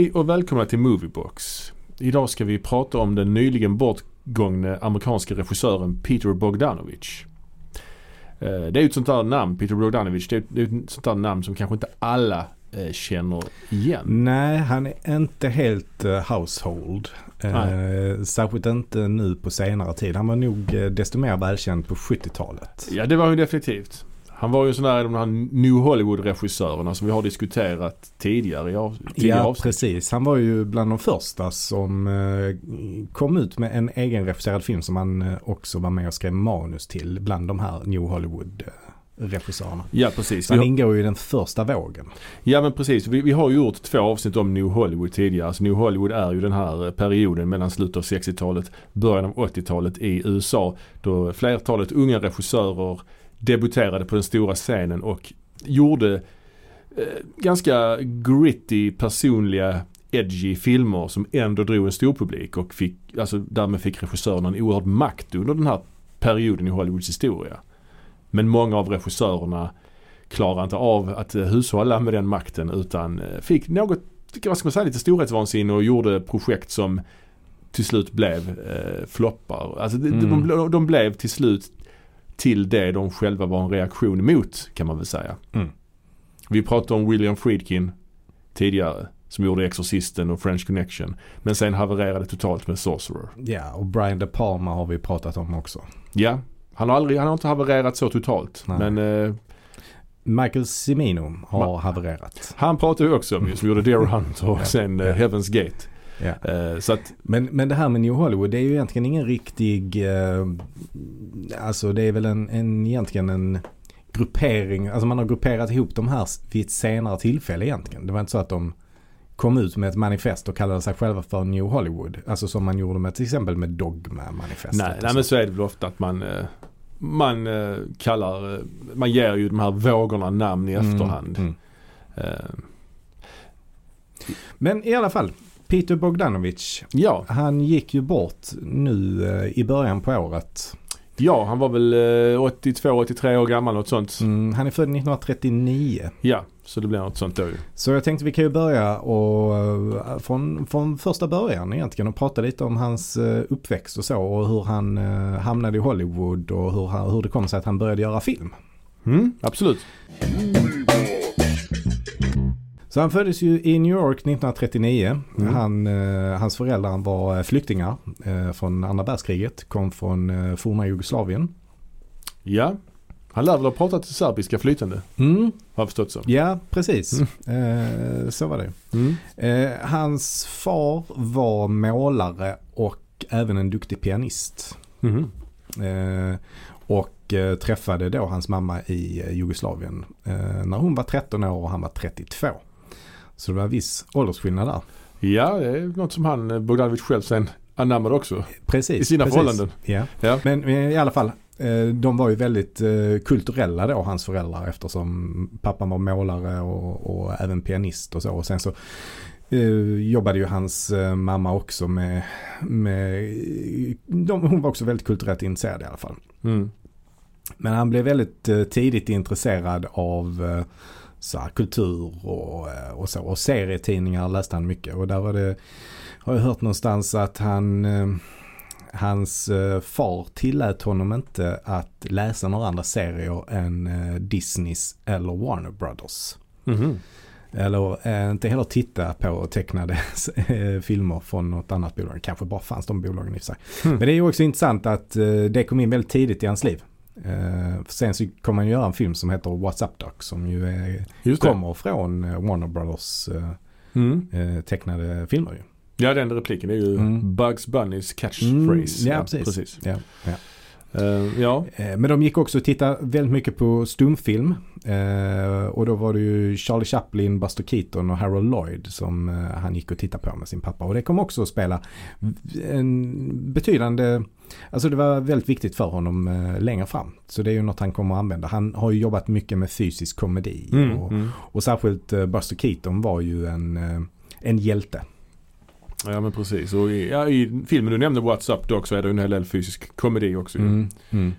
Hej och välkomna till Moviebox. Idag ska vi prata om den nyligen bortgångne amerikanska regissören Peter Bogdanovich. Eh, Det är ju ett sånt där namn, Peter Bogdanovich, det är ett sånt där namn som kanske inte alla eh, känner igen. Nej, han är inte helt eh, household. Eh, särskilt inte nu på senare tid. Han var nog desto mer välkänd på 70-talet. Ja det var han definitivt. Han var ju sån där de här New Hollywood-regissörerna som vi har diskuterat tidigare i av, tidigare Ja, avsnitt. precis. Han var ju bland de första som eh, kom ut med en egen regisserad film som han eh, också var med och skrev manus till bland de här New Hollywood-regissörerna. Ja precis. Så han ingår ju i den första vågen. ja men precis. Vi, vi har gjort två avsnitt om New Hollywood tidigare. Alltså New Hollywood är ju den här eh, perioden mellan slutet av 60-talet, början av 80-talet i USA. Då flertalet unga regissörer debuterade på den stora scenen och gjorde eh, ganska gritty, personliga, edgy filmer som ändå drog en stor publik och fick, alltså därmed fick regissörerna en oerhörd makt under den här perioden i Hollywoods historia. Men många av regissörerna klarade inte av att eh, hushålla med den makten utan eh, fick något, vad ska man säga, lite storhetsvansinne och gjorde projekt som till slut blev eh, floppar. Alltså de, Mm. de, de blev till slut till det de själva var en reaktion emot kan man väl säga. Mm. Vi pratade om William Friedkin tidigare som gjorde Exorcisten och French Connection. Men sen havererade totalt med Sorcerer. Ja, och Brian De Palma har vi pratat om också. Ja, han har aldrig, han har inte havererat så totalt. Nej. Men eh, Michael Cimino har Ma- havererat. han pratade ju också om ju, som gjorde Deer Hunt och sen eh. Heaven's Gate. Ja. Eh, så att, Men, men det här med New Hollywood det är ju egentligen ingen riktig, eh, alltså det är väl en, en, egentligen en gruppering, alltså man har grupperat ihop de här vid ett senare tillfälle egentligen. Det var inte så att de kom ut med ett manifest och kallade sig själva för New Hollywood. Alltså som man gjorde med till exempel med Dogma-manifestet. nej, nej men så är det väl ofta att man eh, man kallar, man ger ju de här vågorna namn i efterhand. Mm, mm. Men i alla fall, Peter Bogdanovich, ja, han gick ju bort nu eh, i början på året. ja, han var väl eh, 82, 83 år gammal något sånt. Mm, han är född 1939. Ja, så det blir något sånt då ju. Så jag tänkte vi kan ju börja och, eh, från, från första början egentligen och prata lite om hans eh, uppväxt och så och hur han eh, hamnade i Hollywood och hur, hur det kom sig att han började göra film. Mm, absolut. Så han föddes ju i New York 1939. Mm. Han, eh, hans föräldrar var flyktingar eh, från andra världskriget, kom från eh, forna Jugoslavien. Ja, han lär väl ha pratat serbiska flytande. Mm, Har jag förstått så. ja, precis. Eh, så var det. Mm. Eh, hans far var målare och även en duktig pianist. Mhm. Eh, och eh, träffade då hans mamma i eh, Jugoslavien eh, när hon var 13 år och han var 32. Så det var en viss åldersskillnad där. Ja, det är något som han, eh, Bogdanovic själv sen anammade också. Precis. I sina precis. förhållanden. Ja. Ja. Men eh, i alla fall, eh, de var ju väldigt kulturella då, hans föräldrar, eftersom pappan var målare och, och även pianist och så. Och sen så eh, jobbade ju hans mamma också med, med de, hon var också väldigt kulturellt intresserad i alla fall. Mm. Men han blev väldigt tidigt intresserad av så här, kultur och, eh, och så. Och serietidningar läste han mycket. Och där var det, har jag hört någonstans att han, eh, hans eh, far tillät honom inte att läsa några andra serier än Disneys eller Warner Brothers. Mhm. Eller eh, inte heller titta på tecknade filmer från något annat bolag. Kanske bara fanns de bolagen i sig. Mm. Men det är ju också intressant att eh, det kom in väldigt tidigt i hans liv. Eh, sen så kommer han göra en film som heter What's Up Doc som ju är, kommer från eh, Warner Brothers eh, Mm. eh, tecknade filmer ju. Ja, den repliken är ju Mm. Bugs Bunnys catchphrase. Mm, ja, precis. Ja, ja. Eh, ja. Eh, Men de gick också och tittade väldigt mycket på stumfilm. Eh, och då var det ju Charlie Chaplin, Buster Keaton och Harold Lloyd som eh, han gick och tittade på med sin pappa. Och det kom också att spela en betydande, alltså det var väldigt viktigt för honom eh, längre fram. Så det är ju något han kommer att använda. Han har ju jobbat mycket med fysisk komedi. Mm. Och, Mm. och särskilt eh, Buster Keaton var ju en, eh, en hjälte. Ja men precis. Och i, ja, i filmen du nämnde What's Up Doc så är det en hel del fysisk komedi också. Mm, mm.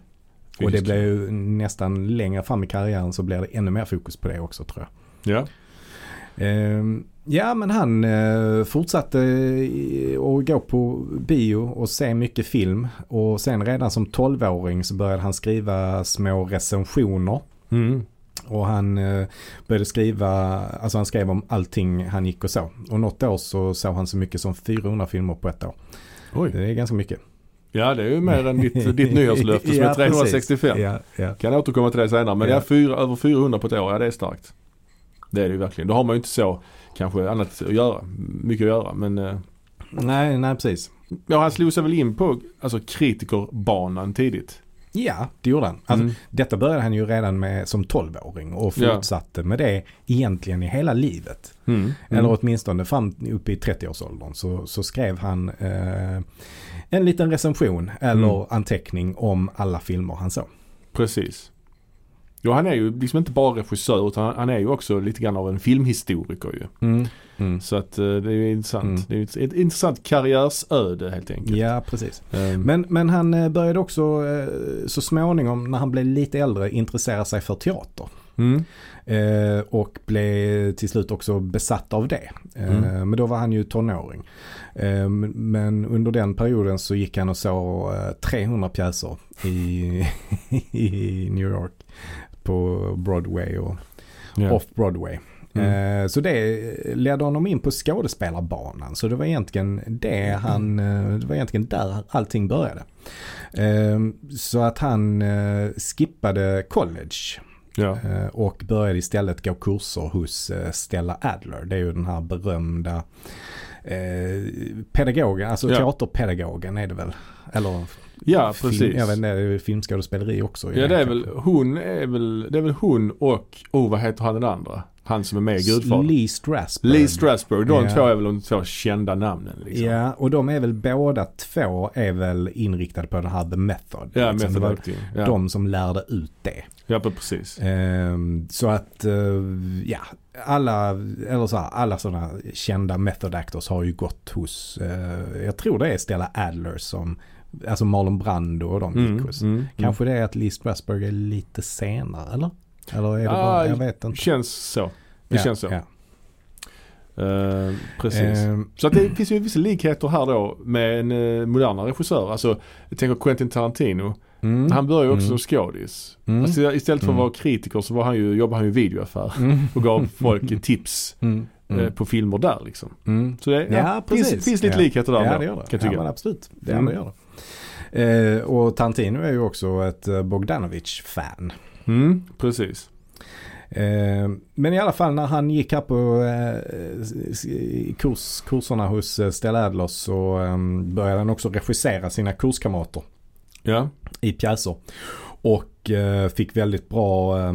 Och det blev ju nästan längre fram i karriären så blir det ännu mer fokus på det också tror jag. Ja. Ja men han eh, fortsatte att gå på bio och se mycket film. Och sen redan som 12-åring så började han skriva små recensioner. Mm. Och han eh, började skriva, alltså han skrev om allting han gick och så. Och något år så såg han så mycket som 400 filmer på ett år. Oj. Det är ganska mycket. Ja det är ju mer än ditt, ditt nyårslöfte som Ja, är 365. precis. Ja, ja. Kan återkomma till det senare men Ja. ja. fyra, över 400 på ett år, ja det är starkt. Det är det ju verkligen. Då har man ju inte så kanske annat att göra. Mycket att göra men eh, Nej, nej precis. ja, han slog sig väl in på alltså, kritikerbanan tidigt. Ja, det gjorde han. Alltså, Mm. Detta började han ju redan med som 12-åring och Ja. fortsatte med det egentligen i hela livet. Mm. Mm. Eller åtminstone fram upp i 30-årsåldern så, så skrev han eh, en liten recension eller Mm. anteckning om alla filmer han såg. Precis. Ja han är ju liksom inte bara regissör utan han- är ju också lite grann av en filmhistoriker ju. Mm. Mm. Så att eh, det är ju intressant. Mm. Det är ett, ett intressant karriärsöde helt enkelt. Ja, precis. Ehm, Men, men han eh, började också eh, så småningom när han blev lite äldre intressera sig för teater. mm. Eh, och blev till slut också besatt av det. Eh, Mm. Men då var han ju tonåring. Eh, men- under den perioden så gick han och såg eh, 300 pjäser i, i New York. På Broadway och ja. off-Broadway. Mm. Eh, Så det ledde honom in på skådespelarbanan. Så det var egentligen det han, eh, det var egentligen där allting började. Eh, Så att han eh, skippade college Ja. och började istället gå kurser hos Stella Adler. Det är ju den här berömda pedagogen, alltså Ja. teaterpedagogen är det väl? Eller ja film, precis. jag vet inte, det är filmskådespeleri också. Ja det är väl, hon är väl, det är väl hon och, oh vad heter han den andra? Han som är med i Gudfadern. Lee Strasberg. Lee Strasberg. De Ja. två är väl de två kända namnen liksom. Ja, och de är väl båda två är väl inriktade på den här The Method. Ja, liksom. method acting. Ja. de som lärde ut det. ja precis. Ehm, så att, eh, ja, alla, eller så här, alla sådana kända method actors har ju gått hos, eh, jag tror det är Stella Adler som, alltså Marlon Brando och de gick Mm, hos. mm, Kanske det är att Lee Strasberg är lite senare, eller? Eller är det Ja, bara, jag vet mm. inte. Känns så. Det Ja, känns så. ja. Eh, precis. Ehm, Så att det finns ju vissa likheter här då med en uh, modernare regissör. Alltså jag tänker Quentin Tarantino. mm, Han började ju också mm, som skådis. mm, Alltså, istället för att Mm. vara kritiker så var han ju, jobbade han ju i videoaffär. mm, Och gav folk tips mm, eh, mm, på filmer där liksom. mm. Så det Ja, ja, precis. finns, finns lite Ja. likheter där Ja, det gör det. kan jag Ja, tycka. men absolut. Det, Mm. det gör det. Eh, och Tarantino är ju också ett eh, Bogdanovich-fan. Mm, precis. Eh, men i alla fall när han gick här på eh, kurs, kurserna hos eh, Stella Adler så eh, började han också regissera sina kurskamrater Ja. i pjäser. Och eh, fick väldigt bra, eh,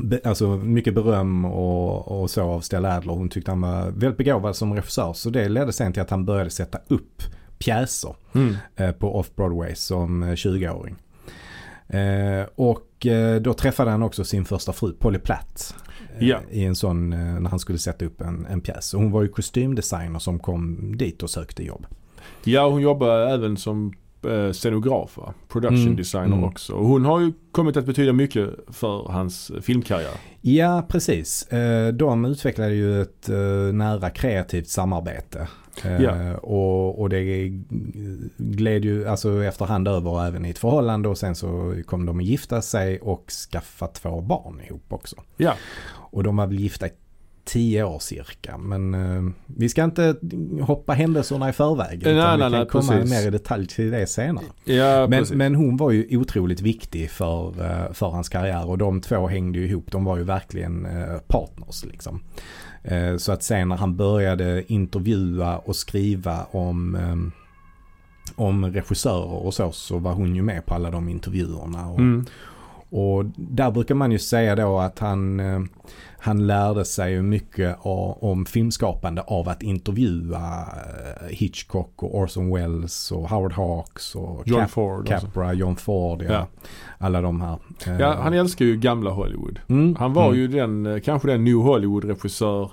be, alltså mycket beröm och, och så av Stella Adler. Hon tyckte han var väldigt begåvad som regissör. Så det ledde sen till att han började sätta upp pjäser Mm. eh, på Off-Broadway som eh, 20-åring. Eh, och eh, då träffade han också sin första fru Polly Platt. Ja. I en sån, när han skulle sätta upp en, en pjäs. Och hon var ju kostymdesigner som kom dit och sökte jobb. Ja, hon jobbar även som scenograf? Production Mm, designer mm. också. Och hon har ju kommit att betyda mycket för hans filmkarriär. Ja, precis. De utvecklade ju ett nära kreativt samarbete. Eh, Ja. Och, och det gled ju alltså efterhand över även i ett förhållande och sen så kom de att gifta sig och skaffa två barn ihop också. Ja. Och de var väl gifta i tio år cirka. Men eh, vi ska inte hoppa händelserna i förväg. Nej, utan nej, vi kan nej, komma precis. mer i detalj till det senare. Ja, Men, men hon var ju otroligt viktig för, eh, för hans karriär och de två hängde ju ihop. De var ju verkligen partners liksom. Eh, så att sen när han började intervjua och skriva om, ehm, om regissörer och så, så var hon ju med på alla de intervjuerna. Och, Mm och där brukar man ju säga då att han, eh, han lärde sig mycket om filmskapande av att intervjua eh, Hitchcock och Orson Welles och Howard Hawks och John Cap- Ford. Alltså. Capra, John Ford, ja. Ja. Alla de här. eh, Ja, han älskar ju gamla Hollywood. mm, Han var mm, ju den, eh, kanske den New Hollywood-regissör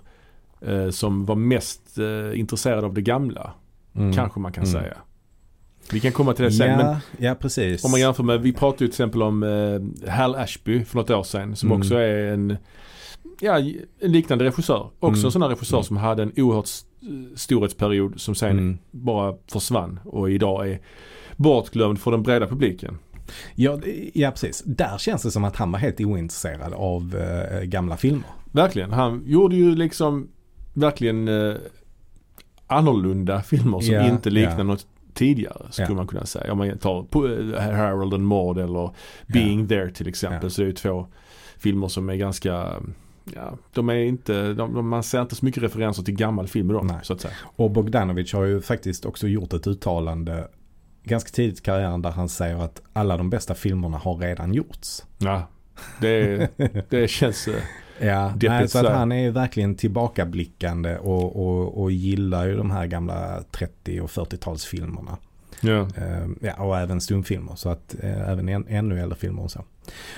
eh, som var mest eh, intresserad av det gamla. mm. Kanske man kan Mm. säga. Vi kan komma till det sen. ja, ja, precis. om man jämför med, vi pratade ju till exempel om eh, Hal Ashby för något år sedan. Som Mm. också är en ja, en liknande regissör. Också Mm. en sån här regissör Mm. som hade en oerhört storhetsperiod som sen Mm. bara försvann och idag är bortglömd för den breda publiken. Ja, ja, precis. Där känns det som att han var helt ointresserad av eh, gamla filmer. Verkligen. Han gjorde ju liksom verkligen eh, annorlunda filmer som Ja, inte liknar ja. något tidigare skulle Ja. man kunna säga. Om man tar eh, Harold and Maude eller Being There till exempel Ja. så är det ju två filmer som är ganska Ja, de är inte, de, man ser inte så mycket referenser till gammal film i dem Nej. så att säga. Och Bogdanovich har ju faktiskt också gjort ett uttalande ganska tidigt i karriären där han säger att alla de bästa filmerna har redan gjorts. Ja, det, det känns... Ja, nej, så att han är verkligen tillbakablickande och, och, och gillar ju de här gamla 30 och 40-talsfilmerna. Ja. Eh, ja, och även stumfilmer. Så att eh, även en, ännu äldre filmer och så.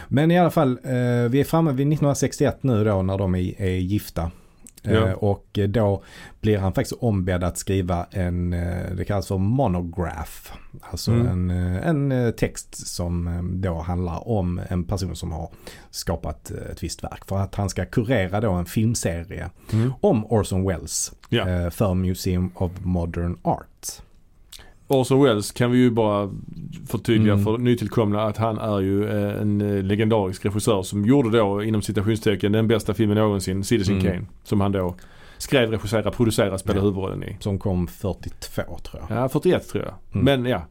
Men i alla fall, eh, vi är framme vid 1961 nu då när de är, är gifta. Ja. och eh, då blir han faktiskt ombedd att skriva en, eh, det kallas för monograph. Alltså Mm. en, eh, en text som då handlar om en person som har skapat ett visst verk. För att han ska kurera då en filmserie Mm. om Orson Welles Ja. för Museum of Modern Art. Orson Welles kan vi ju bara förtydliga Mm. för nytillkomna att han är ju eh, en eh, legendarisk regissör som gjorde då inom citationstecken den bästa filmen någonsin, Citizen Mm. Kane. Som han då skrev, regisserade, producerade, spelade Ja. huvudrollen i. Som kom 42 tror jag. Ja, 41 tror jag. Mm. Men ja.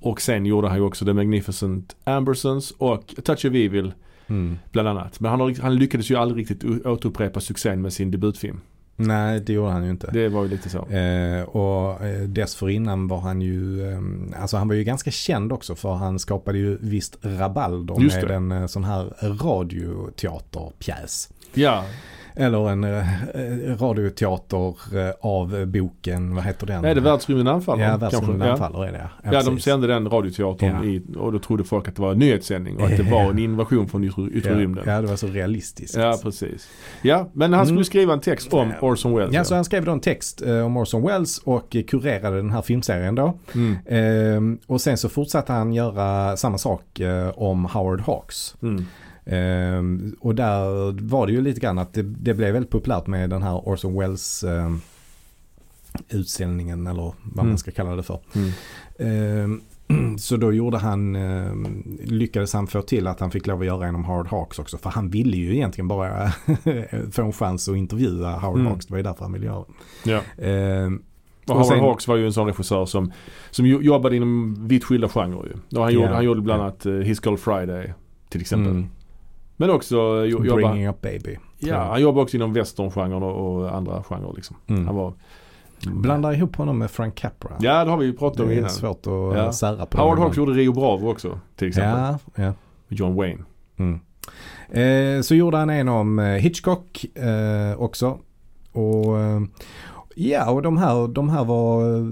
Och sen gjorde han ju också The Magnificent Ambersons och Touch of Evil Mm. bland annat. Men han, har, han lyckades ju aldrig riktigt återupprepa succén med sin debutfilm. Nej, det gjorde han ju inte. Det var ju lite så. Eh, och eh, dessförinnan var han ju, eh, alltså han var ju ganska känd också för han skapade ju visst rabalder med en eh, sån här radioteaterpjäs. Ja, Eller en eh, eh, radioteater eh, av boken, vad heter den? är det Världsrymden anfaller? Ja? Världsrymden Ja. anfaller är det. Ja, de precis. sände den radioteatern Ja. i, och då trodde folk att det var en nyhetssändning och att det var en invasion från yttre, yttre ja, rymden. ja, det var så realistiskt. Ja, precis. Ja, men han skulle Mm. skriva en text om Ja. Orson Welles. Ja, så han skrev då en text eh, om Orson Welles och kurerade den här filmserien då. Mm. Ehm, och sen så fortsatte han göra samma sak eh, om Howard Hawks. Mm. Ehm, och där var det ju lite grann att det, det blev väldigt populärt med den här Orson Welles ehm, utställningen eller vad Mm. man ska kalla det för. Mm. Ehm, så då gjorde han, lyckades han få till att han fick lov att göra en om Howard Hawks också. För han ville ju egentligen bara få en chans att intervjua Howard Mm. Hawks. Det var ju därför han ville göra. Ja. Ehm, Och Och Howard sen- Hawks var ju en sån regissör som, som jo- jobbade inom vitt skilda genrer ju. Och han, gjorde, Ja. han gjorde bland annat uh, His Girl Friday till exempel. mm, Men också uh, jo- jobba, Bringing Up Baby. ja, han jobbade också inom westerngenren och, och andra genrer liksom. Mm. Han var Blandar ihop honom med Frank Capra. Ja, det har vi ju pratat om det är innan. svårt att Ja. sära på. Howard Hawks gjorde Rio Bravo också till exempel. Ja, ja. John Wayne. Mm. Eh, så gjorde han en om eh, Hitchcock eh, också. Och eh, ja, och de här, de här var, eh,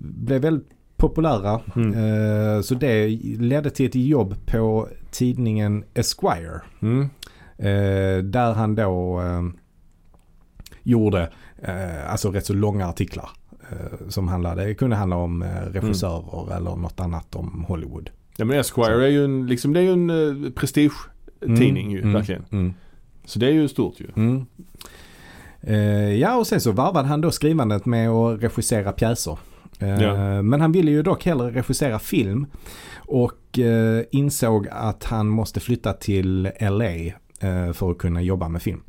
blev väldigt populära. Mm. Eh, så det ledde till ett jobb på tidningen Esquire. Mm. Eh, där han då eh, gjorde eh, alltså rätt så långa artiklar. Eh, som handlade, det kunde handla om eh, regissörer eller något annat om Hollywood. Ja men Esquire är ju en, liksom, det är ju en uh, prestige-tidning ju, Mm, verkligen. Mm. Så det är ju stort ju. Mm. Eh, ja och sen så varvade han då skrivandet med att regissera pjäser. Eh, Ja. Men han ville ju dock hellre regissera film. Och eh, insåg att han måste flytta till LA eh, för att kunna jobba med film.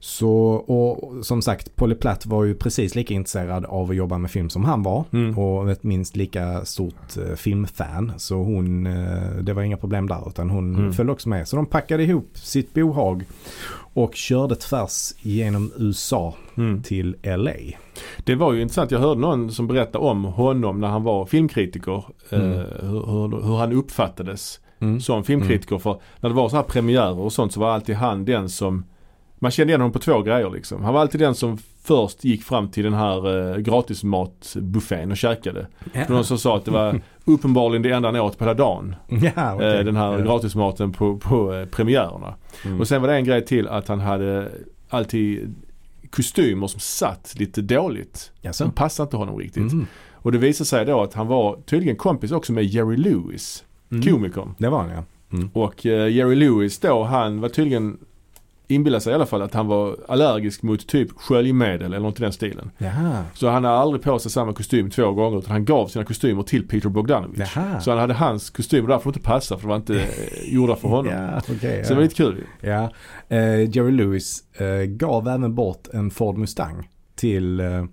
Så, och som sagt, Polly Platt var ju precis lika intresserad av att jobba med film som han var. Mm. Och ett minst lika stort eh, filmfan. Så hon, det var inga problem där utan hon Mm. följde också med. Så de packade ihop sitt bohag och körde tvärs genom USA Mm. till LA. Det var ju intressant. Jag hörde någon som berättade om honom när han var filmkritiker. Mm. Eh, hur, hur, hur han uppfattades Mm. som filmkritiker. För när det var så här premiärer och sånt så var alltid han den som man kände igen honom på två grejer liksom. Han var alltid den som först gick fram till den här eh, gratismatbuffén och käkade. Det var någon som sa att det var uppenbarligen det enda han åt på hela dagen. Ja, okej. Eh, den här ja. gratismaten på, på eh, premiärerna. Mm. Och sen var det en grej till att han hade alltid kostymer som satt lite dåligt. Jaså? Som passade inte honom riktigt. Mm. Och det visade sig då att han var tydligen kompis också med Jerry Lewis, Mm. komikern. Det var han ja. Och eh, Jerry Lewis då, han var tydligen inbillar sig i alla fall att han var allergisk mot typ sköljmedel eller något i den stilen. Jaha. Så han hade aldrig på sig samma kostym två gånger utan han gav sina kostymer till Peter Bogdanovich. Jaha. Så han hade hans kostymer därför inte passa för det var inte eh, gjorda för honom. Ja, okej. Så det var lite kul. Ja, eh, Jerry Lewis eh, gav även bort en Ford Mustang till eh,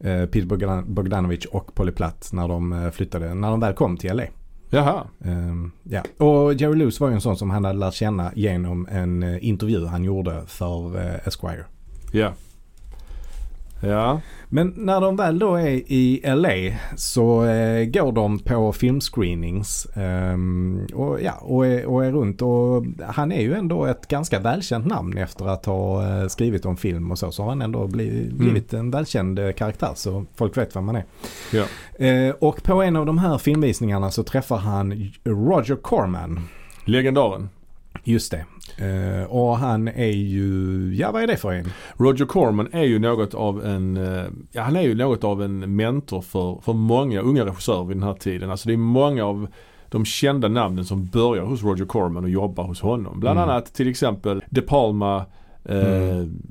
Peter Bogdan- Bogdanovich och Polly Platt när de flyttade, när de väl kom till LA. Jaha. Ehm, ja. Och Jerry Lewis var ju en sån som han hade lärt känna genom en eh, intervju han gjorde för eh, Esquire. Ja. Ja. Men när de väl då är i LA så eh, går de på filmscreenings ehm, och, ja, och, är, och är runt och han är ju ändå ett ganska välkänt namn efter att ha eh, skrivit om film och så. Så har han ändå blivit, blivit en välkänd eh, karaktär så folk vet vem man är. Ja. Eh, och på en av de här filmvisningarna så träffar han Roger Corman. Legendaren. Just det. Eh, och han är ju, ja vad är det för en? Roger Corman är ju något av en, eh, ja han är ju något av en mentor för, för många unga regissörer vid den här tiden. Alltså det är många av de kända namnen som börjar hos Roger Corman och jobbar hos honom. Bland Mm. annat till exempel De Palma, eh, Mm.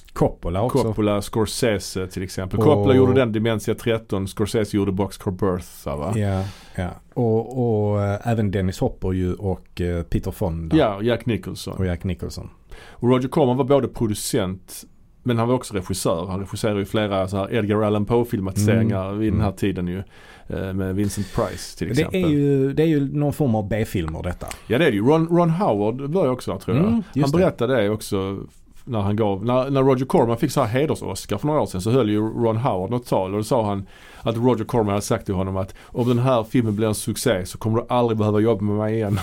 Coppola också. Coppola, Scorsese till exempel. Och- Coppola gjorde den Dementia 13, Scorsese gjorde Boxcar Bertha va? Ja, ja. Och, och eh, även Dennis Hopper ju och eh, Peter Fonda. Ja, Jack Nicholson. Och Jack Nicholson. Och Roger Corman var både producent men han var också regissör. Han regisserade ju flera så här Edgar Allan Poe filmatiseringar Mm. vid den här Mm. tiden ju. Eh, Med Vincent Price till Det exempel. är, ju, det är ju någon form av B-filmer detta. Ja det är det ju. Ron, Ron Howard var ju också där tror jag. Mm, han det. berättade det också när han gav, när, när Roger Corman fick så här heders-Oscar för några år sedan så höll ju Ron Howard något tal och då sa han att Roger Corman hade sagt till honom att om den här filmen blir en succé så kommer du aldrig behöva jobba med mig igen.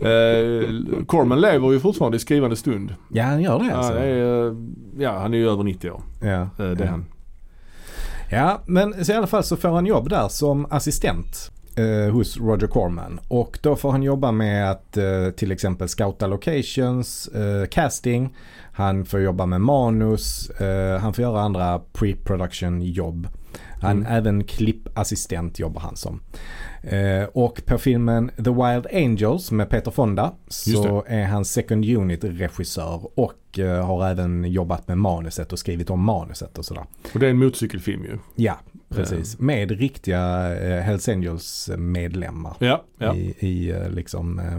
eh, Corman lever ju fortfarande i skrivande stund. Ja, han gör det alltså. Det är, eh, ja, han är ju över 90 år. Ja, Eh, Det är ja. han. Ja, men så i alla fall så får han jobb där som assistent eh, hos Roger Corman. Och då får han jobba med att eh, till exempel scouta locations, eh, casting. Han får jobba med manus, eh, han får göra andra pre-production jobb. Han, Mm. Även klippassistent jobbar han som. Eh, och på filmen The Wild Angels med Peter Fonda så är han second unit regissör och eh, har även jobbat med manuset och skrivit om manuset och sådär. Och det är en motorcykelfilm ju. Ja, precis. Med riktiga eh, Hells Angels medlemmar Ja, ja, i, i, eh, liksom, eh,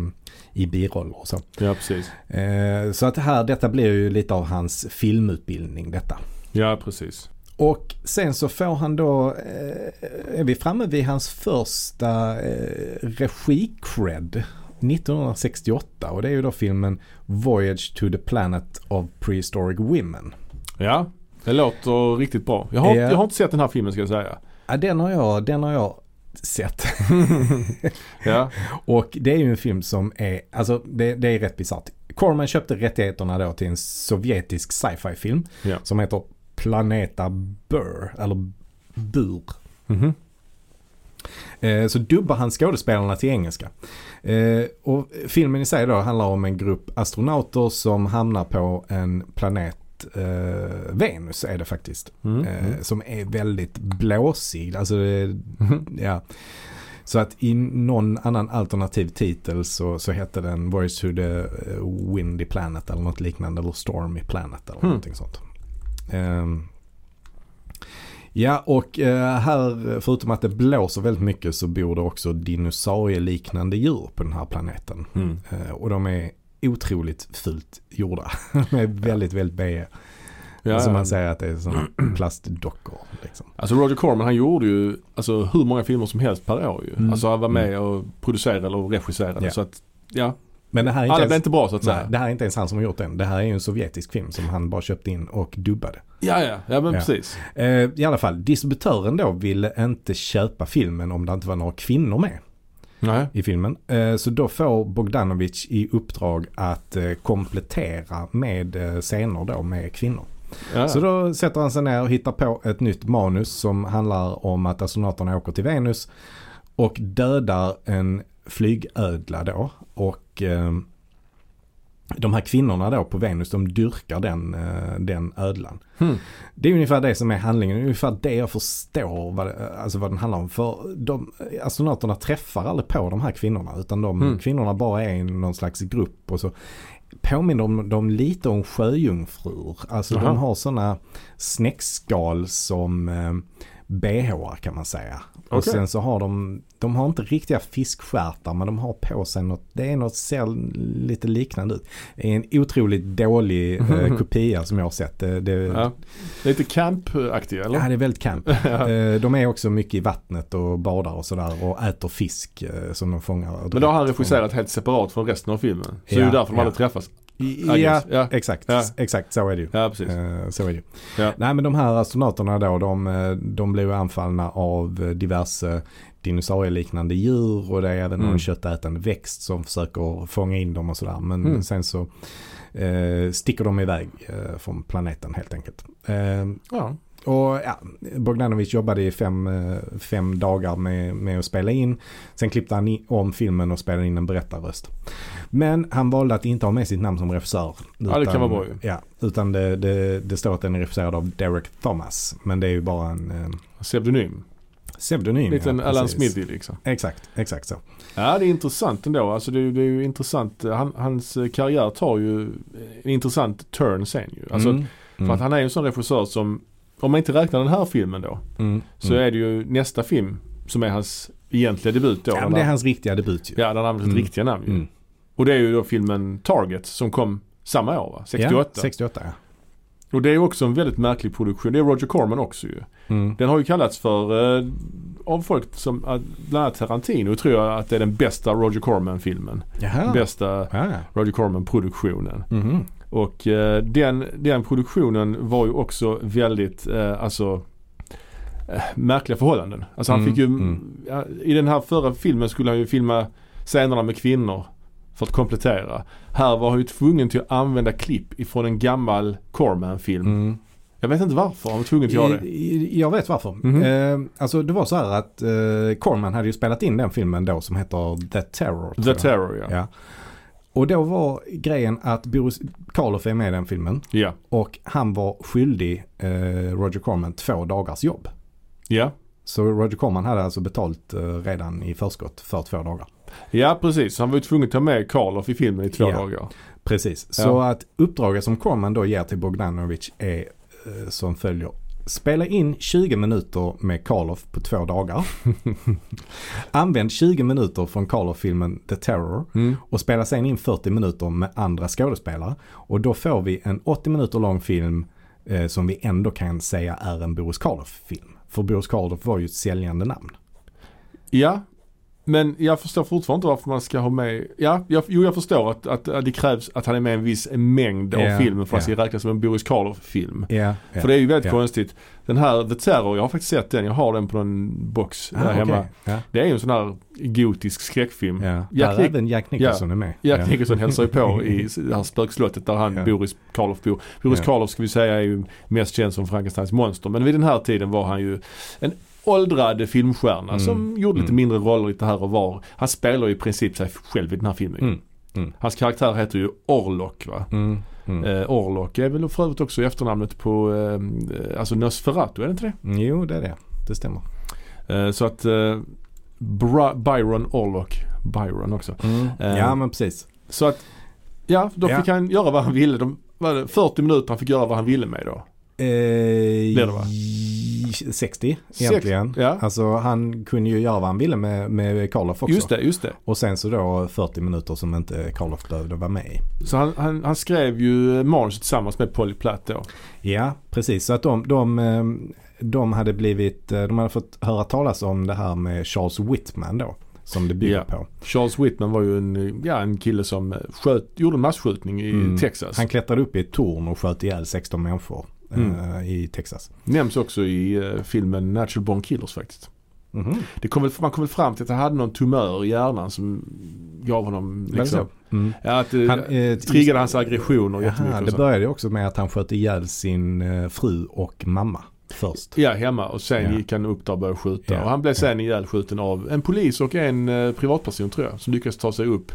i biroller och så. ja precis. Eh, så att här, detta blir ju lite av hans filmutbildning detta. Ja precis. Och sen så får han då, eh, är vi framme vid hans första eh, regi-cred 1968 och det är ju då filmen Voyage to the Planet of Prehistoric Women. Ja, det låter riktigt bra. Jag har, Ja. jag har inte sett den här filmen ska jag säga. Ja, den har jag, den har jag sett. Ja, Och det är ju en film som är, alltså det, det är rätt bisarrt. Corman köpte rättigheterna då till en sovjetisk sci-fi film Ja. som heter Planeta Burr, eller Bur. Mhm. Eh, så dubbar han skådespelarna till engelska. Eh, och filmen i sig då handlar om en grupp astronauter som hamnar på en planet eh, Venus är det faktiskt. Mm. Eh, som är väldigt blåsig. Alltså Mhm. ja. Så att i någon annan alternativ titel så, så hette den Voice to the eh, Windy Planet eller något liknande. Eller Stormy Planet eller Hmm. någonting sånt. Ehm, ja och eh, här förutom att det blåser väldigt mycket så bor det också dinosaurieliknande djur på den här planeten. Mm. Eh, och de är otroligt fult gjorda. de är väldigt, väldigt B. Ja, Som ja. man säger att det är sådana plastdockor. Liksom. Alltså Roger Corman han gjorde ju alltså, hur många filmer som helst per år ju. Mm. Alltså han var med och producerade och regisserade. Ja. Så att, ja. Men det här är inte Alla ens, inte bra så att säga. nej, det här är inte ens han som har gjort den. Det här är ju en sovjetisk film som han bara köpte in och dubbade. Ja, ja, ja men Ja. precis. Eh, I alla fall, distributören då ville inte köpa filmen om det inte var några kvinnor med Nej. i filmen. Eh, så då får Bogdanovich i uppdrag att eh, komplettera med eh, scener då med kvinnor. Ja. Så då sätter han sig ner och hittar på ett nytt manus som handlar om att astronauterna åker till Venus och dödar en flygödla då. Och eh, de här kvinnorna då på Venus de dyrkar den, eh, den ödlan. Hmm. Det är ungefär det som är handlingen, ungefär det jag förstår vad, alltså vad den handlar om. För de, astronauterna träffar aldrig på de här kvinnorna utan de Mm. kvinnorna bara är i någon slags grupp och så påminner de, de lite om sjöjungfrur. Alltså Aha. de har sådana snäckskal som eh, bh kan man säga. Och Okej. sen så har de, de har inte riktiga fiskstjärtar men de har på sig något, det är något ser lite liknande ut. Det är en otroligt dålig eh, kopia som jag har sett. Det, det, ja. Ja. Lite camp-aktiga eller? det är väldigt camp. Ja. Eh, De är också mycket i vattnet och badar och sådär och äter fisk eh, som de fångar. Men då har han regisserat helt separat från resten av filmen. Så det är Ja, ju därför de ja. aldrig träffas. Ja, ja. exakt. Ja. Exakt så är det ju. Ja, precis. Eh, Så är det ju. Ja. Nej men de här astronauterna då, de, eh, de blev anfallna av eh, diverse dinosaurieliknande djur och det är även Mm. någon köttätande växt som försöker fånga in dem och sådär. Men Mm. sen så eh, sticker de iväg eh, från planeten helt enkelt. Eh, Ja. och ja, Bogdanovic jobbade i fem, eh, fem dagar med, med att spela in. Sen klippte han om filmen och spelade in en berättarröst. Men han valde att inte ha med sitt namn som regissör. Ja, det kan vara bra ju. Ja, utan det, det, det står att den är regisserad av Derek Thomas. Men det är ju bara en eh, Pseudonym. Pseudonym. Lite ja, Alan. Smithy liksom. Exakt, exakt så. Ja det är intressant ändå. Alltså det, är, det är ju intressant. Han, hans eh, karriär tar ju en intressant turn sen ju. Alltså Mm, för att han är ju en sån regissör som, om man inte räknar den här filmen då, mm, så mm. är det ju nästa film som är hans egentliga debut då. Ja, men det är han- hans riktiga debut ju. Ja, han använder sitt Mm. riktiga namn ju. Mm. Och det är ju då filmen Target som kom samma år va? 68. Ja, 68 ja. Och det är också en väldigt märklig produktion. Det är Roger Corman också ju. Mm. Den har ju kallats för, eh, av folk som, eh, bland annat Tarantino tror jag att det är den bästa Roger Corman-filmen. Bästa ja. Roger Corman-produktionen. Mhm. Och eh, den, den produktionen var ju också väldigt, eh, alltså eh, märkliga förhållanden. Alltså han Mm, fick ju, mm. i den här förra filmen skulle han ju filma scenerna med kvinnor för att komplettera. Här var han ju tvungen till att använda klipp ifrån en gammal Corman-film. Mm. Jag vet inte varför han var tvungen till att göra det. Jag vet varför. Mhm. Eh, alltså det var så här att eh, Corman hade ju spelat in den filmen då som heter The Terror. The jag. Terror ja. Ja. Och då var grejen att Boris Karloff är med i den filmen Ja. och han var skyldig eh, Roger Corman två dagars jobb. Ja. Så Roger Corman hade alltså betalt eh, redan i förskott för två dagar. Ja precis. Han var ju tvungen att ta med Karloff i filmen i två Ja. dagar. Precis. Ja. Så att uppdraget som Corman då ger till Bogdanovic är eh, som följer. Spela in 20 minuter med Karloff på två dagar. Använd 20 minuter från Karloff-filmen The Terror Mm. och spela sen in 40 minuter med andra skådespelare. Och då får vi en 80 minuter lång film eh, som vi ändå kan säga är en Boris Karloff-film. För Boris Karloff var ju ett säljande namn. Ja. Men jag förstår fortfarande inte varför man ska ha med, ja, jag, jo jag förstår att, att, att det krävs att han är med en viss mängd av Ja, filmen för att det ja. ska räknas som en Boris Karloff-film. Ja, För det är ju väldigt ja. konstigt. Den här The Terror, jag har faktiskt sett den, jag har den på en box där ah, hemma. okej. Ja, Det är ju en sån här gotisk skräckfilm. ja. Jack Där även Jack Nicholson är med. Jack ja. Nicholson hälsar ju på i det här spökslottet där han, Ja. Boris Karloff bor. Boris Ja. Karloff ska vi säga är ju mest känd som Frankensteins monster. Men vid den här tiden var han ju en åldrad filmstjärna Mm. som gjorde lite Mm. mindre roller lite här och var. Han spelar ju i princip sig själv i den här filmen. Mm. Mm. Hans karaktär heter ju Orlok va. Mm. Mm. Eh, Orlok är väl för övrigt också efternamnet på eh, alltså Nosferatu, är det inte det? Jo, det är det. Det stämmer. Eh, så att eh, Byron Orlok, Byron också. Eh, Ja, men precis. Så att, ja, då Ja. fick han göra vad han ville. De, var det 40 minuter han fick göra vad han ville med då. Eh, Blir det va? 60 Sex- egentligen. ja. Alltså han kunde ju göra vad han ville med, med Karloff också. Just det, just det. Och sen så då 40 minuter som inte Karloff behövde vara med i. Så han, han, han skrev ju manuset tillsammans med Polly Platt då. Ja, precis. Så att de, de, eh, de hade blivit, eh, de hade fått höra talas om det här med Charles Whitman då. Som det bygger Ja. på. Charles Whitman var ju en, ja, en kille som sköt, gjorde en massskjutning i Mm. Texas. Han klättrade upp i ett torn och sköt ihjäl 16 människor eh, Mm. i Texas. Nämns också i eh, filmen Natural Born Killers faktiskt. Mhm. Det kom väl, man kom väl fram till att han hade någon tumör i hjärnan som gav honom liksom? Mm. ja, att det Han, eh, triggade hans aggressioner jättemycket. Och det började också med att han sköt ihjäl sin eh, fru och mamma först. Ja, hemma och sen Ja. gick han upp där och började skjuta. Ja, Och han blev ja. sen ihjälskjuten av en polis och en eh, privatperson tror jag som lyckades ta sig upp.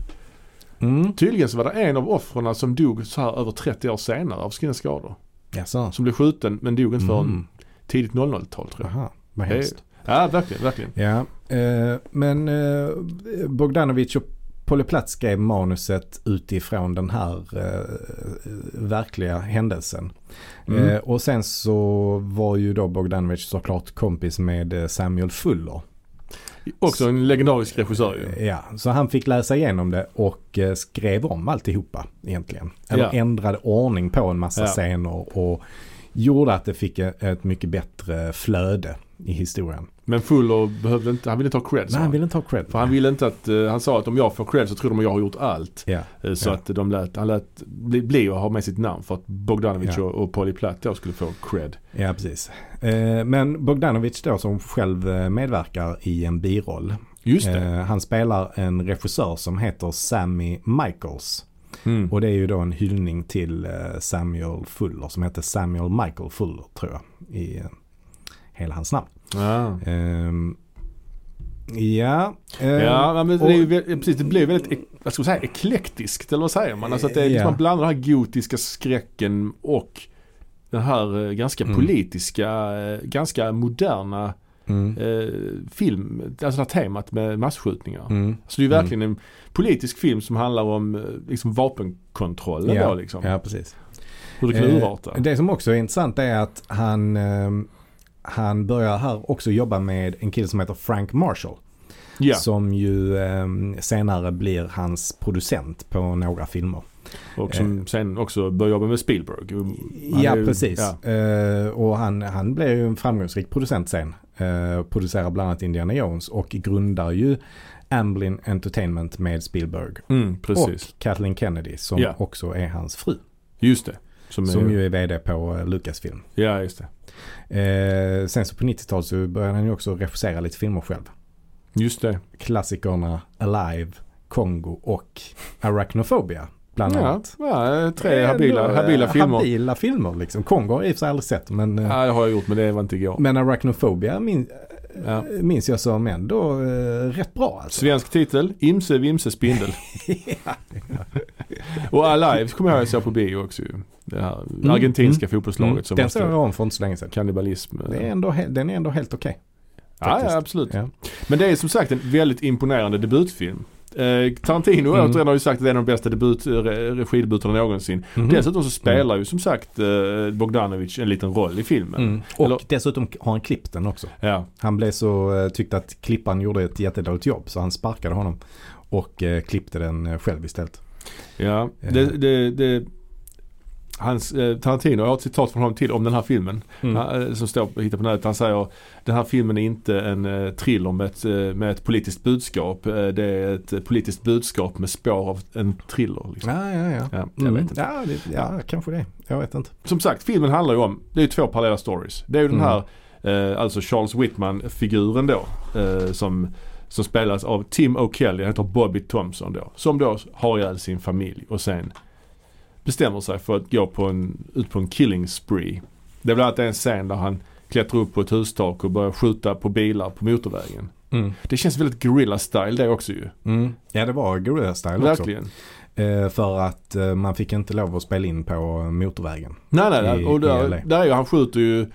Mm. Tydligen så var det en av offren som dog så här över 30 år senare av sina skador. Jaså? Som blev skjuten men dog inte förrän Mm. tidigt 00-tal tror jag. Aha, vad hemskt. Ja, verkligen, verkligen. Ja, eh, men eh, Bogdanovic och Polly Platt skrev manuset utifrån den här eh, verkliga händelsen. Mm. Eh, och sen så var ju då Bogdanovich såklart kompis med eh, Samuel Fuller. Också en legendarisk regissör ju. Ja, så han fick läsa igenom det och eh, skrev om alltihopa egentligen. Eller Ja. ändrade ordning på en massa Ja. scener och gjorde att det fick ett ett mycket bättre flöde i historien. Men Fuller behövde inte, han ville inte ha cred Men han ville inte ha cred. För han ville inte att, eh, han sa att om jag får cred så tror de att jag har gjort allt. Ja, Eh, Så Ja. att de lät, han lät bli, bli och ha med sitt namn för att Bogdanovich Ja. och, och Polly Platt då skulle få cred. ja precis. Eh, men Bogdanovich då som själv eh, medverkar i en biroll. Just det. Han spelar en regissör som heter Sammy Michaels. Mm. Och det är ju då en hyllning till Samuel Fuller som heter Samuel Michael Fuller tror jag. I hela hans namn. Ja. Ehm, ja. eh, Ja, men det, är och- precis, det blir väldigt, vad ska man säga, eklektiskt eller vad säger man? Alltså att det är liksom, man blandar den här gotiska skräcken och den här eh, ganska Mm. politiska, eh, ganska moderna Mm, eh, film, alltså det här temat med massskjutningar. mm, Så det är verkligen en politisk film som handlar om eh, liksom vapenkontroll Ja, då liksom. ja, precis. Hur det kan Eh, urarta. Det som också är intressant är att han, ehm, han börjar här också jobba med en kille som heter Frank Marshall. Ja, Som ju ehm, senare blir hans producent på några filmer. och som sen också börjar jobba med Spielberg. Han ja, ju- precis. Ja. Eh, och han, han blev ju en framgångsrik producent sen. Uh, producerar bland annat Indiana Jones och grundar ju Amblin Entertainment med Spielberg. Mm. Och Kathleen Kennedy som Ja. också är hans fru. Just det. Som, Som är, ju är vd på uh, Lucasfilm. Ja, just det. Eh, sen så på 90-talet så började han ju också regissera lite filmer själv. Just det. Klassikerna Alive, Kongo och Arachnophobia. Bland Ja, annat. ja, tre Det är habila, ändå, habila eh, filmer. Habila filmer liksom. Kongo har jag i och för sig aldrig sett men, eh, Ja, det har jag gjort men det var inte igår. men Arachnophobia min, Ja. minns jag som ändå eh, rätt bra alltså. Svensk titel, Imse Vimse Spindel. Och Alive kommer jag ihåg jag såg på bio också ju. Det här argentinska fotbollslaget Mm. Den såg jag om för inte så länge sedan. kannibalism. Det är ändå, he- den är ändå helt okej. ja, faktiskt. ja, absolut. Ja. Men det är som sagt en väldigt imponerande debutfilm. Eh, Tarantino Mm. återigen har ju sagt att det är en av de bästa debut, re, regidebuterna någonsin. Mhm. Dessutom så spelar ju som sagt eh, Bogdanovich en liten roll i filmen. Mm. Och Eller- dessutom har han klippt den också. Ja, Han blev så, eh, tyckte att klipparen gjorde ett jättedåligt jobb så han sparkade honom. Och eh, klippte den eh, själv istället. ja. Eh. Det, det, det, hans, eh, Tarantino, jag har ett citat från honom till om den här filmen. Mm. Han, eh, som står hittar på nätet. Han säger den här filmen är inte en eh, thriller med ett, eh, med ett politiskt budskap. Eh, det är ett politiskt budskap med spår av en thriller. Liksom. Ja, ja, ja. Ja, jag Mm. vet inte. Ja, det, ja, kanske det. Jag vet inte. Som sagt, filmen handlar ju om, det är två parallella stories. Det är ju den Mm. här, eh, alltså Charles Whitman-figuren då. Som, som spelas av Tim O'Kelly, han heter Bobby Thompson då. Som då har ihjäl sin familj och sen bestämmer sig för att gå på en, ut på en killing spree. Det är bland annat en scen där han klättrar upp på ett hustak och börjar skjuta på bilar på motorvägen. Mm. Det känns väldigt guerrilla style det också ju. Mm. Ja, det var Gorilla Style också. Verkligen. Eh, för att eh, man fick inte lov att spela in på motorvägen. Nej nej, nej. Och där, där är ju, han skjuter ju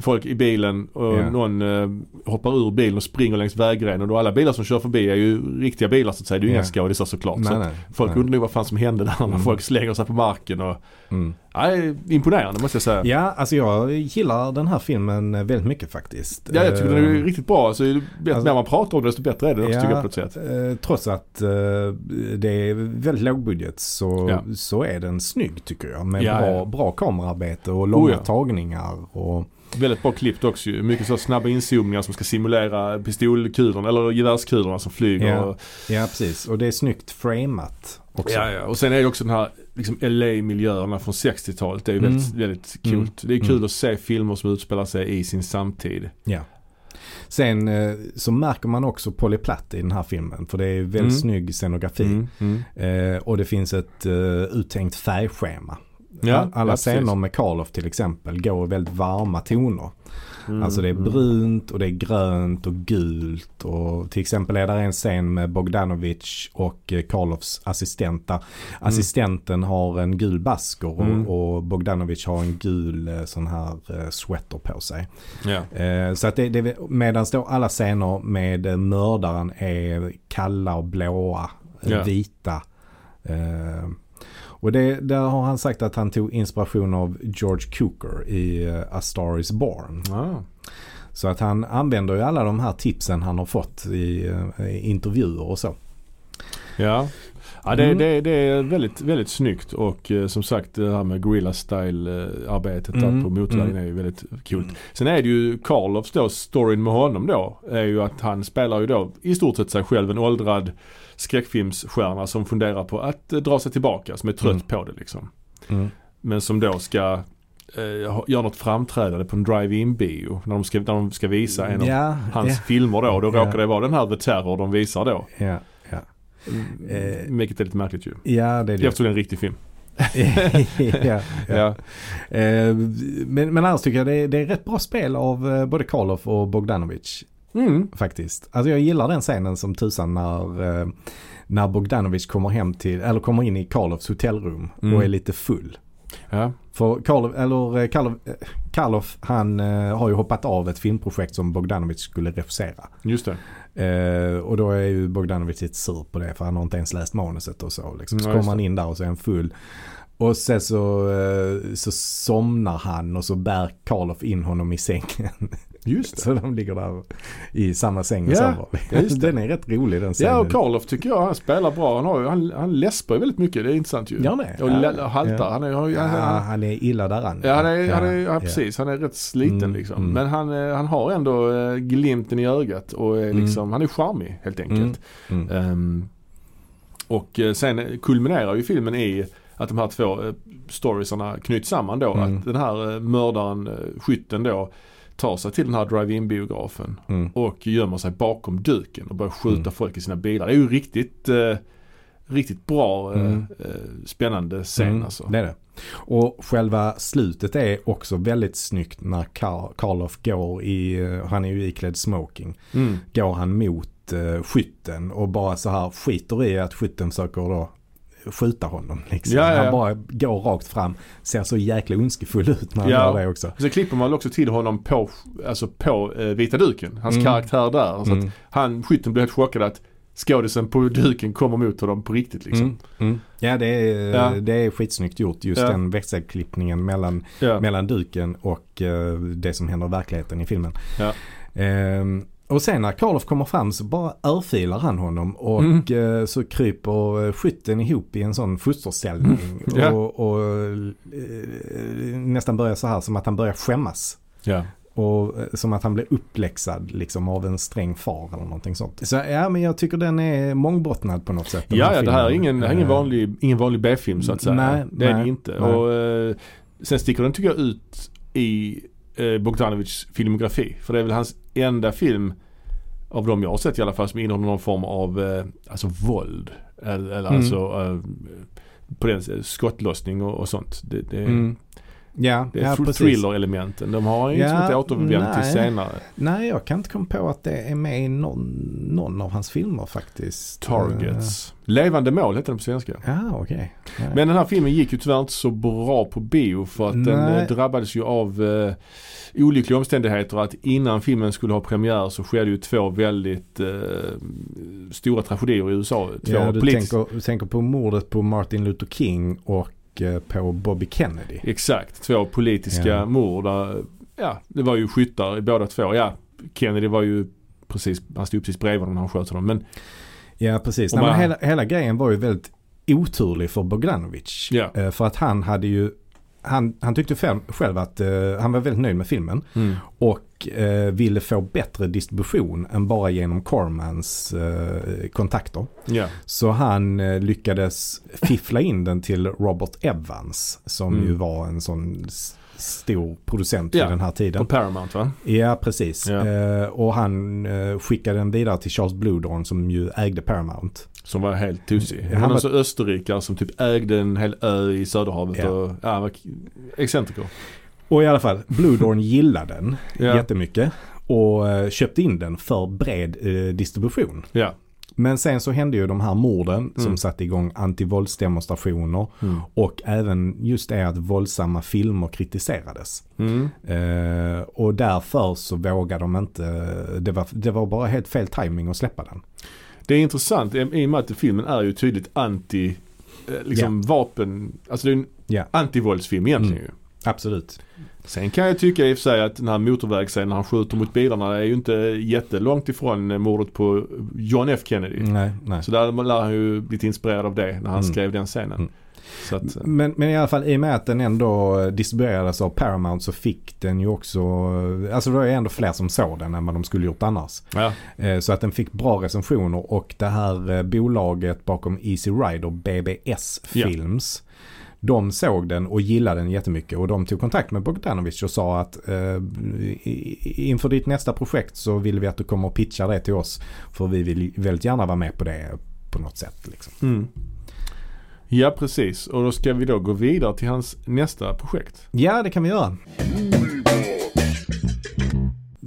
folk i bilen och Ja. någon eh, hoppar ur bilen och springer längs vägrenen och då alla bilar som kör förbi är ju riktiga bilar så att säga. Det är ju Ja. inga skådisar såklart. så Nej, att nej. folk nej. undrar nog vad fan som hände där när Mm. folk slänger sig på marken och Mm. Nej, imponerande måste jag säga. Ja. Ja, alltså jag gillar den här filmen väldigt mycket faktiskt. jag tycker den är Eh, riktigt bra. Så ju mer alltså- man pratar om det desto bättre är det också Ja. tycker jag på ett sätt. eh, Trots att eh, det är väldigt lågbudget så, Ja. så är den snygg tycker jag. Med Ja, bra, ja. bra kamerarbete och långa Oh, ja. tagningar. Och, Väldigt bra klippt också ju. Mycket så snabba inzoomningar som ska simulera pistolkulorna eller gevärskulorna som flyger. Ja. Ja, precis. Och det är snyggt framat också. Ja, ja. Och sen är det också den här liksom LA-miljöerna från 60-talet. Det är ju Mm. väldigt, väldigt Mm. coolt. Det är kul Mm. att se filmer som utspelar sig i sin samtid. Ja. Sen eh, så märker man också Polly Platt i den här filmen. För det är väldigt Mm. snygg scenografi. Mm. Mm. Eh, och det finns ett eh, uttänkt färgschema. Ja, All- Alla ja, scener med Karloff till exempel går i väldigt varma toner. Mm. Alltså det är Mm. brunt och det är grönt och gult. Och till exempel är det en scen med Bogdanovich och eh, Karloffs assistent. Där Assistenten har en gul basker och, Mm. och Bogdanovich har en gul eh, sån här eh, sweater på sig. Ja. Eh, så att det, det medan då alla scener med mördaren är kalla och blåa Ja. vita. Eh, och det, där har han sagt att han tog inspiration av George Cukor i eh, A Star Is Born. Ah. Så att han använder ju alla de här tipsen han har fått i, eh, i intervjuer och så. Ja, ja det, Mm. det, det är väldigt, väldigt snyggt och eh, som sagt det här med Gorilla Style arbetet Mm, på motorvägen mm. är ju väldigt coolt. Sen är det ju Karloffs då, storyn med honom då, är ju att han spelar ju då i stort sett sig själv, en åldrad skräckfilmsstjärna som funderar på att eh, dra sig tillbaka, som är trött Mm. på det liksom. Mm. Men som då ska eh, göra något framträdande på en drive-in bio när de ska, när de ska visa en av Ja, hans ja, filmer då. Då Ja. råkar det vara den här The Terror de visar då. ja, ja. Eh. Vilket är lite märkligt ju. ja, det är det. Eftersom det är en riktig film. ja, ja. Ja. Eh, men, men annars tycker jag det är, det är rätt bra spel av eh, både Karloff och Bogdanovic Mm. faktiskt. Alltså jag gillar den scenen som tusan när, eh, när Bogdanovic kommer hem till, eller kommer in i Karloffs hotellrum Mm. och är lite full. Ja. För Karloff, eller eh, Karloff, eh, Karloff han eh, har ju hoppat av ett filmprojekt som Bogdanovic skulle regissera. Just det. Eh, och då är ju Bogdanovic lite sur på det för han har inte ens läst manuset och så. Liksom. Så Ja, kommer han in där och så är han full. Och sen så, så somnar han och så bär Karloff in honom i sängen. Just det. så de ligger där i samma säng och Ja, sover. ja, just det. Den är rätt rolig den scenen. Ja och Karloff tycker jag han spelar bra. Han, har han, han läspar ju väldigt mycket. Det är intressant ju. Han det? Och Ja. haltar. Ja. Han är, ju- Ja, han, han är illa däran. Ja, han är, han är, ja, ja. precis. Han är rätt sliten Mm, liksom. mm. Men han, eh, han har ändå eh, glimten i ögat och är Mm. liksom, han är charmig helt enkelt. Mm. Mm. Ehm, och eh, sen kulminerar ju filmen i att de här två storiesarna knyts samman då. Mm. Att den här mördaren, skytten då, tar sig till den här drive-in biografen Mm. och gömmer sig bakom duken och börjar skjuta Mm. folk i sina bilar. Det är ju riktigt, eh, riktigt bra, eh, Mm. eh, spännande scen Mm, alltså. Det är det. Och själva slutet är också väldigt snyggt när Karl- Karloff går i, eh, han är ju iklädd smoking, Mm. går han mot eh, skytten och bara så här skiter i att skytten försöker då skjuta honom. Liksom. Ja, ja, ja. Han bara går rakt fram, ser så jäkla ondskefull ut när han Ja. gör det också. Så klipper man också till honom på, alltså på eh, vita duken. Hans Mm. karaktär där. Så att Mm. han, skytten blir helt chockad att skådisen på duken kommer mot honom på riktigt liksom. Mm. Mm. Ja, det är, Ja. det är skitsnyggt gjort. Just Ja. den växelklippningen mellan mellan duken och eh, det som händer i verkligheten i filmen. Ja. Och sen när Karloff kommer fram så bara örfilar han honom och Mm. eh, så kryper eh, skytten ihop i en sån fosterställning. Mm. Ja. Och, och eh, nästan börjar så här som att han börjar skämmas. Ja. Och som att han blir uppläxad liksom av en sträng far eller någonting sånt. Så ja men jag tycker den är mångbottnad på något sätt. Ja, ja, det här är ingen, här är ingen, vanlig, ingen vanlig B-film så att säga. Nej, det är nej, det inte. nej. Och, sen sticker den tycker jag ut i eh, Bogdanovics filmografi. För det är väl hans enda film av de jag har sett i alla fall som innehåller någon form av eh, alltså våld. Eller, eller Mm. alltså eh, på den sättet, skottlossning och, och sånt. Det, det, Mm. Ja, det är ja thriller-elementen. De har ju liksom Ja, inte återvänt till senare. Nej, jag kan inte komma på att det är med i någon, någon av hans filmer faktiskt. Targets. Levande mål heter den på svenska. Eh, Ja, okej. Nej. Men den här filmen gick ju tyvärr inte så bra på bio för att den Nej. eh, drabbades ju av eh, olyckliga omständigheter att innan filmen skulle ha premiär så skedde ju två väldigt eh, stora tragedier i USA. Två ja, du, tänker, tänker på mordet på Martin Luther King och eh, på Bobby Kennedy. Exakt, två politiska Ja. mord. Där, ja, det var ju skyttar i båda två. Ja, Kennedy var ju precis, han stod precis bredvid honom när han sköt honom. Men Ja, precis. Nej, bara- hela, hela grejen var ju väldigt oturlig för Bogdanovic. Ja. Eh, För att han hade ju, han, han tyckte själv, att eh, han var väldigt nöjd med filmen. mm, Och eh, ville få bättre distribution än bara genom Cormans eh, kontakter. ja, Så han eh, lyckades fiffla in den till Robert Evans som Mm. ju var en sån stor producent Ja, vid den här på tiden. Paramount va? Ja, precis. Ja. Eh, och han eh, skickade den vidare till Charles Bluedorn som ju ägde Paramount. Som var helt tusig. Han Han var alltså österrikare som typ ägde en hel ö i Söderhavet. Ja. Och, ja, han var excentriker. Och i alla fall, Bluedorn gillade den Ja. jättemycket. Och eh, köpte in den för bred eh, distribution. Ja. Men sen så hände ju de här morden som Mm. satte igång antivåldsdemonstrationer. Mm. Och även just det att våldsamma filmer kritiserades. Mm. Eh, och därför så vågade de inte, det var, det var bara helt fel timing att släppa den. Det är intressant i och med att filmen är ju tydligt anti eh, liksom vapen, alltså det är en Ja. antivåldsfilm egentligen Mm. ju. Absolut. Sen kan jag tycka i och för sig att den här motorvägsscenen när han skjuter mot bilarna är ju inte jättelångt ifrån mordet på John F Kennedy. Nej, nej. Så där lär han ju blivit inspirerad av det när han Mm. skrev den scenen. Mm. Att, eh, Men, men i alla fall i och med att den ändå distribuerades av Paramount så fick den ju också, alltså det var ju ändå fler som såg den än vad de skulle gjort annars. ja. Eh, Så att den fick bra recensioner och det här eh, bolaget bakom Easy Rider, BBS Ja. De såg den och gillade den jättemycket och de tog kontakt med Bogdanovich och sa att eh, inför ditt nästa projekt så vill vi att du kommer och pitchar det till oss för vi vill väldigt gärna vara med på det på något sätt. Liksom. Mm. Ja precis och då ska vi då gå vidare till hans nästa projekt. Ja, det kan vi göra.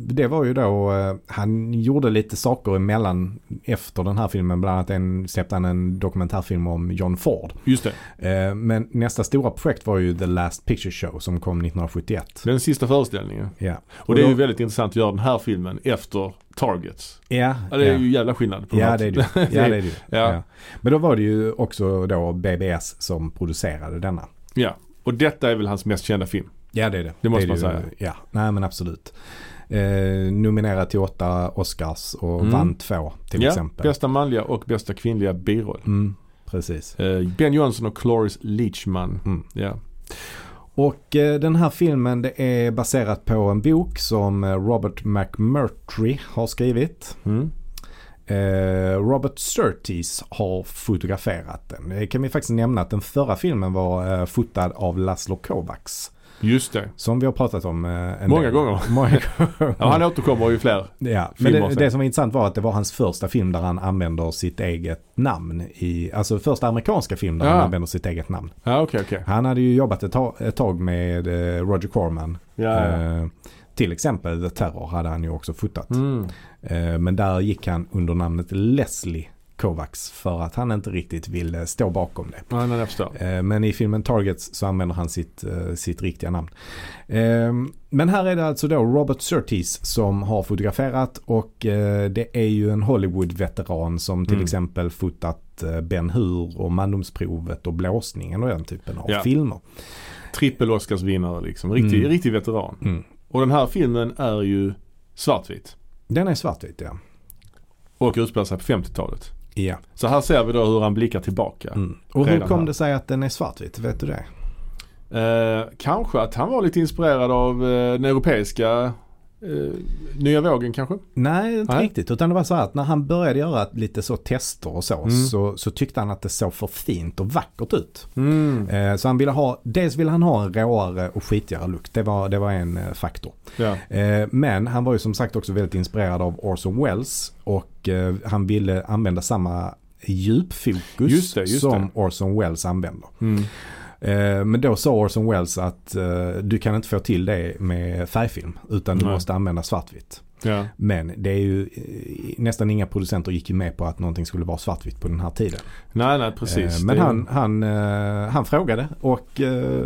Det var ju då, eh, han gjorde lite saker emellan efter den här filmen. Bland annat en, släppte han en dokumentärfilm om John Ford. Just det, Eh, Men nästa stora projekt var ju The Last Picture Show som kom 1971. den sista föreställningen. Ja, Och det är då- ju väldigt intressant att göra den här filmen efter Targets. Ja, Ja, det är ja. ju jävla skillnad på Ja det är det ju. Ja, det är det ju. Ja. Ja. Men då var det ju också då BBS som producerade denna. Ja, och detta är väl hans mest kända film. Ja det är det. Det måste är man ju. säga. Ja, nej men absolut. Eh, nominerad till åtta Oscars och Mm. vann två till ja, exempel. bästa manliga och bästa kvinnliga biroll. Mm, precis. Eh, Ben Johnson och Cloris Leachman. Mm. Ja. Och eh, den här filmen det är baserat på en bok som eh, Robert McMurtry har skrivit. Mm. Eh, Robert Surtees har fotograferat den. Det kan vi faktiskt nämna att den förra filmen var eh, fotad av Laszlo Kovacs. Just det. Som vi har pratat om eh, Många del. gånger. Många gånger. Ja, han återkommer ju fler. Ja, men det, det som var intressant var att det var hans första film där han använder sitt eget namn. I, alltså första amerikanska film där Ja. han använder sitt eget namn. Ja, okej, okej. Han hade ju jobbat ett tag, ett tag med eh, Roger Corman. Ja, ja. Eh, till exempel The Terror hade han ju också fotat. Mm. Eh, men där gick han under namnet Leslie Kovacs för att han inte riktigt ville stå bakom det. Ja, nej, jag. Eh, Men i filmen Targets så använder han sitt, eh, sitt riktiga namn. Eh, Men här är det alltså då Robert Surtees som har fotograferat och eh, det är ju en Hollywood-veteran som till Mm. exempel fotat Ben Hur och Mandomsprovet och Blåsningen och den typen av Ja. filmer. Trippel Oscarsvinnare liksom. Riktig, Mm. riktig veteran. Mm. Och den här filmen är ju svartvit. Den är svartvit ja. Och utspelar sig på 50-talet. Ja. Så här ser vi då hur han blickar tillbaka. Mm. Och hur kom här. det sig att den är svartvit? Vet du det? Eh, kanske att han var lite inspirerad av eh, den europeiska eh, nya vågen kanske. Nej, inte Nej. riktigt. Utan det var så här att när han började göra lite så tester och så, Mm. så, så tyckte han att det såg för fint och vackert ut. Mm. Eh, så han ville ha, dels ville han ha en råare och skitigare look. Det var, det var en eh, faktor. Ja. Men han var ju som sagt också väldigt inspirerad av Orson Welles och han ville använda samma djupfokus Just det, just som det. Orson Welles använder. Mm. Eh, Men då sa Orson Welles att eh, du kan inte få till det med färgfilm utan du Nej. måste använda svartvitt. Ja. Men det är ju eh, nästan inga producenter gick ju med på att någonting skulle vara svartvitt på den här tiden. Nej, nej precis. Eh, Men han, han, eh, han frågade och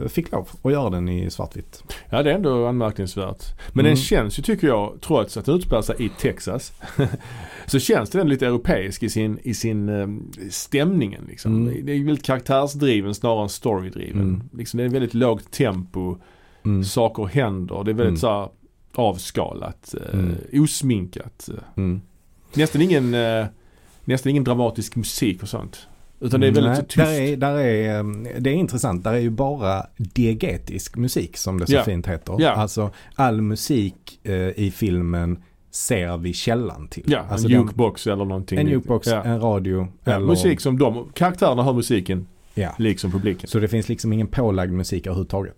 fick lov att göra den i svartvitt. Ja det är ändå anmärkningsvärt. Men Mm. den känns ju tycker jag, trots att den utspelar sig i Texas. så känns den lite europeisk i sin, i sin stämningen liksom. Mm. Det är väldigt karaktärsdriven snarare än storydriven. Mm. Liksom, det är väldigt lågt tempo, Mm. saker händer. Det är väldigt Mm. så här avskalat, eh, Mm. osminkat. Mm. Nästan ingen, eh, nästan ingen dramatisk musik och sånt. Utan det är väldigt Nej, tyst. Där är, där är, eh, det är intressant. Där är ju bara diegetisk musik som det så Ja. fint heter. Ja. Alltså all musik eh, i filmen ser vi källan till. Ja, alltså en den- jukebox eller någonting. en jukebox, Ja. en radio. Ja, eller, Musik som de, karaktärerna hör musiken Ja. liksom publiken. Så det finns liksom ingen pålagd musik överhuvudtaget.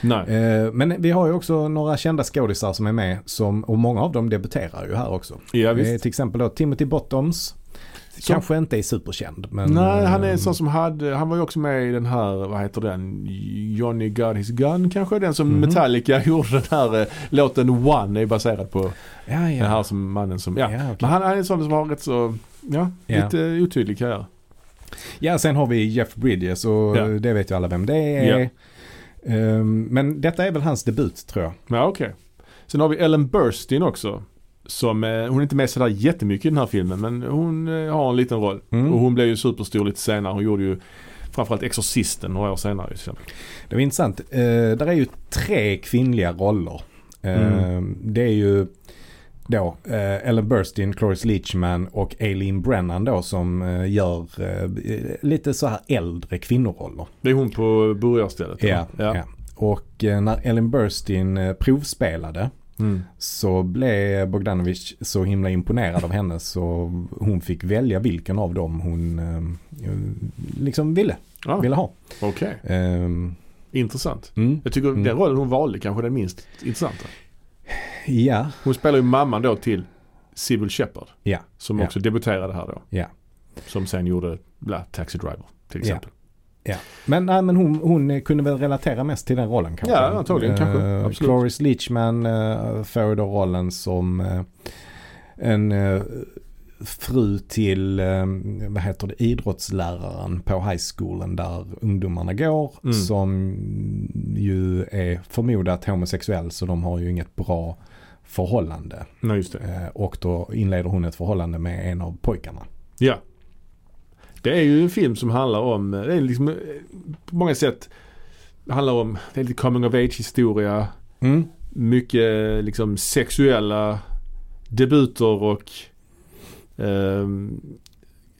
Nej. Eh, men vi har ju också några kända skådisar som är med som, och många av dem debuterar ju här också. Ja Eh, visst. till exempel då Timothy Bottoms. Som- Kanske inte är superkänd men... Nej, han är eh, en sån som hade, han var ju också med i den här, vad heter den? Johnny Got His Gun kanske? Den som Mhm. Metallica gjorde den här eh, låten One är baserad på. Ja, Den ja. här som mannen som, ja. Ja, okej. Men han är en sån som har rätt så, ja, Ja. lite otydlig karriär. ja, sen har vi Jeff Bridges och det vet ju alla vem det är. Ehm, men detta är väl hans debut tror jag. Ja okej. Sen har vi Ellen Burstyn också. Som, eh, hon är inte med sådär jättemycket i den här filmen men hon eh, har en liten roll. Mm. Och hon blev ju superstor lite senare. Hon gjorde ju framförallt Exorcisten några år senare. Det var intressant. Eh, där är ju tre kvinnliga roller. Mm. Det är ju då eh, Ellen Burstyn, Cloris Leachman och Aileen Brennan då som eh, gör eh, lite så här äldre kvinnoroller. Det är hon på burgarstället. Ja, eller? ja. Och eh, när Ellen Burstyn eh, provspelade Mm. så blev Bogdanovich så himla imponerad av henne så hon fick välja vilken av dem hon eh, liksom ville, Ah, ville ha. Okej, Ehm, intressant. mm, Jag tycker Mm. den rollen hon valde kanske är den minst intressanta. Ja, Hon spelar ju mamman då till Sybil Shepard. Ja. Som Ja. också debuterade här då. Ja. Som sen gjorde bla, Taxi Driver till exempel. Men, nej, men hon, hon kunde väl relatera mest till den rollen kanske. Ja, antagligen, kanske. Eh, Absolut. Cloris Leachman uh, får då rollen som eh, en eh, fru till, vad heter det, idrottsläraren på high schoolen där ungdomarna går. Mm. Som ju är förmodat homosexuell så de har ju inget bra förhållande. Nej, just det. Eh, och då inleder hon ett förhållande med en av pojkarna. Ja. Det är ju en film som handlar om, det är liksom eh, på många sätt handlar om, det är lite coming of age historia. Mm. Mycket liksom sexuella debuter och ehm,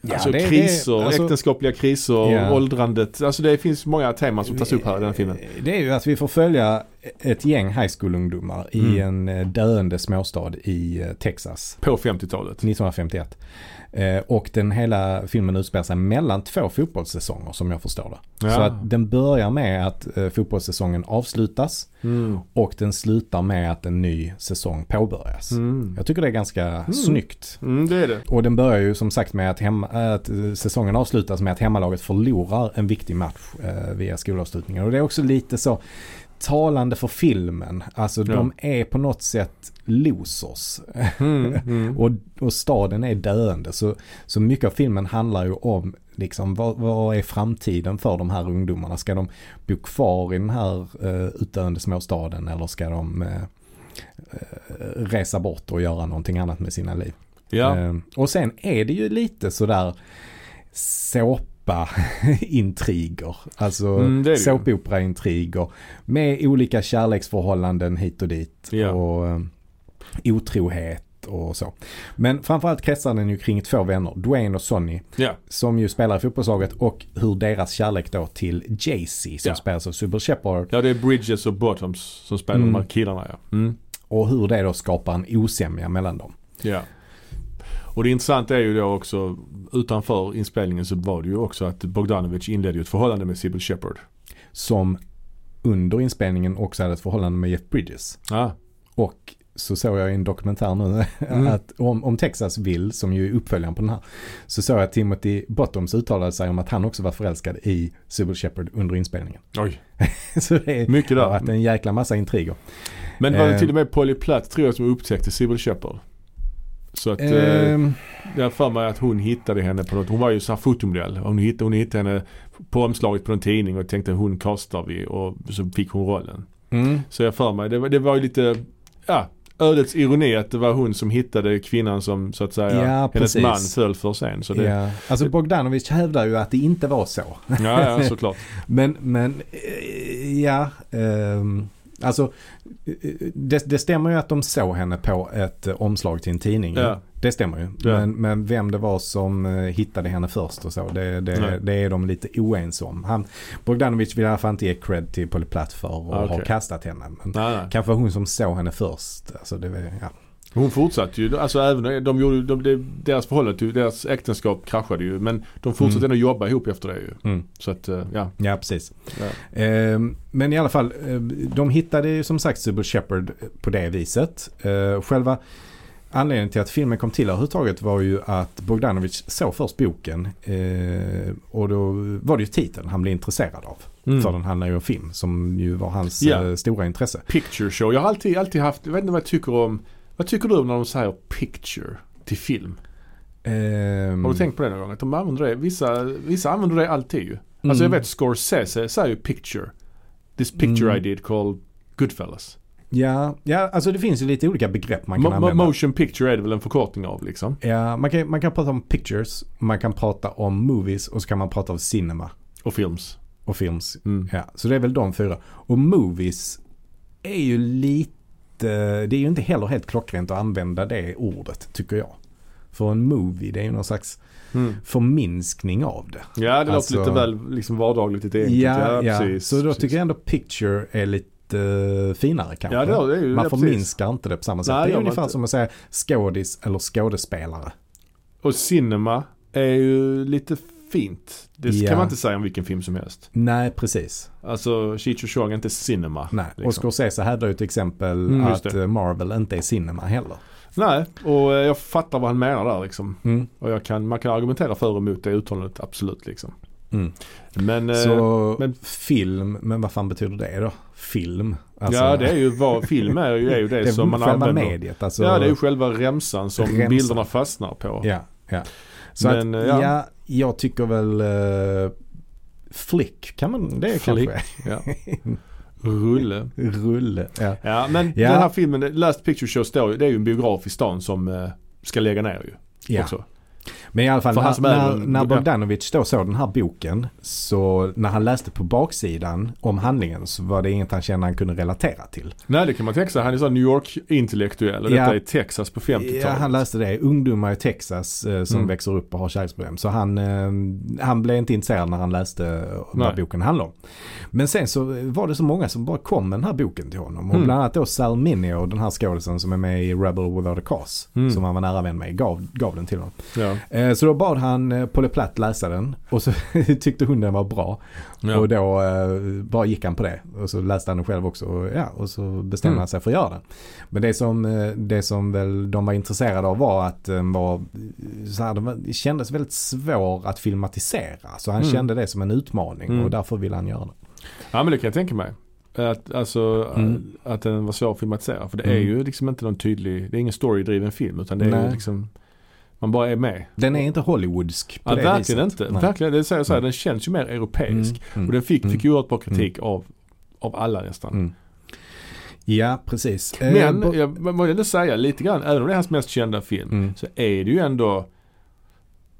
Ja, alltså det- det- kriser, alltså- äktenskapliga kriser, Ja. åldrandet. Alltså det finns många teman som tas upp här i den här filmen. Det är ju att vi får följa ett gäng high school-ungdomar i Mm. en eh, döende småstad i eh, Texas På 50-talet. 1951. Eh, och den hela filmen utspelar sig mellan två fotbollssäsonger som jag förstår det. Ja. Så att den börjar med att fotbollssäsongen avslutas Mm. och den slutar med att en ny säsong påbörjas. Mm. Jag tycker det är ganska snyggt. Mm, det är det. Och den börjar ju som sagt med att, hemma, att säsongen avslutas med att hemmalaget förlorar en viktig match eh, via skolavslutningen. Och det är också lite så talande för filmen. Alltså Ja. de är på något sätt losers. Mm. Mm. och, och staden är döende. Så, så mycket av filmen handlar ju om liksom, vad, vad är framtiden för de här ungdomarna? Ska de bo kvar i den här uh, utdöende småstaden eller ska de eh, resa bort och göra någonting annat med sina liv? Ja. Eh, och sen är det ju lite sådär såpa-intriger. Alltså Mm, såpopera-intriger med olika kärleksförhållanden hit och dit. Ja. Och eh, otrohet och så. Men framförallt kretsar den ju kring två vänner, Dwayne och Sonny, ja. som ju spelar i fotbollslaget och hur deras kärlek då till Jay-Z som Ja. spelas av Super Shepard Ja, det är Bridges och Bottoms som spelar Mm. de här killarna ja. Mm. och hur det då skapar en osämja mellan dem. Ja. Och det intressanta är ju då också utanför inspelningen så var det ju också att Bogdanovich inledde ett förhållande med Sybil Shepard. Som under inspelningen också hade ett förhållande med Jeff Bridges. Ah. Och så såg jag i en dokumentär nu Mm. att om, om Texas vill, som ju är uppföljaren på den här, så såg jag att Timothy Bottoms uttalade sig om att han också var förälskad i Sybil Shepard under inspelningen. Oj, så det mycket har varit en jäkla massa intriger. Men var det till och med Polly Platt tror jag som upptäckte Sybil Shepard. Så att Ehm, jag har för mig att hon hittade henne på något. Hon var ju så här fotomodell. Hon hittade, hon hittade henne på omslaget på en tidning och tänkte hon kastar vi och så fick hon rollen. mm, Så jag för mig, det var, det var ju lite, ja, ödets ironi att det var hon som hittade kvinnan som så att säga Ja, hennes precis. man föll för sen. Så det, ja, ja. Alltså Bogdanovich hävdar ju att det inte var så. ja, såklart. Men, men eh, ja. ehm, alltså det, det stämmer ju att de såg henne på ett omslag till en tidning. Ja. Det stämmer ju. Ja. Men, men vem det var som eh, hittade henne först och så, det, det, det är de lite oense om. Han, Bogdanovich vill i alla fall inte ge cred till Polly Platt för att Ah, okej. ha kastat henne. Men Nej, nej. kanske hon som såg henne först. Alltså det, ja. Hon fortsatte ju, alltså även de gjorde, de, de, deras förhållande, deras äktenskap kraschade ju men de fortsatte Mm. ändå jobba ihop efter det ju. Mm. Så att, eh, ja. ja, precis. ja. Ehm, men i alla fall, eh, de hittade ju som sagt Sybil Shepard på det viset. Eh, själva anledningen till att filmen kom till överhuvudtaget var ju att Bogdanovich såg först boken eh, och då var det ju titeln han blev intresserad av. Mm. För den handlar ju om film som ju var hans eh, stora intresse. Picture show. Jag har alltid, alltid haft, jag vet inte vad jag tycker om, vad tycker du om när de säger picture till film? Ehm, Har du tänkt på det någon gång? Att de använder det, vissa, vissa använder det alltid ju. Alltså jag mm. vet Scorsese säger ju picture. This picture Mm. I did called Goodfellas. Ja, ja, alltså det finns ju lite olika begrepp man kan Mo- använda. motion picture är det väl en förkortning av liksom. Ja, man kan, man kan prata om pictures, man kan prata om movies och så kan man prata om cinema Och films. och films. Mm. Ja, så det är väl de fyra. Och movies är ju lite, det är ju inte heller helt klockrent att använda det ordet tycker jag. För en movie det är ju någon slags Mm. förminskning av det. Ja det Alltså- låter lite väl liksom vardagligt lite enkelt. ja, ja. precis. så då precis. tycker jag ändå picture är lite eh, finare kanske. Ja det, det ju man ja, precis. förminskar inte det på samma sätt. Nej, det är ungefär inte. som att säga skådis eller skådespelare. Och cinema är ju lite fint. Det Ja. kan man inte säga om vilken film som helst. Nej, precis. Alltså Cheech och Chong är inte cinema. Nej. liksom. Och Scorsese hävdar ju till exempel Mm, att eh, Marvel inte är cinema heller. Nej, och eh, jag fattar vad han menar där liksom. Mm. Och jag kan, man kan argumentera för och emot det uttalandet, absolut liksom. Mm. Men, eh, Så men- film, men vad fan betyder det då? Film? Alltså, ja det är ju vad film är ju, är ju det, det som man använder. mediet. Alltså, Ja det är ju själva remsan som Remsan. bilderna fastnar på. Ja, ja. Så Men, att, eh, ja. ja. Jag tycker väl uh, Flick kan man, det Flick. kanske Ja. Rulle. rulle. Ja. Ja men Ja. den här filmen, Last Picture Show står det är ju en biograf i stan som eh, ska lägga ner ju. Ja. Också. Men i alla fall när, är när, när ja. Bogdanovich då såg den här boken så när han läste på baksidan om handlingen så var det inget han kände han kunde relatera till. Nej det kan man tänka sig. Han är sån New York-intellektuell och Ja. detta är Texas på 50-talet. Ja, han läste det. Ungdomar i Texas eh, som Mm. växer upp och har kärleksproblem. Så han, eh, han blev inte intresserad när han läste vad boken handlar om. Men sen så var det så många som bara kom med den här boken till honom. Och Mm. bland annat då Sal Mineo, den här skådisen som är med i Rebel Without a Cause. Mm. Som han var nära vän med, gav, gav den till honom. Ja. Eh, Så då bad han eh, Polly Platt läsa den och så tyckte hon den var bra. Ja. Och då eh, bara gick han på det. Och så läste han den själv också. Och, ja, och så bestämde Mm. han sig för att göra den. Men det som, det som väl de var intresserade av var att den var, så här, den var, kändes väldigt svår att filmatisera. Så han Mm. kände det som en utmaning Mm. och därför ville han göra det. ja men det kan jag tänka mig. Att, alltså, Mm. att den var svår att filmatisera. För det är Mm. ju liksom inte någon tydlig, det är ingen storydriven film utan det är Nej. ju liksom, man bara är med. Den är inte Hollywoodsk på Ja, det verkligen viset. inte. Nej. Verkligen, det säger så här, Nej. den känns ju mer europeisk. Mm, mm, Och den fick, mm. fick ju oerhört bra kritik av, av alla nästan. mm. Ja, precis. Eh, Men bo- jag måste ändå säga lite grann, även om det är hans mest kända film, Mm. så är det ju ändå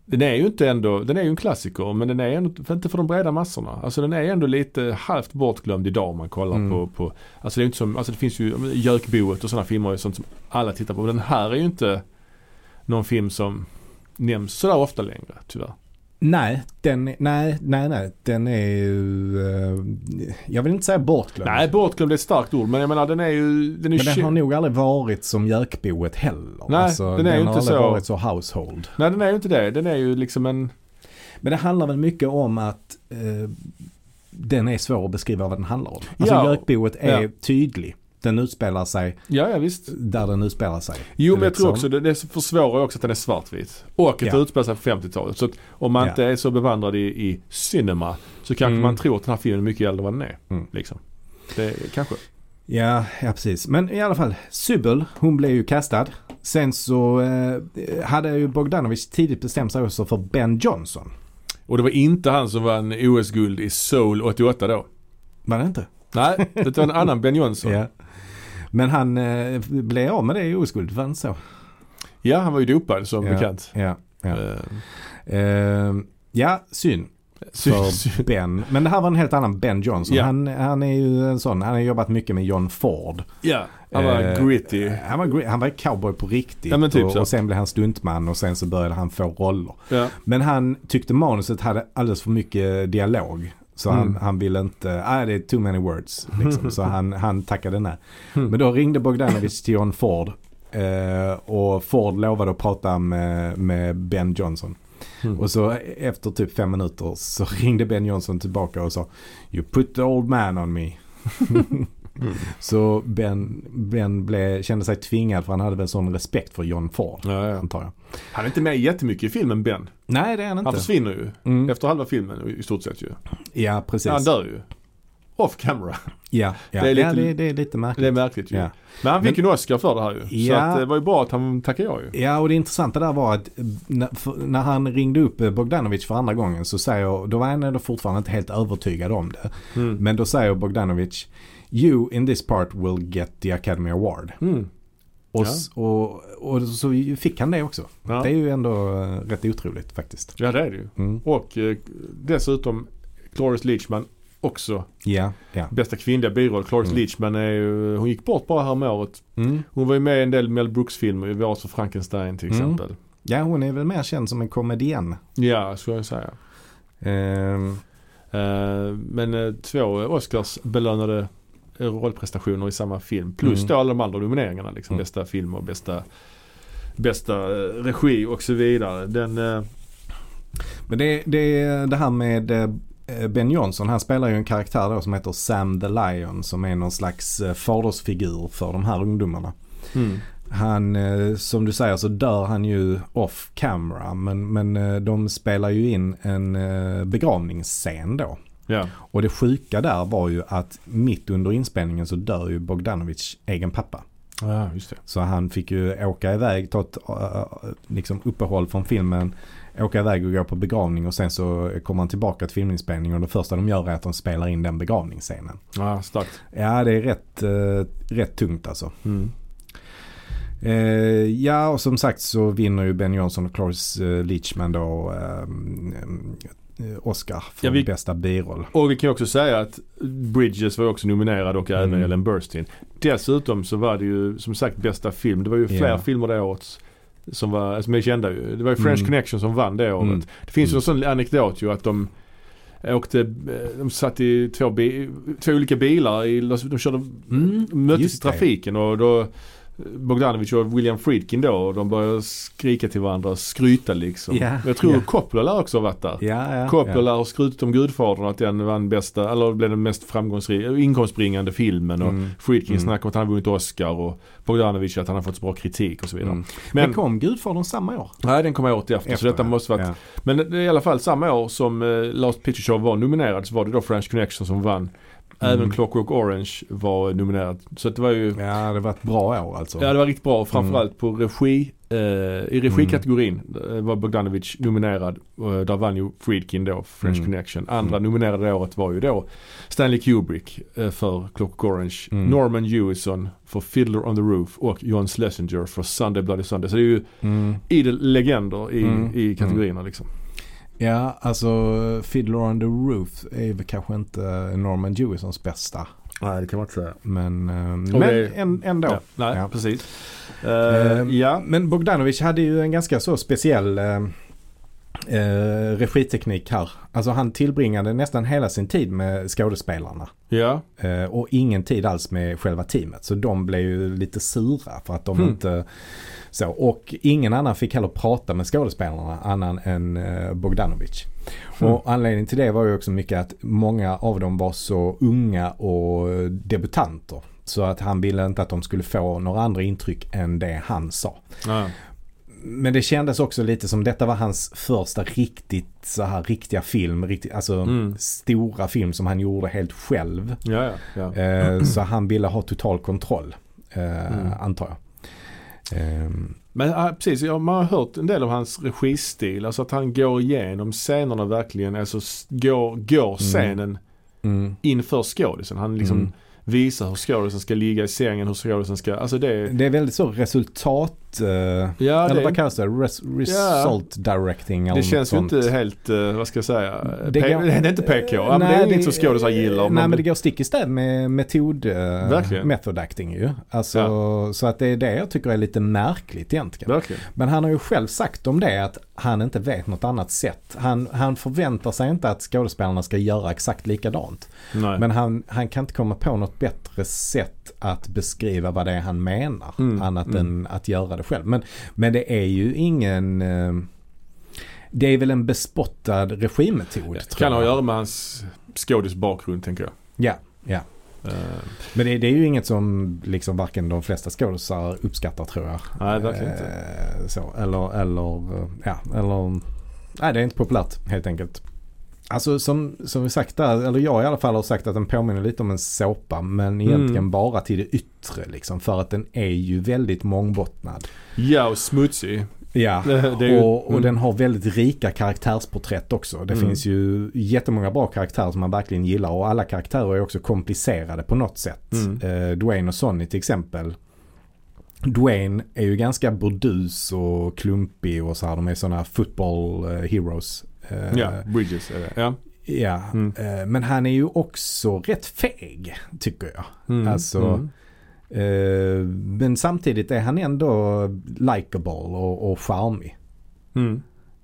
den är ju inte ändå, den är ju en klassiker men den är ändå, för inte för de breda massorna. Alltså den är ändå lite halvt bortglömd idag om man kollar Mm. på, på, alltså det är ju inte som, alltså det finns ju Jökboet och sådana filmer och sånt som alla tittar på. Men den här är ju inte någon film som nämns sådär ofta längre tyvärr. Nej, den, nej, nej, nej. Den är ju, eh, jag vill inte säga bortglömd. Nej, bortglömd är ett starkt ord men jag menar den är ju, den är ju Men den har nog aldrig varit som Jökboet heller. Nej, alltså, den är ju har inte aldrig så- varit så household. Nej den är ju inte det. Den är ju liksom en, Men det handlar väl mycket om att eh, den är svår att beskriva vad den handlar om. Alltså Ja. Jökboet är Ja. tydlig. Den utspelar sig ja ja visst. där den utspelar sig. Jo men jag tror Liksom. också det, det försvårar också att den är svartvit. Och att Ja. det utspelar sig på 50-talet. Så att om man Ja. inte är så bevandrad i, i cinema så kanske Mm. man tror att den här filmen är mycket äldre än vad den är. Mm. Liksom. Det, kanske. Ja, ja precis. Men i alla fall, Sybil, hon blev ju kastad. Sen så eh, hade ju Bogdanovich tidigt bestämt sig också för Ben Johnson. Och det var inte han som vann OS-guld i Seoul 88 då. Var det inte? Nej, det var en annan Ben Johnson. Ja. Men han eh, blev av med det i oskuld, var så? Ja, han var ju dopad som Ja. bekant. Ja. Ja, Eh, eh, ja synd sy- för Ben. Men det här var en helt annan Ben Johnson. Ja. Han, han är ju en sån, han har jobbat mycket med John Ford. ja, han var Eh, gritty. Han var, han var cowboy på riktigt. Ja, typ och, och sen blev han stuntman och sen så började han få roller. Ja. Men han tyckte manuset hade alldeles för mycket dialog. Så han, Mm. han ville inte, nej det är too many words. Liksom. så han, han tackade nej. Mm. Men då ringde Bogdanovich till John Ford. Eh, och Ford lovade att prata med, med Ben Johnson. Mm. Och så efter typ fem minuter så ringde Ben Johnson tillbaka och sa You put the old man on me. Mm. Så Ben, ben blev, kände sig tvingad för han hade väl sån respekt för John Ford. Ja, ja. Antar jag. Han är inte med jättemycket i filmen Ben. Nej det är han Han inte. försvinner ju. Mm. Efter halva filmen i stort sett ju. Ja precis. Han dör ju. Off camera. Ja, ja. Det är lite- ja det, det är lite märkligt. Det är märkligt ju. Ja. Men han fick Men- ju en Oscar för det här ju. Så Ja. att det var ju bra att han tackade ja ju. Ja och det intressanta där var att eh, när han ringde upp eh, Bogdanovich för andra gången så säger, då var han ändå fortfarande inte helt övertygad om det. Mm. Men då säger Bogdanovich You in this part will get the Academy Award. Mm. Och, Ja. och, och så fick han det också. Ja. Det är ju ändå eh, rätt otroligt faktiskt. ja, det är det ju. Mm. Och eh, dessutom Cloris Leachman också Ja, ja. bästa kvinnliga biroll. Cloris Mm. Leachman är ju, hon gick bort bara här med året. Mm. Hon var ju med i en del Mel Brooks-filmer, i våras för Frankenstein till Mm. exempel. ja, hon är väl mer känd som en komedienn. Ja, skulle jag säga. Eh, men två Oscars belönade rollprestationer i samma film. Plus Mm. då alla de andra nomineringarna. Liksom, Mm. Bästa film och bästa, bästa eh, regi och så vidare. Den, eh, Men det, det, det här med eh, Ben Johnson, han spelar ju en karaktär då som heter Sam the Lion som är någon slags fadersfigur för de här ungdomarna. mm. Han, som du säger så dör han ju off camera men, men de spelar ju in en begravningsscen då. Ja. Och det sjuka där var ju att mitt under inspelningen så dör ju Bogdanovic egen pappa. ja, just det. Så han fick ju åka iväg, ta ett äh, liksom uppehåll från filmen, åka iväg och gå på begravning och sen så kommer han tillbaka till filminspelningen och det första de gör är att de spelar in den begravningsscenen. Ja, starkt. Ja, det är rätt, eh, rätt tungt alltså. Mm. Eh, ja, och som sagt så vinner ju Ben Johnson och Cloris eh, Leachman då eh, Oscar för Ja, vi- bästa biroll. Och vi kan också säga att Bridges var också nominerad och även Mm. Ellen Burstyn. Dessutom så var det ju som sagt bästa film. Det var ju fler Ja. filmer det året som, var, som är kända ju. Det var ju French Mm. Connection som vann det året. Mm. Det finns ju Mm. en sån anekdot ju att de åkte, eh, de satt i två, bi, två olika bilar, i, de körde, Mm, möttes i det. trafiken och då Bogdanovic och William Friedkin då och de började skrika till varandra och skryta liksom. Ja, Jag tror ja. Coppola lär också ha varit där. Ja, ja, Coppola har skrutit om Gudfadern att den vann bästa, eller blev den mest framgångsrika, inkomstbringande filmen och Mm. Friedkin Mm. snackade om att han har vunnit Oscar och Bogdanovic att han har fått så bra kritik och så vidare. Mm. Men, Men, kom Gudfadern samma år? nej den kommer året efter, så detta måste varit ja. Men i alla fall samma år som eh, Last Picture Show var nominerad så var det då French Connection som vann. Även Mm. Clockwork Orange var nominerad. Så det var ju, Ja, det var ett bra år alltså. ja det var riktigt bra. Framförallt på regi, eh, i regikategorin eh, var Bogdanovic nominerad. Och där vann ju Friedkin då, French Mm. Connection. Andra Mm. nominerade året var ju då Stanley Kubrick eh, för Clockwork Orange. Mm. Norman Jewison för Fiddler on the Roof och John Schlesinger för Sunday Bloody Sunday. Så det är ju Mm. idel legender i, Mm. i kategorierna liksom. Ja, alltså Fiddler on the Roof är väl kanske inte Norman Jewisons bästa. Nej det kan man inte säga. Men, eh, men det- en, ändå. Ja, nej, Ja. precis. Eh, Ehm, ja. Men Bogdanovic hade ju en ganska så speciell eh, eh, regiteknik här. Alltså han tillbringade nästan hela sin tid med skådespelarna. Ja. Eh, och ingen tid alls med själva teamet. Så de blev ju lite sura för att de Hmm. inte så. Och ingen annan fick heller prata med skådespelarna annan än eh, Bogdanovic. Hmm. Och anledningen till det var ju också mycket att många av dem var så unga och debutanter. Så att han ville inte att de skulle få några andra intryck än det han sa. Ja. Men det kändes också lite som detta var hans första riktigt så här riktiga film. Riktigt, alltså Mm. stora film som han gjorde helt själv. Ja, ja, ja. Eh, så han ville ha total kontroll. Eh, Mm. Antar jag. Ehm, Men ja, precis, ja, man har hört en del av hans registil. Alltså att han går igenom scenerna verkligen. Alltså går, går scenen mm, inför skådisen. Han liksom mm. visar hur skådisen ska ligga i sängen, hur skådisen ska, alltså det Det är väldigt så resultat... eh, Ja, eller det, vad kallas det? Res, result directing eller det känns ju inte helt, eh, vad ska jag säga, Det går- det är inte PK. Ja, men det Nej, är inget som skådisar gillar. Nej men det går stick i stäv med metod, uh, Verkligen. method acting ju. Alltså, Så att det är det jag tycker är lite märkligt egentligen. Verkligen. Men han har ju själv sagt om det att han inte vet något annat sätt. Han, han förväntar sig inte att skådespelarna ska göra exakt likadant. Nej. Men han, han kan inte komma på något bättre sätt att beskriva vad det är han menar. Mm, Annat mm. än att göra det själv. Men, men det är ju ingen... eh, Det är väl en bespottad regimetod. tror kan ha att göra med hans skådisbakgrund tänker jag. Ja, ja. Eh, Men det, det är ju inget som liksom varken de flesta skådisar uppskattar tror jag. Nej, verkligen inte. Eh, Så, eller, eller, ja, eller, nej det är inte populärt helt enkelt. Alltså som, som vi sagt där, eller jag i alla fall har sagt att den påminner lite om en såpa men egentligen Mm. bara till det yttre liksom. För att den är ju väldigt mångbottnad. Ja, och smutsig. Ja, ju, och, och mm. den har väldigt rika karaktärsporträtt också. Det Mm. finns ju jättemånga bra karaktärer som man verkligen gillar och alla karaktärer är också komplicerade på något sätt. Mm. Eh, Dwayne och Sonny till exempel. Dwayne är ju ganska burdus och klumpig och så här. De är sådana football eh, heroes. Eh, Ja, Bridges är det. Ja. ja. Mm. Eh, men han är ju också rätt feg tycker jag. Mm. Alltså, Mm. Eh, men samtidigt är han ändå likable och, och charmig. Mm.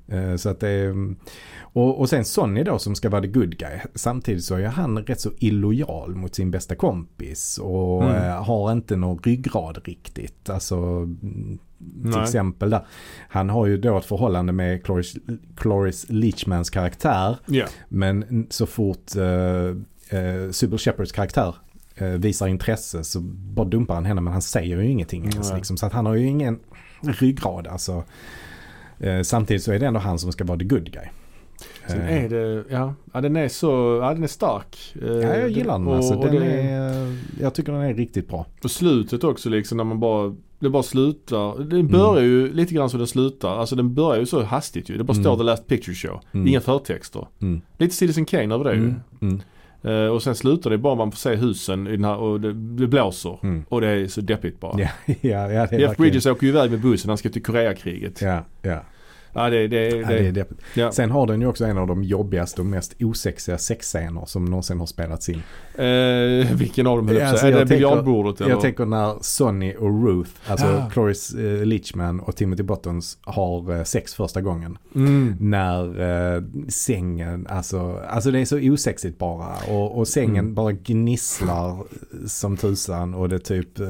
Eh, Så att det är, och, och sen Sonny då som ska vara the good guy. Samtidigt så är han rätt så illojal mot sin bästa kompis och Mm. eh, har inte någon ryggrad riktigt. Alltså mm, till Nej. exempel där. Han har ju då ett förhållande med Cloris, Cloris Leachmans karaktär. Ja. Men så fort uh, uh, Sybil Shepherds karaktär eh, visar intresse så bara dumpar han henne men han säger ju ingenting ens. Liksom. Så att han har ju ingen ryggrad alltså. Eh, samtidigt så är det ändå han som ska vara the good guy. Sen Eh, är det, ja, ja den är så, ja den är stark. Eh, ja, jag gillar den och, alltså. och Den det är, jag tycker den är riktigt bra. På slutet också liksom när man bara, det bara slutar. Mm. Den börjar ju lite grann som den slutar. Alltså den börjar ju så hastigt ju. Det bara Mm. står The Last Picture Show. Mm. Inga förtexter. Mm. Lite Citizen Kane över det ju. Eh, och sen slutar det bara man får se husen i den här och det, det blåser. Mm. Och det är så deppigt bara. Ja, det är Jeff Bridges åker ju iväg med bussen, han ska till Koreakriget. Ja, Ja, ja. det, det, det, ja, det är deppigt. ja. Sen har den ju också en av de jobbigaste och mest osexiga sexscener som någonsin har spelats in. Eh, vilken av dem höll Alltså? Är det tänker- biljardbordet eller? Jag tänker när Sonny och Ruth, alltså Ah. Cloris eh, Leachman och Timothy Bottoms har eh, sex första gången. Mm. När eh, sängen, alltså, alltså det är så osexigt bara. Och, och sängen Mm. bara gnisslar som tusan och det typ, eh,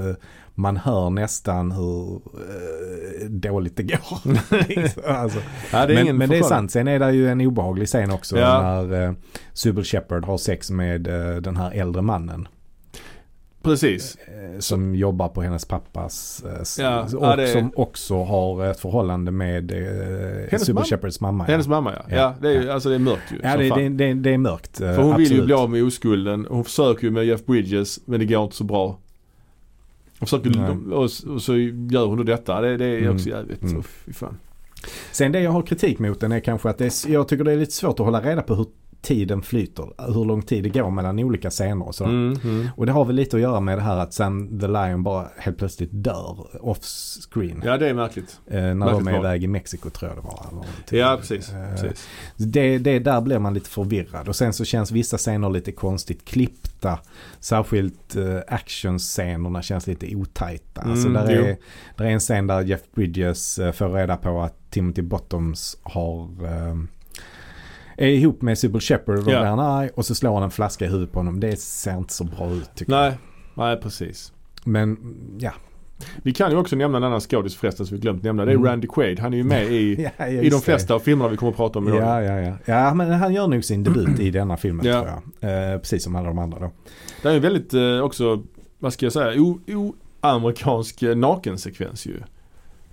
man hör nästan hur eh, dåligt det går. alltså, Ja, det är men men det är sant, sen är det ju en obehaglig scen också Ja. när eh, Sybil Shepard har sex med eh, den här äldre mannen. Precis. Eh, Som jobbar på hennes pappas. eh, Ja, och ja, det- som också har ett förhållande med eh, mamma. Shepards mamma. Hennes mamma ja. Ja. Det är, Ja. alltså det är mörkt ju. Ja, det, det, det, det är mörkt. eh, För hon vill ju absolut. bli av med oskulden. Hon försöker ju med Jeff Bridges men det går inte så bra. Hon försöker, och, och så gör hon då detta. Det, det är Mm. också jävligt. Mm. Fy fan. Sen det jag har kritik mot den är kanske att det är, jag tycker det är lite svårt att hålla reda på hur tiden flyter. Hur lång tid det går mellan olika scener och så. Mm, mm. Och det har väl lite att göra med det här att Sam the Lion bara helt plötsligt dör off screen. Ja det är märkligt. Eh, när Märkligt de är iväg i Mexiko tror jag det var. eller. Ja precis. Eh, precis. Det, det där blir man lite förvirrad och sen så känns vissa scener lite konstigt klippta. Särskilt eh, actionscenerna känns lite otajta. Alltså Mm, där, jo. är, där är en scen där Jeff Bridges eh, får reda på att Timothy Bottoms har eh, är ihop med Sybil Shepard och då Ja. blir han arg och så slår han en flaska i huvudet på honom. Det ser inte så bra ut tycker jag. Nej, nej precis. Men ja. Vi kan ju också nämna en annan skådis förresten som vi glömt nämna. Det är Mm. Randy Quaid. Han är ju med i, ja i de flesta av filmerna vi kommer att prata om idag. Ja, ja, ja. Ja, men han gör nog sin debut i denna filmen Ja. tror jag. Eh, precis som alla de andra då. Det är ju väldigt eh, också, vad ska jag säga, o- o-amerikansk eh, nakensekvens ju.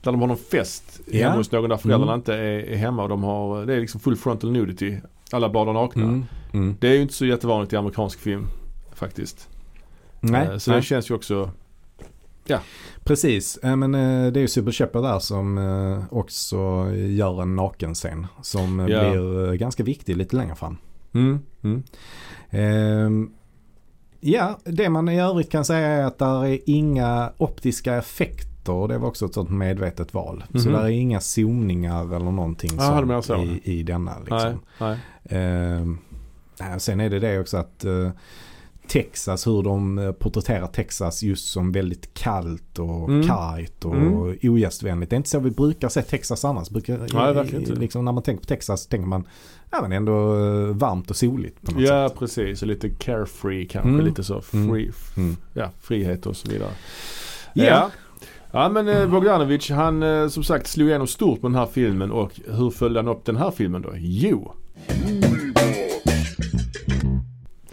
Där de har någon fest Ja. hemma hos någon där föräldrarna Mm. inte är, är hemma och de har, det är liksom full frontal nudity. Alla badar nakna. Mm. Mm. Det är ju inte så jättevanligt i amerikansk film faktiskt. Nej, Eh, så nej. det känns ju också, Precis, eh, men eh, det är ju Sybil Shepard där som också gör en nakenscen som eh, Ja. blir ganska viktig lite längre fram. mm, mm. Ehm, Ja, det man i övrigt kan säga är att där är inga optiska effekter och det var också ett sånt medvetet val. Så Mhm. där är inga zoomningar eller någonting Ah, sånt i, i denna. Nej, Liksom. nej. Ehm, ja, sen är det det också att eh, Texas, hur de eh, porträtterar Texas just som väldigt kallt och Mm. kargt och Mm. ogästvänligt. Det är inte så vi brukar se Texas annars. Brukar, Nej, inte. Liksom, när man tänker på Texas tänker man ja, men ändå eh, varmt och soligt på något Ja sätt. precis, och lite carefree kanske. Mm. Lite så Mm. free, Mm. ja, frihet och så vidare. Ja. Ja. Ja men eh, Bogdanovic han eh, som sagt slog igenom stort med den här filmen och hur följde han upp den här filmen då? Jo,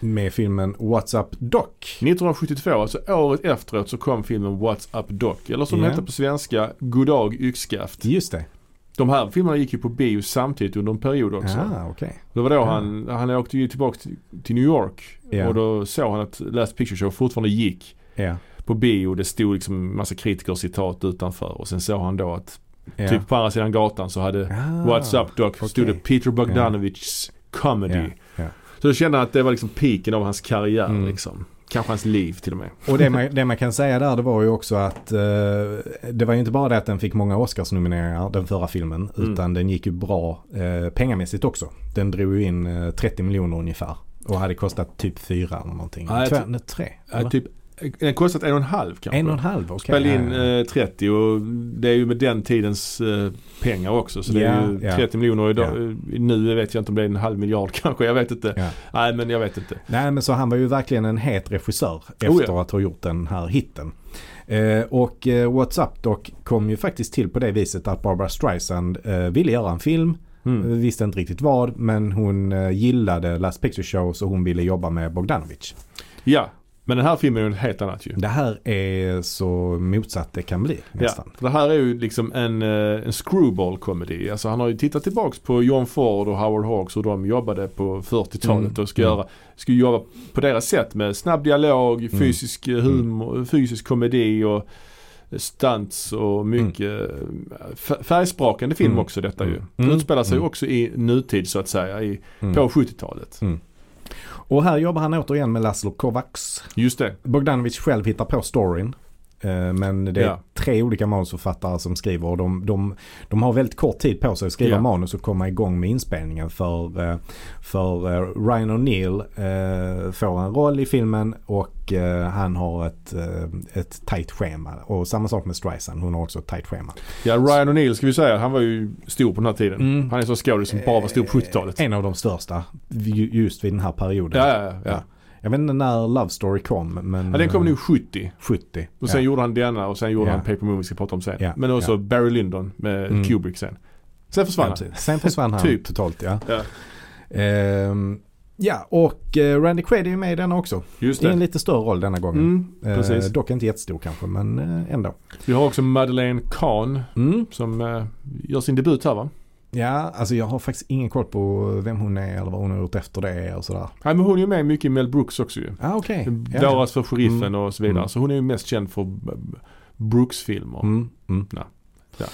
Med filmen What's Up Doc. 1972, alltså året efteråt så kom filmen What's Up Doc. Eller som Ja. den hette på svenska, Goddag Yxskaft. Just det. De här filmerna gick ju på bio samtidigt under en period också. Ah, okej. Det var då Ja. han, han åkte ju tillbaka till, till New York. Ja. Och då såg han att Last Picture Show fortfarande gick Ja. På bio. Det stod liksom massa kritiker citat utanför. Och sen såg han då att Ja. Typ på andra sidan gatan så hade Ah, What's Up Doc stod det. Peter Bogdanovichs comedy. Ja, ja. Så då kände jag att det var liksom piken av hans karriär Mm. liksom. Kanske hans liv till och med. Och det man, det man kan säga där det var ju också att eh, det var ju inte bara det att den fick många Oscarsnomineringar den förra filmen Mm. utan den gick ju bra eh, pengamässigt också. Den drog ju in eh, 30 miljoner ungefär och hade kostat typ fyra eller någonting. Ja, jag Två, tror- nej, tre? Ja, eller? typ, den kostat en och en halv kanske. en och en halv, okej. Spelade in eh, 30 och det är ju med den tidens eh, pengar också. Så det är Ja, ju ja. 30 miljoner idag. Eh, Nu vet jag inte om det är en halv miljard kanske. Jag vet inte. Nej men jag vet inte. Nej men så han var ju verkligen en het regissör efter Oh, ja. att ha gjort den här hitten. Eh, och eh, What's Up Doc kom ju faktiskt till på det viset att Barbara Streisand eh, ville göra en film. Mm. Eh, Visste inte riktigt vad men hon eh, gillade Last Picture Show så hon ville jobba med Bogdanovich. Ja, men den här filmen är ju något helt annat ju. Det här är så motsatt det kan bli nästan. Ja, det här är ju liksom en, eh, en screwball comedy. Alltså han har ju tittat tillbaks på John Ford och Howard Hawks och de jobbade på 40-talet Mm, och ska mm. göra, ska jobba på deras sätt med snabb dialog, Mm. fysisk eh, humor, fysisk komedi och stunts och mycket f- färgsprakande film Mm. också detta ju. Mm. Det Mm. utspelar sig Mm. också i nutid så att säga, i, Mm. på 70-talet. Och här jobbar han återigen med Laszlo Kovacs. Just det. Bogdanovich själv hittar på storyn. Eh, Men det är Ja. tre olika manusförfattare som skriver och de, de, de har väldigt kort tid på sig att skriva Ja. manus och komma igång med inspelningen. För, eh, för eh, Ryan O'Neill får en roll i filmen och han har ett, ett tajt schema. Och samma sak med Streisand, hon har också ett tajt schema. Ja, Ryan O'Neill ska vi säga, han var ju stor på den här tiden. Mm. Han är så skådis som bara var stor på 70-talet. En av de största ju- just vid den här perioden. Ja, ja, ja. Ja. Jag vet inte när Love Story kom men... ja den kom eh, nog 70. 70. Och sen ja. gjorde han denna och sen gjorde Ja. han Paper Moon vi ska prata om sen. Ja, Men också. Barry Lyndon med Mm. Kubrick sen. Sen försvann han. Sen försvann han Typ. totalt ja. Ja, Ehm, ja och eh, Randy Quaid är ju med i den också. just I en det. lite större roll denna gången. Mm, precis. Eh, dock inte jättestor kanske men eh, ändå. Vi har också Madeleine Kahn Mm. som eh, gör sin debut här va? Ja, alltså jag har faktiskt ingen koll på vem hon är eller vad hon har gjort efter det och sådär. Nej men hon är ju med mycket i Mel Brooks också ju. Ah, okej. Ja. Våras för sheriffen Mm. och så vidare. Mm. Så hon är ju mest känd för Brooks-filmer. Mm, mm. Ja. Ja.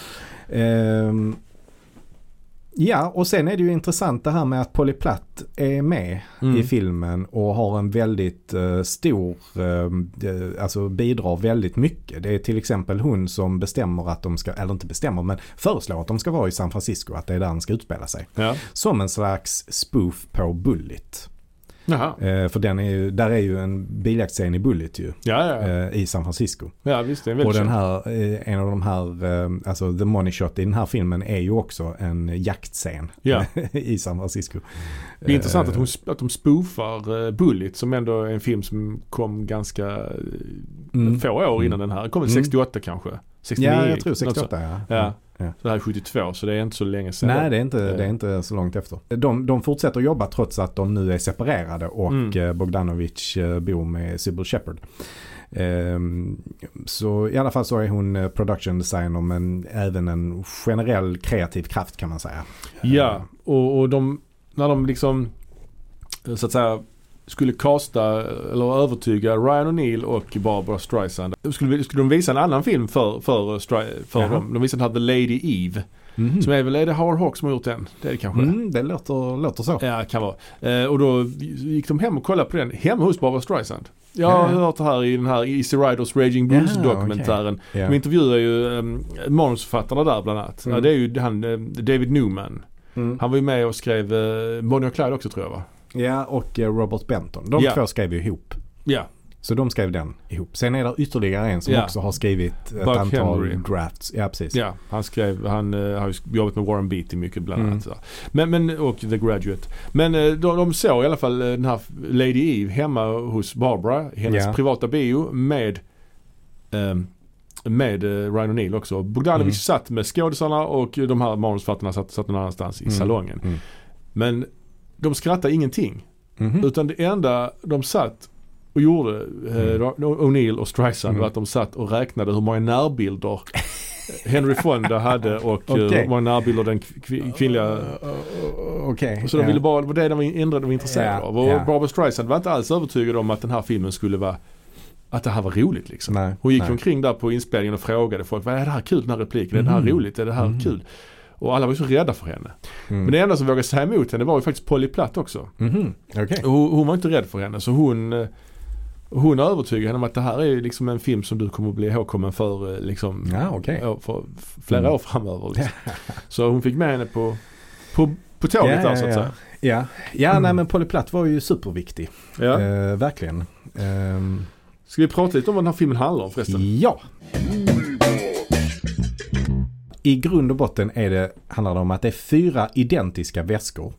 Ja, och sen är det ju intressant det här med att Polly Platt är med Mm. i filmen och har en väldigt eh, stor, uh, alltså bidrar väldigt mycket. Det är till exempel hon som bestämmer att de ska, eller inte bestämmer men föreslår att de ska vara i San Francisco, att det är där den ska utspela sig. Ja. Som en slags spoof på Bullet. Eh, för den är ju, där är ju en biljaktscen i Bullet ju. Ja, ja. ja. eh, I San Francisco. ja visst det är Och väldigt den här, eh, en av de här, eh, alltså the money shot i den här filmen är ju också en jaktscen Ja. i San Francisco. Det är intressant Eh, att, hon, att de spoofar uh, Bullet som ändå är en film som kom ganska eh, Mm. få år innan Mm. den här. Den kom väl Mm. 68 kanske? 69? Ja, jag tror något så. 68 ja. Ja. Ja. Så det här är 72 så det är inte så länge sedan. Nej, det är, inte, det är inte så långt efter. De, de fortsätter jobba trots att de nu är separerade och Mm. eh, Bogdanovich eh, bor med Sybil Shepard. Ehm, så i alla fall så är hon eh, production designer men även en generell kreativ kraft kan man säga. Ja, och, och de, när de liksom så att säga skulle kasta eller övertyga Ryan O'Neill och Barbara Streisand. Skulle, skulle de visa en annan film för, för, Stri- för Jaha. dem. De visade den här The Lady Eve. Mhm. Som är väl, är det Howard Hawks som har gjort den? Det är det kanske? Mm, det låter, låter så. Ja, kan vara. Eh, och då gick de hem och kollade på den hemma hos Barbara Streisand. Jag har hört det här i den här Easy Riders Raging Bulls Jaha, dokumentären. Ja. De intervjuar ju um, manusförfattarna där bland annat. Mm. Ja, det är ju han eh, David Newman. Mm. Han var ju med och skrev uh, Bonnie och Clyde också tror jag va? Ja, och eh, Robert Benton. De Ja. två skrev ju ihop. Ja. Så de skrev den ihop. Sen är det ytterligare en som Ja. också har skrivit ett Buck antal Henry. drafts. Ja, precis. Ja, han skrev, han eh, har jobbat med Warren Beatty mycket bland Mm. annat. Men, men, och The Graduate. Men eh, de, de såg i alla fall den här Lady Eve hemma hos Barbara, hennes Ja. privata bio med ehm, med Ryan O'Neill också. Bogdanovich Mm. satt med skådisarna och de här manusförfattarna satt, satt någon annanstans i Mm. salongen. Mm. Men de skrattade ingenting. Mhm. Utan det enda de satt och gjorde, eh, Mm. O'Neill och Streisand, Mm. var att de satt och räknade hur många närbilder Henry Fonda hade och eh, Okej. hur många närbilder den kv- kvinnliga Uh, Okej. så de ville bara, det var det de var enda de var intresserade Ja, av. Och ja. Barbara Streisand var inte alls övertygad om att den här filmen skulle vara att det här var roligt liksom. Nej, Hon gick nej. omkring där på inspelningen och frågade folk, är det här kul den här repliken? Är det här Mhm. roligt? Är det här Mhm. kul? Och alla var ju så rädda för henne. Mm. Men det enda som vågade säga emot henne var ju faktiskt Polly Platt också. Mhm, Okej. Och Hon, var inte rädd för henne så hon eh, hon övertygade henne om att det här är liksom en film som du kommer att bli ihågkommen för eh, liksom Ja, ja, för flera Mm. år framöver. Liksom. Så hon fick med henne på, på, på tåget där så att säga. Ja, ja Mm. nej men Polly Platt var ju superviktig. Ja. Eh, verkligen. Ehm, Ska vi prata lite om vad den här filmen handlar om förresten? ja. I grund och botten är det, handlar det om att det är fyra identiska väskor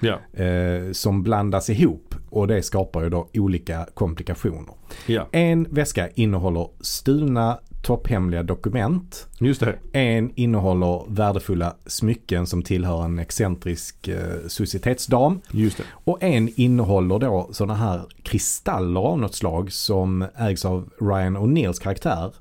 Ja. eh, som blandas ihop och det skapar ju då olika komplikationer. ja, En väska innehåller stulna topphemliga dokument. just det. En innehåller värdefulla smycken som tillhör en excentrisk eh, societetsdam. Just det. Och en innehåller då sådana här kristaller av något slag som ägs av Ryan O'Neills karaktär.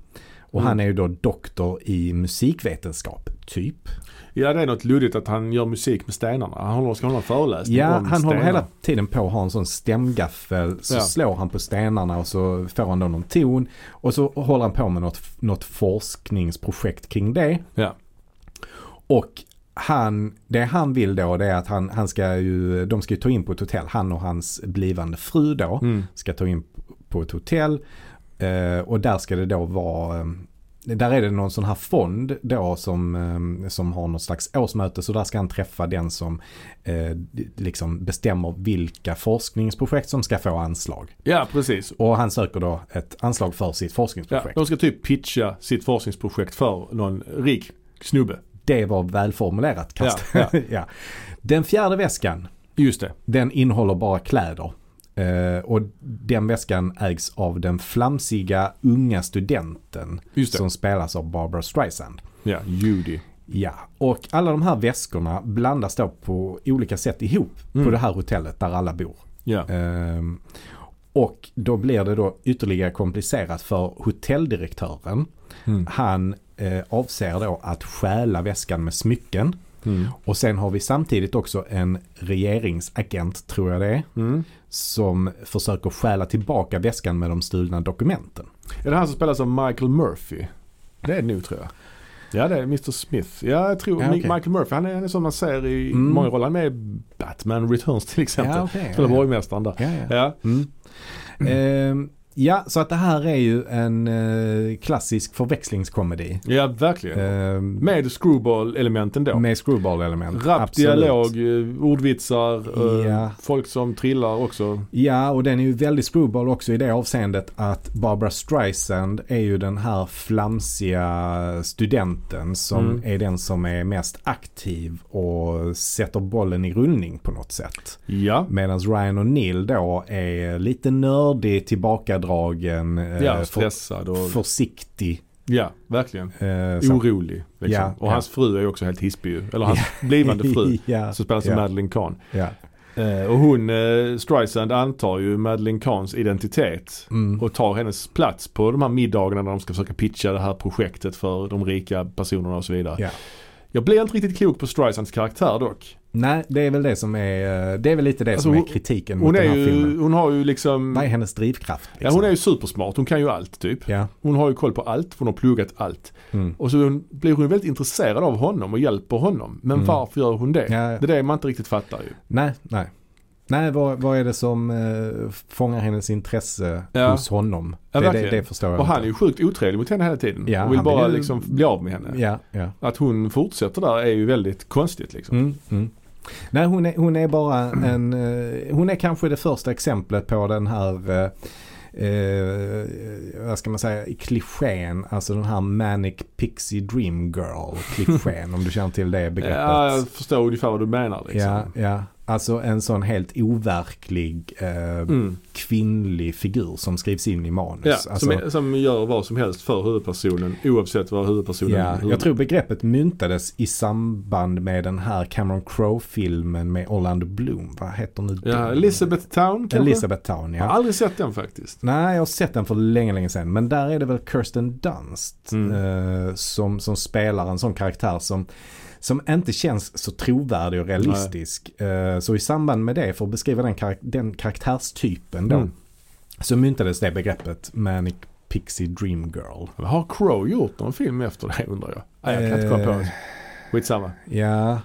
Och Mm. han är ju då doktor i musikvetenskap, typ. Ja det är något luddigt att han gör musik med stenarna. Han håller, ska hålla en föreläsning Ja, om han håller hela tiden på att ha en sån stämgaffel. Så Ja. slår han på stenarna och så får han då någon ton. Och så håller han på med något, något forskningsprojekt kring det. Ja. Och han, det han vill då det är att han, han ska ju, de ska ju ta in på ett hotell. Han och hans blivande fru då Mm. ska ta in på ett hotell. Eh, och där ska det då vara, eh, där är det någon sån här fond då som, eh, som har något slags årsmöte. Så där ska han träffa den som eh, liksom bestämmer vilka forskningsprojekt som ska få anslag. ja precis. Och han söker då ett anslag för sitt Ja, forskningsprojekt. de ska typ pitcha sitt forskningsprojekt för någon rik snubbe. Det var välformulerat kast. Ja, ja. Den fjärde väskan Just det. Den innehåller bara kläder. Eh, och den väskan ägs av den flamsiga unga studenten som spelas av Barbara Streisand. Ja, Judy. Ja, och alla de här väskorna blandas då på olika sätt ihop Mm. på det här hotellet där alla bor. Ja. Ehm, och då blir det då ytterligare komplicerat för hotelldirektören. Mm. Han eh, avser då att stjäla väskan med smycken. Mm. Och sen har vi samtidigt också en regeringsagent, tror jag det är, Mm. som försöker stjäla tillbaka väskan med de stulna dokumenten. Är det han som spelas av Michael Murphy? Det är det nog tror jag. Ja det är Mr Smith. Ja jag tror Ja, okej. Michael Murphy han är, han är som man ser i Mm. många roller. Han är med i Batman Returns till exempel. Ja, okej. Spelar Ja, borgmästaren där. Ja, ja. Ja. Mm. Ehm, ja, så att det här är ju en eh, klassisk förväxlingskomedi. ja verkligen. Ehm, Med screwball-elementen då. med screwball-element. Rapp dialog, eh, ordvitsar, eh, Ja. folk som trillar också. Ja, och den är ju väldigt screwball också i det avseendet att Barbara Streisand är ju den här flamsiga studenten som Mm. är den som är mest aktiv och sätter bollen i rullning på något sätt. Ja. Medan Ryan O'Neill då är lite nördig, tillbakadragen, eh, Ja, stressad och försiktig. ja, verkligen. eh, Orolig. Liksom. Ja, och ja. hans fru är ju också helt hispig. Eller hans blivande fru. ja, Som spelas av Madeleine Kahn. Eh, och hon, eh, Streisand, antar ju Madeleine Kahns identitet. Mm. Och tar hennes plats på de här middagarna när de ska försöka pitcha det här projektet för de rika personerna och så vidare. Ja. Jag blir inte riktigt klok på Streisands karaktär dock. Nej, det är väl det som är, eh, det är väl lite det Alltså, som är kritiken mot den är här ju, filmen. hon har ju liksom... Vad är hennes drivkraft? Ja, liksom? hon är ju supersmart. Hon kan ju allt typ. Ja. Hon har ju koll på allt. Hon har pluggat allt. Mm. Och så hon, blir hon väldigt intresserad av honom och hjälper honom. Men Mm. varför gör hon det? Ja. Det är det man inte riktigt fattar ju. Nej, nej. Nej, vad, vad är det som eh, fångar hennes intresse Ja. hos honom? Ja, det, det, det förstår jag Och han är inte. ju sjukt otrevlig mot henne hela tiden. Ja, och vill bara vill liksom bli av med henne. Ja, ja. Att hon fortsätter där är ju väldigt konstigt liksom. Mm, mm. Nej, hon är, hon är bara en... eh, hon är kanske det första exemplet på den här... eh, Eh, vad ska man säga, klichén, alltså den här Manic Pixie Dream Girl klichén om du känner till det begreppet. Ja, jag förstår ungefär vad du menar liksom. ja, ja. Alltså en sån helt overklig eh, Mm. kvinnlig figur som skrivs in i manus. Ja, alltså, som, som gör vad som helst för huvudpersonen oavsett vad huvudpersonen Ja, huvud- jag tror begreppet myntades i samband med den här Cameron Crowe-filmen med Orlando Bloom. Vad heter nu Ja, den? Elizabeth Town kanske? Elizabeth Town, Jag har ja. aldrig sett den faktiskt. Nej, jag har sett den för länge, länge sedan. Men där är det väl Kirsten Dunst Mm. eh, som, som spelar en sån karaktär som, som inte känns så trovärdig och realistisk. Eh, så i samband med det, för att beskriva den, karak- den karaktärstypen då, Mm. så myntades det begreppet Manic Pixie Dream Girl. Har Crow gjort någon film efter det undrar jag? Nej, jag kan inte komma på Eh, det. Skitsamma. Ja.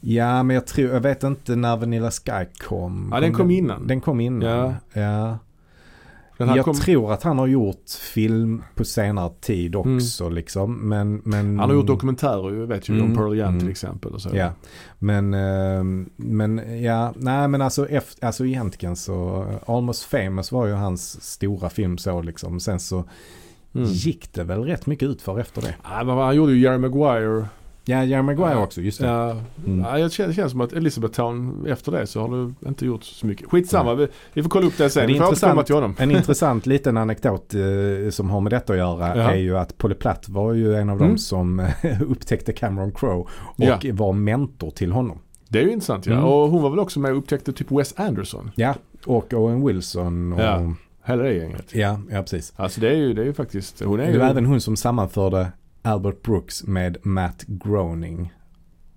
Ja, men jag tror, jag vet inte när Vanilla Sky kom. Ja, den kom innan. Den kom innan. Ja. ja. Jag kom, tror att han har gjort film på senare tid också liksom. Men, men, han har gjort dokumentärer ju, vet ju, om Mm, Pearl Jam mm. till exempel. Och så. Ja, men, ehm, men ja, nej men alltså, efter, alltså egentligen så Almost famous var ju hans stora film så liksom. Sen så Mm. gick det väl rätt mycket utför efter det. Ja, men han gjorde ju Jerry Maguire. Ja, Jerry Maguire Ja. också, just det. Ja, Mm. ja, jag känner, det känns som att Elizabeth Town efter det så har du inte gjort så mycket. Skitsamma, vi, vi får kolla upp det sen. Vi får återkomma till honom. En intressant liten anekdot eh, som har med detta att göra Ja. är ju att Polly Platt var ju en av Mm. dem som eh, upptäckte Cameron Crowe och Ja. var mentor till honom. Det är ju intressant ja. Mm. Och hon var väl också med och upptäckte typ Wes Anderson. Ja, och Owen Wilson och Ja. ja, Hela det gänget. ja, precis. Alltså det är ju, det är ju faktiskt, hon är Det ju... var även hon som sammanförde Albert Brooks med Matt Groening.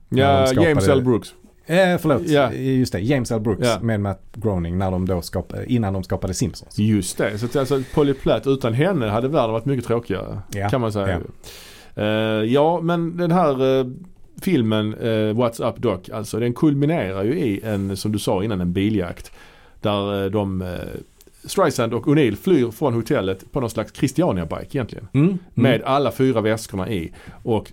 ja, skapade- James L. Brooks. Eh, förlåt, Ja. just det. James L. Brooks Ja. med Matt Groening när de då skapade, innan de skapade Simpsons. Just det. Så att, alltså, Polly Platt utan henne hade världen varit mycket tråkigare. Ja. Kan man säga. Ja. Ja, men den här eh, filmen eh, What's Up Doc, alltså den kulminerar ju i en, som du sa innan, en biljakt. Där de Streisand och O'Neill flyr från hotellet på någon slags Christiania-bike egentligen. Mm. Med alla fyra väskorna i. Och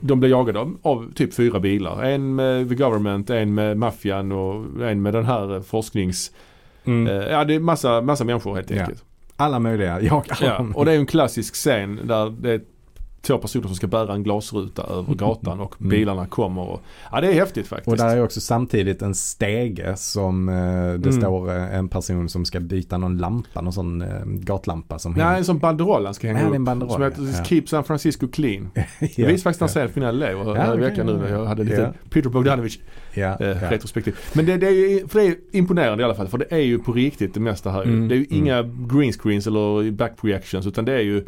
de blir jagade av, av typ fyra bilar. En med The Government, en med maffian och en med den här eh, forsknings... Mm. Eh, ja det är massa, massa människor helt Ja. enkelt. Alla möjliga. Jag, Ja, och det är en klassisk scen där det är två personer som ska bära en glasruta över gatan och Mm. bilarna kommer. Och, ja det är häftigt faktiskt. Och där är också samtidigt en stege som eh, det Mm. står eh, en person som ska byta någon lampa, någon sån eh, gatlampa som Nej, hänger. en sån banderoll han ska hänga är upp. en banderoll, som heter ja. Keep San Francisco Clean. ja, Jag visade faktiskt ja. en scen för mina elever Ja, här i veckan nu när ja. jag hade lite Ja. Peter Bogdanovich Ja, eh, ja. retrospektiv. Men det, det är för det är imponerande i alla fall för det är ju på riktigt det mesta här. Mm, Det är ju mm. inga green screens eller back projections utan det är ju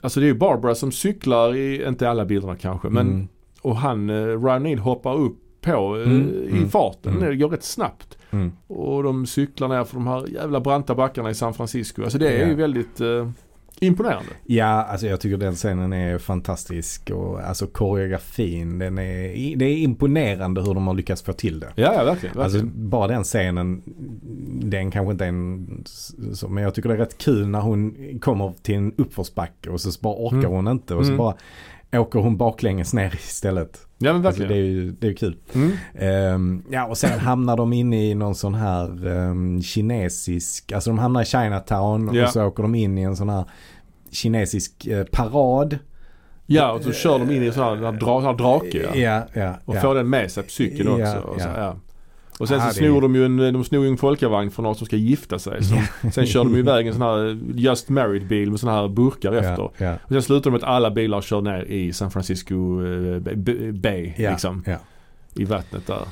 Alltså det är ju Barbara som cyklar i, inte alla bilderna kanske, men Mm. och han, eh, Ryan Neal hoppar upp på eh, Mm, i mm, farten. mm. Det går rätt snabbt. Mm. Och de cyklar ner för de här jävla branta backarna i San Francisco. Alltså det är Ja. ju väldigt eh, imponerande. Ja, alltså jag tycker den scenen är fantastisk och alltså koreografin, den är, det är imponerande hur de har lyckats få till det. Ja, ja verkligen. Alltså verkligen. bara den scenen, den kanske inte är en, så, men jag tycker det är rätt kul när hon kommer till en uppförsbacke och så bara orkar Mm. hon inte och så Mm. bara åker hon baklänges ner istället. ja men Alltså verkligen. det är ju det är ju kul. mm. Ehm, ja och sen hamnar de inne i någon sån här ehm, kinesisk, alltså de hamnar i Chinatown Ja. och så åker de in i en sån här kinesisk eh, parad. Ja, och så kör de in i en sån här, dra, sån här drake ja. Ja. Och ja. får den med sig på cykeln också. Så, ja. Och sen Ja, så det- snor de ju en, de snor ju en folkavagn från någon som ska gifta sig. Så. Sen kör de ju iväg en sån här Just Married bil med såna här burkar efter. Ja, ja, Och sen slutar de med att alla bilar kör ner i San Francisco eh, Bay ja, liksom. I vattnet där.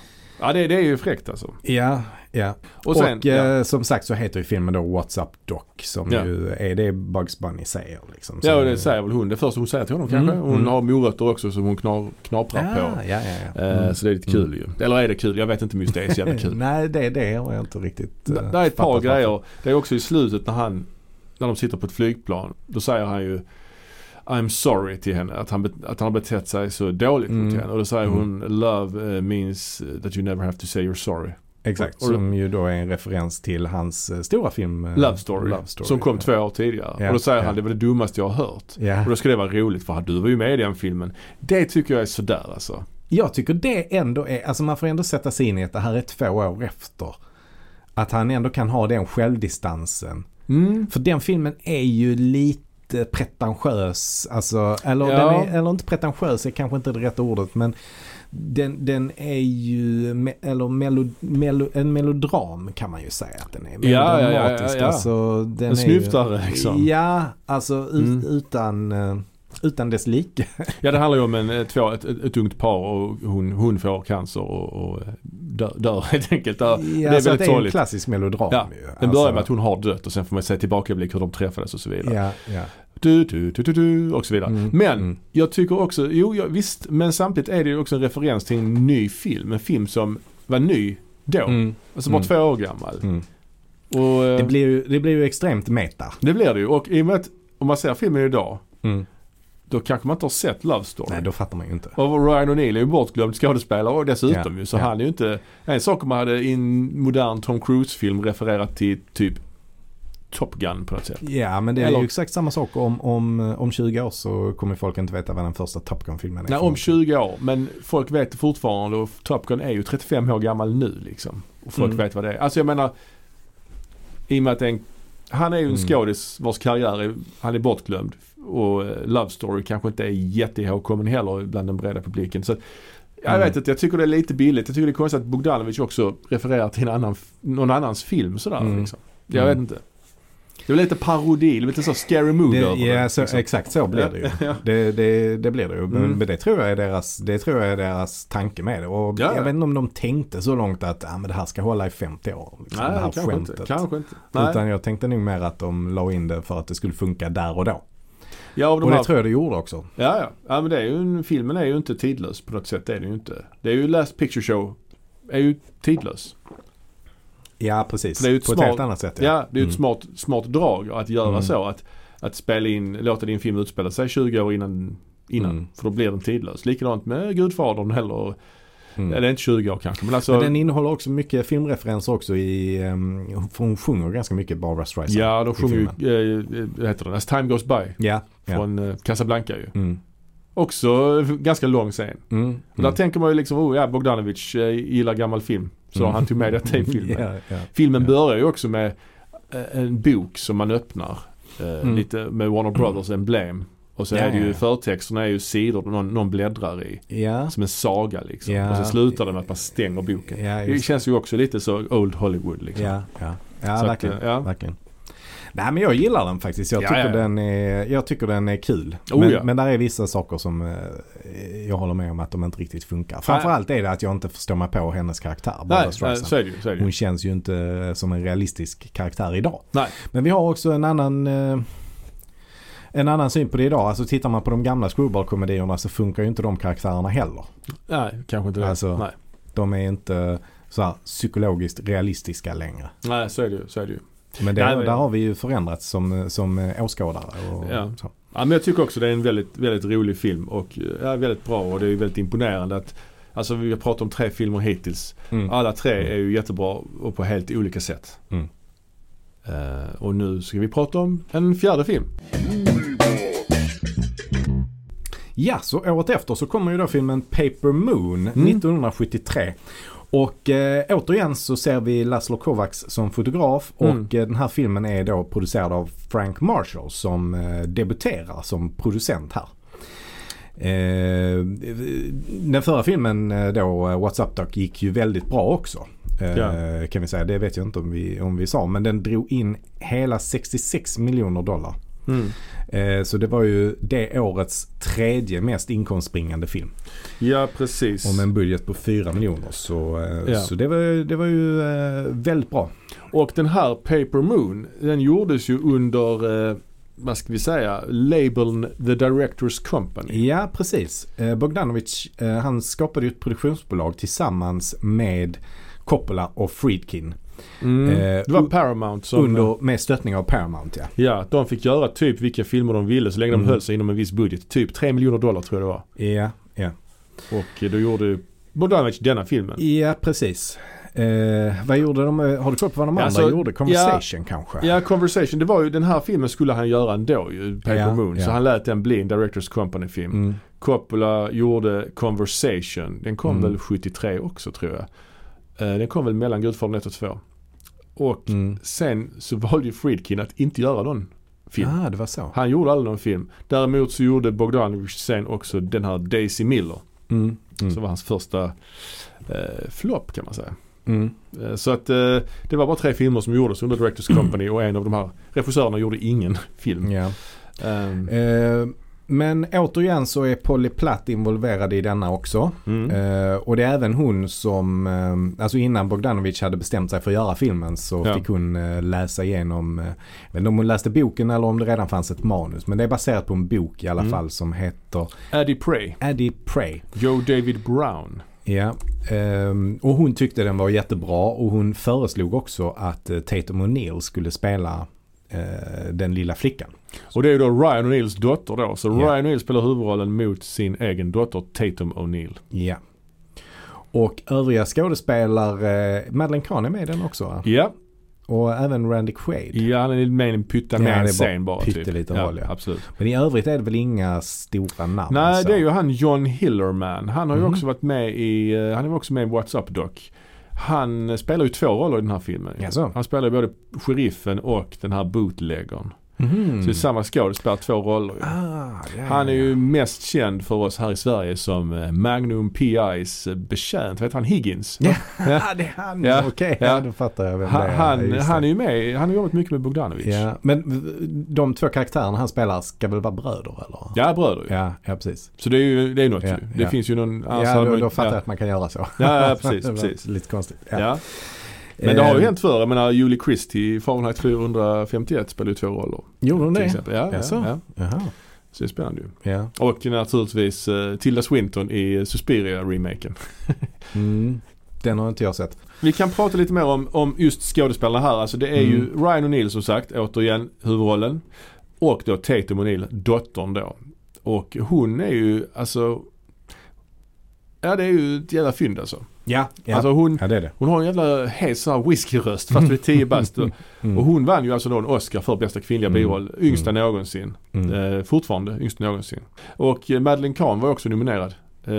Ja det, det är ju fräckt alltså. Ja, ja. Och Och, sen, ja. eh, som sagt så heter ju filmen då What's Up Doc som Ja. ju är det Bugs Bunny säger liksom. Ja och det säger väl hon. Det första hon säger till honom Mm, kanske. Hon mm. har morötter också som hon knar, knaprar ja, på. ja, ja, ja. Eh, Mm. Så det är lite kul ju. Eller är det kul? Jag vet inte om just det är så jävla kul. Nej, det, det har jag inte riktigt Det uh, det är ett par grejer. Det är också i slutet när han, när de sitter på ett flygplan. Då säger han ju I'm sorry till henne. Att han, att han har betett sig så dåligt mot Mm. henne. Och då säger Mm. hon Love eh, means that you never have to say you're sorry. Exakt, Och- som ju då är en referens till hans eh, stora film eh, Love story. Love Story. Som kom två år tidigare. Ja, och då säger ja. han det var det dummaste jag har hört. Ja. Och då ska det vara roligt för du var ju med i den filmen. Det tycker jag är sådär alltså. Jag tycker det ändå är, alltså man får ändå sätta sig in i att det här är två år efter. Att han ändå kan ha den självdistansen. Mm. För den filmen är ju lite pretentiös. Alltså, eller, Ja. den är, eller inte pretentiös är kanske inte det rätta ordet men den, den är ju me, eller melo, melo, en melodram kan man ju säga att den är. Ja, ja, ja, ja, ja. Alltså, den En snyftare liksom. Ja, alltså Mm. utan, eh, utan dess like. Ja det handlar ju om en, ett, två, ett, ett, ett ungt par och hon, hon får cancer och, och dör, dör helt enkelt. Ja, det är alltså väldigt det är en sorgligt. klassisk melodram Ja, ju. Den börjar Alltså, med att hon har dött och sen får man se tillbakablick hur de träffades och så vidare. Ja, ja. Du, du, du, du, du, och så vidare. Mm, Men mm. jag tycker också, jo ja, visst, men samtidigt är det ju också en referens till en ny film. En film som var ny då. Mm. Alltså bara Mm. två år gammal. Mm. Och, eh, Det blir, ju, det blir ju extremt meta. det blir det ju. Och i och med att om man ser filmen idag Mm. då kanske man inte har sett Love Story. Nej, då fattar man ju inte. Och Ryan O'Neill är ju bortglömd skådespelare och dessutom Ja, ju. Så ja. han är ju inte, en sak om man hade i en modern Tom Cruise-film refererat till typ Top Gun på något sätt. Ja, men det är Eller- ju exakt samma sak. Om, om, om 20 år så kommer folk inte veta vad den första Top Gun-filmen är. Nej, om något. 20 år. Men folk vet det fortfarande och Top Gun är ju 35 år gammal nu liksom. Och folk Mm. vet vad det är. Alltså jag menar, i och med att en, han är ju en Mm. skådis vars karriär är, han är bortglömd. Och eh, Love Story kanske inte är jätteihågkommen heller bland den breda publiken. Så jag Mm. vet inte, jag tycker det är lite billigt. Jag tycker det är konstigt att Bogdanovich också refererar till en annan, någon annans film sådär Mm. liksom. Jag Mm. vet inte. Det är lite parodi, lite så scary movie Det, över ja, så, liksom. exakt så blir det ju. Ja. Det, det, det blir det ju. Men, Mm. men det tror jag är deras, det tror jag är deras tanke med det. Och ja. jag vet inte om de tänkte så långt att ah, men det här ska hålla i 50 år. Liksom, Nej, det här kanske skämtet. inte. Kanske inte. Nej. Utan jag tänkte nog mer att de la in det för att det skulle funka där och då. Ja, och de Och det här tror jag det gjorde också. Ja, ja. ja men det är ju, en- filmen är ju inte tidlös på något sätt. Det är det ju inte. Det är ju Last Picture Show är ju tidlös. Ja, precis. Det är ett På ett smart- helt annat sätt. Ja, det är Mm. ett smart, smart drag att göra Mm. så. Att, att spela in, låta din film utspela sig 20 år innan. innan Mm. För då blir den tidlös. Likadant med Gudfadern heller. Mm. Eller inte 20 år kanske men alltså. Men den innehåller också mycket filmreferenser också i, um, för hon sjunger ganska mycket Barbara Streisand. ja, de sjunger ju, vad heter den? As time goes by. Ja, ja. Från eh, Casablanca ju. Mm. Också ganska lång scen. Mm. Och där tänker man ju liksom, oh ja Bogdanovich eh, gillar gammal film. Så Mm. han tog med detta i filmen. ja, ja. Filmen Ja. börjar ju också med eh, en bok som man öppnar. eh, Mm. Lite med Warner Brothers emblem. Och så är det ju förtexterna är ju sidor någon, någon bläddrar i. Som en saga liksom. Och så slutar det med att man stänger boken. Det känns ju också lite så Old Hollywood liksom. Ja, att, verkligen. ja. verkligen. Nej men jag gillar den faktiskt. Jag Ja, tycker, ja. Den, är, jag tycker den är kul. Oh, men, ja. men där är vissa saker som eh, jag håller med om att de inte riktigt funkar. Framförallt är det att jag inte förstår mig på hennes karaktär. Nej, nej, så är det. Så är det. Hon känns ju inte som en realistisk karaktär idag. Nej. Men vi har också en annan eh, en annan syn på det idag. Alltså tittar man på de gamla screwball-komedierna så funkar ju inte de karaktärerna heller. Nej, kanske inte det. Alltså- Nej. De är inte så här psykologiskt realistiska längre. nej, så är det ju. Så är det ju. Men det, Nej, där har vi ju förändrats som, som eh, åskådare. Och, Ja. så. Ja, men jag tycker också det är en väldigt, väldigt rolig film och ja, väldigt bra och det är väldigt imponerande att Alltså vi har pratat om tre filmer hittills. Mm. Alla tre är ju jättebra och på helt olika sätt. Mm. Eh, och nu ska vi prata om en fjärde film. Ja, så året efter så kommer ju då filmen Paper Moon Mm. 1973. Och eh, återigen så ser vi Laszlo Kovacs som fotograf Mm. och eh, den här filmen är då producerad av Frank Marshall som eh, debuterar som producent här. Eh, den förra filmen eh, då, eh, What's Up Doc, gick ju väldigt bra också. Ja. Kan vi säga. Det vet jag inte om vi, om vi sa. Men den drog in hela 66 miljoner dollar. Eh, Så det var ju det årets tredje mest inkomstbringande film. Ja precis. Och med en budget på 4 miljoner. Så, eh, Ja. så det, var, det var ju eh, väldigt bra. Och den här Paper Moon den gjordes ju under eh, vad ska vi säga, labeln The Directors Company. Ja, precis. Eh, Bogdanovich eh, han skapade ju ett produktionsbolag tillsammans med Coppola och Friedkin. Mm. Eh, det var Paramount som under, med stöttning av Paramount ja. Ja, de fick göra typ vilka filmer de ville så länge Mm. de höll sig inom en viss budget. Typ 3 miljoner dollar tror jag det var. Ja, ja. Och eh, då gjorde Bogdanovich denna filmen. Ja, precis. Eh, vad gjorde de? eh, Har du koll på vad de Ja, andra alltså, gjorde? Conversation kanske? Ja, Conversation. Det var ju den här filmen skulle han göra ändå ju, Paper Ja, Moon. Så ja. han lät den bli en Directors Company-film. Mm. Coppola gjorde Conversation. Den kom Mm. väl 73 också tror jag. Eh, den kom väl mellan Gudfadern 1 och 2. Och Mm. sen så valde ju Friedkin att inte göra någon film. Ah, det var så. Han gjorde aldrig någon film. Däremot så gjorde Bogdanovich sen också den här Daisy Miller. Mm. Mm. Som var hans första eh, flopp kan man säga. Mm. Eh, så att eh, det var bara tre filmer som gjordes under Directors Company och en av de här regissörerna gjorde ingen film. Ja. Ehm, Eh, men återigen så är Polly Platt involverad i denna också. mm. Eh, och det är även hon som, eh, alltså innan Bogdanovich hade bestämt sig för att göra filmen så Ja. fick hon eh, läsa igenom, eh, jag vet inte om hon läste boken eller om det redan fanns ett manus. Men det är baserat på en bok i alla Mm. fall som heter Addie Prey, Addie Prey. Joe David Brown. Ja, ehm, och hon tyckte den var jättebra och hon föreslog också att eh, Tatum O'Neill skulle spela eh, den lilla flickan. Och det är ju då Ryan O'Neills dotter då. Så Ja. Ryan O'Neill spelar huvudrollen mot sin egen dotter Tatum O'Neill. Ja. Och övriga skådespelare, Madeleine Kahn är med i den också va? Ja, Och även Randy Quaid. ja han är med i en pytta Ja, med är en scen bara. Typ. pytteliten ja, roll, ja. Absolut. Men i övrigt är det väl inga stora namn? Nej så. det är ju han John Hillerman. Han har ju Mhm. också varit med i, eh, han är också med i What's Up Doc. Han spelar ju två roller i den här filmen. Jaså? Han spelar ju både sheriffen och den här bootleggern. Mhm. Så det är samma skådespelare, två roller. Ah, ja, Han är ju mest känd för oss här i Sverige som eh, Magnum PI's betjänt. Vet han Higgins? Ja, Ja. det är han. Ja, Okej, ja. ja. då fattar jag vem Han, det är. han, han är ju med, han har jobbat mycket med Bogdanovich. Ja, men de två karaktärerna han spelar ska väl vara bröder eller? Ja, bröder. Ja, ja precis. Så det är ju det är något ju. Det finns ju någon... ja, då, då fattar jag ja. att man kan göra så. Ja, precis, precis. Lite konstigt. Ja. Men det har ju Eh, hänt förr. Jag menar Julie Christie i Fahrenheit 451 spelar ju två roller. Gjorde hon det? exempel. Ja, ja, Jaså? ja. Så det är spännande ju. Ja. Och naturligtvis uh, Tilda Swinton i Suspiria-remaken. Mm. Den har inte jag sett. Vi kan prata lite mer om, om just skådespelarna här. Alltså det är ju Mm. Ryan O'Neill som sagt, återigen huvudrollen. Och då Tatum O'Neill, dottern då. Och hon är ju alltså Ja det är ju ett jävla fynd alltså. Ja, ja. Alltså hon, ja det det. hon har en jävla hes sån här whiskyröst fast vid 10 bast. Mm. Och hon vann ju alltså då en Oscar för bästa kvinnliga Mm. biroll. Yngsta någonsin. Mm. Eh, fortfarande yngsta någonsin. Och eh, Madeleine Kahn var också nominerad. Eh,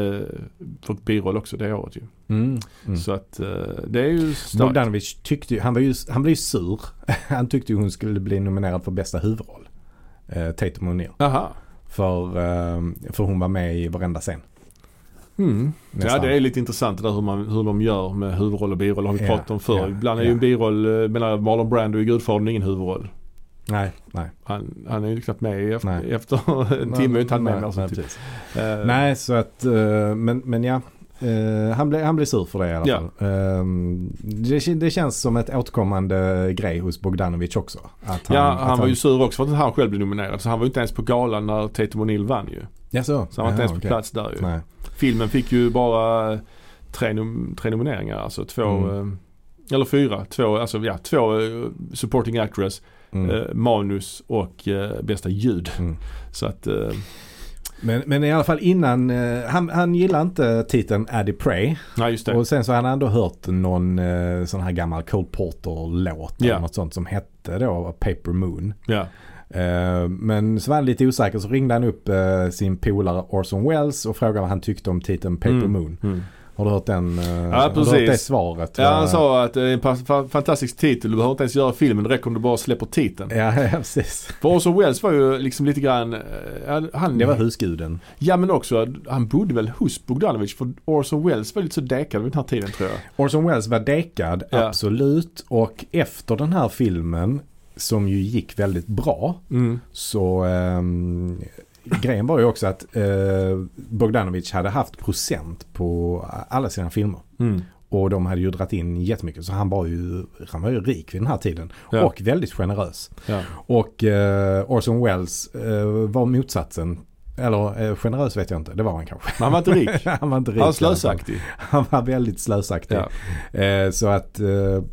för biroll också det året ju. Mm. Mm. Så att eh, det är ju starkt. Bogdanovich tyckte han, var ju, han blev ju sur. Han tyckte ju hon skulle bli nominerad för bästa huvudroll. Eh, Tatum O'Neill. För, eh, för hon var med i varenda scen. Mm. Ja det är lite intressant det där hur, man, hur de gör med huvudroll och biroll. har vi Ja, pratat om förr. ja, Ibland är ja. ju en biroll, eh, menar Marlon Brando i Gudfadern ingen huvudroll. Nej, nej. Han, han är ju knappt med efter, Nej. efter en timme inte han med. nej, alltså, nej, typ. Eh, nej, så att, eh, men, men ja. Eh, han, blev, han blev sur för det i alla Ja. fall. Eh, det, det känns som ett återkommande grej hos Bogdanovich också. Att ja, att han var ju sur också för att han själv blev nominerad. Så han var ju inte ens på galan när Tatum O'Neill vann ju. Ja, så. Så han var inte Jaha, ens på plats där ju. Nej. Filmen fick ju bara tre, nom- tre nomineringar. Alltså två, Mm. eh, eller fyra. Två, alltså ja, två eh, supporting actress, Mm. eh, manus och bästa ljud. Mm. Så att Men, men i alla fall innan, eh, han, han gillar inte titeln Addy Prey. Nej just det. Och sen så har han ändå hört någon eh, sån här gammal Cole Porter-låt. Ja. Eller något sånt som hette då Paper Moon. Ja. Eh, men så var han lite osäker så ringde han upp eh, sin polare Orson Welles och frågade vad han tyckte om titeln Paper Mm. Moon. Mm. Har du hört den? eh, Har du precis. hört det svaret? Ja han sa att det är en fantastisk titel. Du behöver inte ens göra filmen. Det räcker om du bara släpper titeln. Ja, ja, precis. För Orson Welles var ju liksom lite grann, han, Det var husguden. Ja men också, han bodde väl hos Bogdanovich för Orson Welles var lite så dekad vid den här tiden tror jag. Orson Welles var dekad, Ja. absolut. Och efter den här filmen, som ju gick väldigt bra, Mm. så ehm, grejen var ju också att eh, Bogdanovich hade haft procent på alla sina filmer. Mm. Och de hade ju dragit in jättemycket. Så han var ju, han var ju rik vid den här tiden. Ja. Och väldigt generös. Ja. Och eh, Orson Welles eh, var motsatsen. Eller eh, generös vet jag inte, det var han kanske. Men han var inte rik. han var inte rik. Han var slösaktig. Han var väldigt slösaktig. Ja. Eh, så att, eh,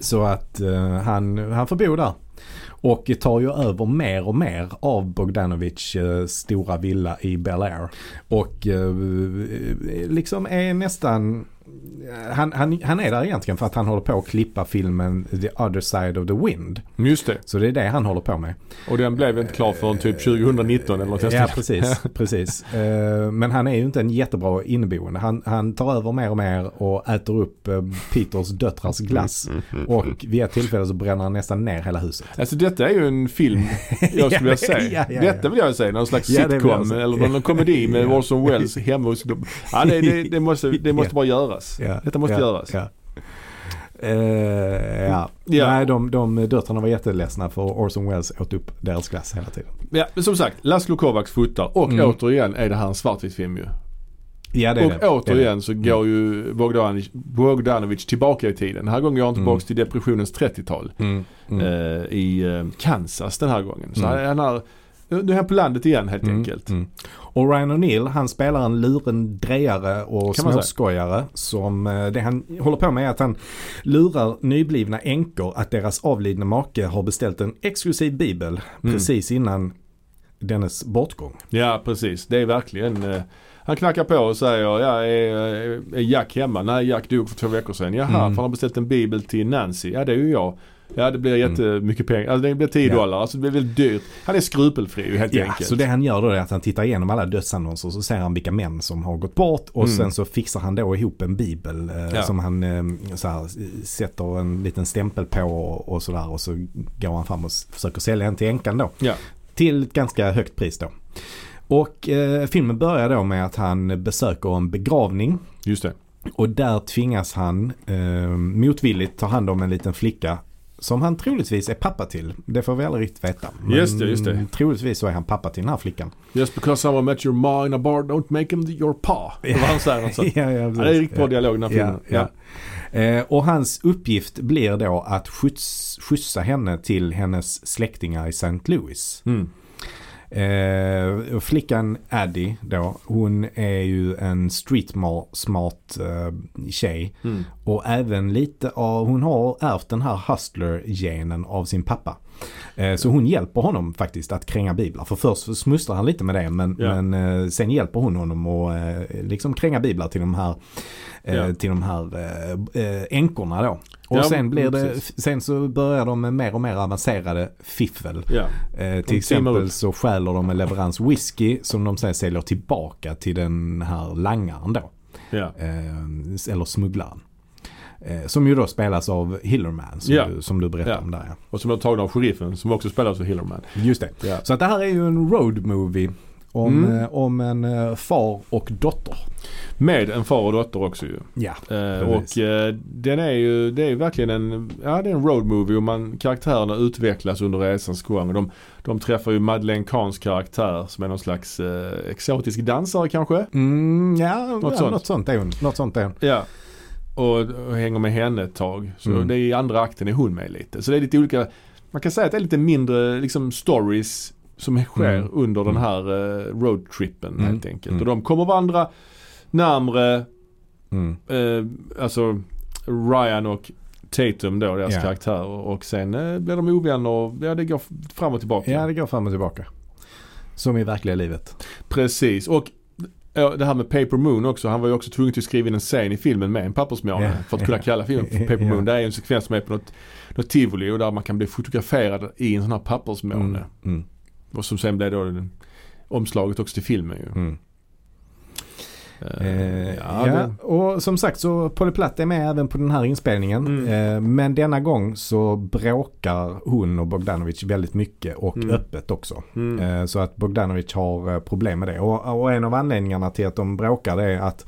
så att eh, han, han får bo där. Och tar ju över mer och mer av Bogdanovichs eh, stora villa i Bel Air. Och eh, liksom är nästan han, han, han är där egentligen för att han håller på att klippa filmen The Other Side of the Wind. Just det. Så det är det han håller på med. Och den blev inte klar förrän typ 2019 eller något Ja, precis. precis. Eh, Men han är ju inte en jättebra inneboende. Han, han tar över mer och mer och äter upp eh, Peters döttrars glass. Och vid ett tillfälle så bränner han nästan ner hela huset. Alltså detta är ju en film jag skulle vilja säga. Ja, ja, ja. Detta vill jag säga. Någon slags sitcom eller någon komedi med. Orson Welles hemma hos. Ja, det, det, det, måste, det måste bara göras. Ja, Detta måste ja, göras. Ja. Eh, ja. Ja. Nej, de, de döttrarna var jätteledsna för Orson Welles åt upp deras glass hela tiden. Ja, men som sagt, Laszlo Kovacs fotar och Mm. återigen är det här en svartvit film ju. Ja, det är och det. Det är återigen så går ju Bogdanovich, Bogdanovich tillbaka i tiden. Den här gången går han tillbaka Mm. till depressionens 30-tal. det. Mm. Mm. eh, i eh, Kansas den här gången. Så Mm. han är, nu är han på landet igen helt Mm, enkelt. mm. Och Ryan O'Neill han spelar en lurendrejare och Kan småskojare som eh, det han håller på med är att han lurar nyblivna änkor att deras avlidne make har beställt en exklusiv bibel Mm. precis innan dennes bortgång. Ja precis, det är verkligen eh, han knackar på och säger ja, är, är Jack hemma? Nej Jack dog för två veckor sedan. Jaha, Mm. för han har beställt en bibel till Nancy. Ja det är ju jag. Ja det blir jättemycket pengar. Alltså det blir 10 Mm. Ja. dollar. Alltså det blir väldigt dyrt. Han är skrupelfri helt Ja, enkelt. så det han gör då är att han tittar igenom alla dödsannonser och så ser han vilka män som har gått bort och Mm. sen så fixar han då ihop en bibel eh, Ja. som han eh, så här, sätter en liten stämpel på och, och sådär och så går han fram och försöker sälja den till änkan då. Ja. Till ett ganska högt pris då. Och eh, filmen börjar då med att han besöker en begravning Just det. och där tvingas han eh, motvilligt ta hand om en liten flicka som han troligtvis är pappa till. Det får vi aldrig riktigt veta. Men Just det, just det. troligtvis så är han pappa till den här flickan. Just because someone met your ma in a bar don't make him your pa. Det var han säger. Alltså. ja, ja, Ja, precis. det är riktigt bra dialog i den här Ja, filmen. ja. Eh, och hans uppgift blir då att skjuts, skjutsa henne till hennes släktingar i St. Louis. Mm. Eh, flickan Addie då, hon är ju en street ma- smart eh, tjej. Mm. Och även lite av, hon har ärvt den här hustler-genen av sin pappa. Eh, så hon hjälper honom faktiskt att kränga biblar. För först smusslar han lite med det men, Ja. men eh, sen hjälper hon honom att eh, liksom kränga biblar till de här, Ja. till de här änkorna då. Och Ja, sen blir det, precis. sen så börjar de med mer och mer avancerade fiffel. Eh, till exempel så stjäler de en leverans whisky som de sen säljer tillbaka till den här langaren då. Eller smugglaren. Eh, som ju då spelas av Hillerman som, Ja. du, som du berättade Ja. om där ja. Och som är tagen av sheriffen som också spelas av Hillerman. Just det. Ja. Så att det här är ju en road movie om, Mm. eh, om en eh, far och dotter. Med en far och dotter också ju. Ja. Eh, och den är ju, det är ju verkligen en, ja det är en road movie och man, karaktärerna utvecklas under resans gång. De, de träffar ju Madeleine Kahns karaktär som är någon slags exotisk dansare kanske. Mm, ja, något, ja, sånt. något sånt är hon. Något sånt är hon. Ja. Och, och hänger med henne ett tag. Så Mm. det är i andra akten är hon med lite. Så det är lite olika, man kan säga att det är lite mindre liksom stories som sker Mm. under den Mm. här eh, roadtrippen Mm. helt enkelt. Mm. Och de kommer varandra närmre Mm. eh, alltså Ryan och Tatum då, deras Ja. karaktärer. Och sen eh, blir de ovänner och ja, det går fram och tillbaka. Ja, det går fram och tillbaka. Som i verkliga livet. Precis. Och ja, det här med Paper Moon också. Han var ju också tvungen att skriva in en scen i filmen med en pappersmåne. Ja. För att kunna kalla filmen för Paper. Moon. Det är en sekvens som är på något, något tivoli och där man kan bli fotograferad i en sån här pappersmåne. Mm. Mm. Och som sen blev då den, omslaget också till filmen ju. Mm. Eh, Eh, ja, ja, och som sagt så Polly Platt är med även på den här inspelningen. Mm. Eh, men denna gång så bråkar hon och Bogdanovich väldigt mycket och Mm. öppet också. Mm. Eh, så att Bogdanovich har eh, problem med det. Och, och en av anledningarna till att de bråkar det är att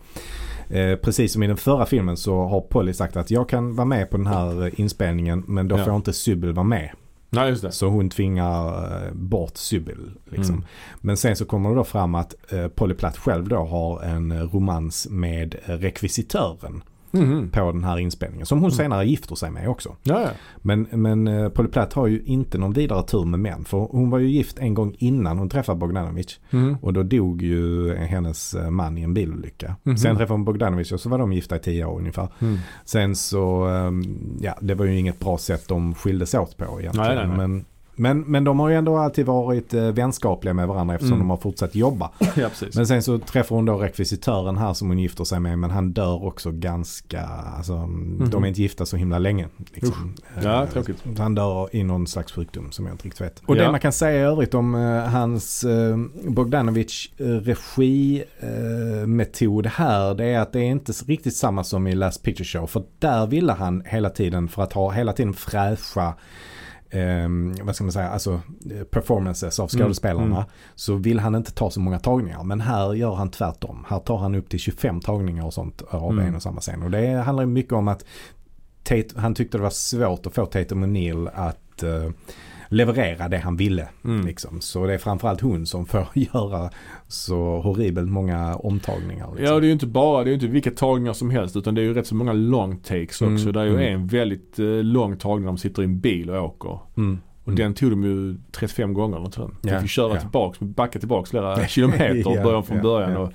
eh, precis som i den förra filmen så har Polly sagt att jag kan vara med på den här inspelningen men då Ja. får inte Sybil vara med. Nej just det. Så hon tvingar eh, bort Sybil. Liksom. Mm. Men sen så kommer det då fram att eh, Polly Platt själv då har en eh, romans med rekvisitören Mhm. på den här inspelningen. Som hon Mm. senare gifter sig med också. Ja, ja. Men, men eh, Polly Platt har ju inte någon vidare tur med män. För hon var ju gift en gång innan hon träffade Bogdanovich. Mhm. Och då dog ju hennes eh, man i en bilolycka. Mhm. Sen träffade hon Bogdanovich och så var de gifta i tio år ungefär. Mm. Sen så, ehm, ja det var ju inget bra sätt de skildes åt på egentligen. Nej, nej, nej. Men, men, men de har ju ändå alltid varit eh, vänskapliga med varandra eftersom Mm. de har fortsatt jobba. ja. Men sen så träffar hon då rekvisitören här som hon gifter sig med men han dör också ganska, alltså de är inte gifta så himla länge. Liksom. Ja, Eh, tråkigt. Han dör i någon slags sjukdom som jag inte riktigt vet. Och det Ja. man kan säga i övrigt om eh, hans eh, Bogdanovich eh, regimetod eh, här det är att det är inte riktigt samma som i Last Picture Show. För där ville han hela tiden för att ha hela tiden fräscha eh, vad ska man säga, alltså eh, performances av Mm, skådespelarna. mm. Så vill han inte ta så många tagningar. Men här gör han tvärtom. Här tar han upp till 25 tagningar och sånt av Mm. en och samma scen. Och det handlar mycket om att Tate, han tyckte det var svårt att få Tatum O'Neill att eh, leverera det han ville. Mm. Liksom. Så det är framförallt hon som får göra så horribelt många omtagningar. Liksom. Ja det är ju inte bara, det är ju inte vilka tagningar som helst utan det är ju rätt så många long takes också. Mm, Det är ju mm. en väldigt eh, lång tagning när de sitter i en bil och åker. Mm. Och den tog de ju 35 gånger eller sånt. De fick köra ja. tillbaks, backa tillbaks flera kilometer och Ja, börja om från ja, början. ja. Och,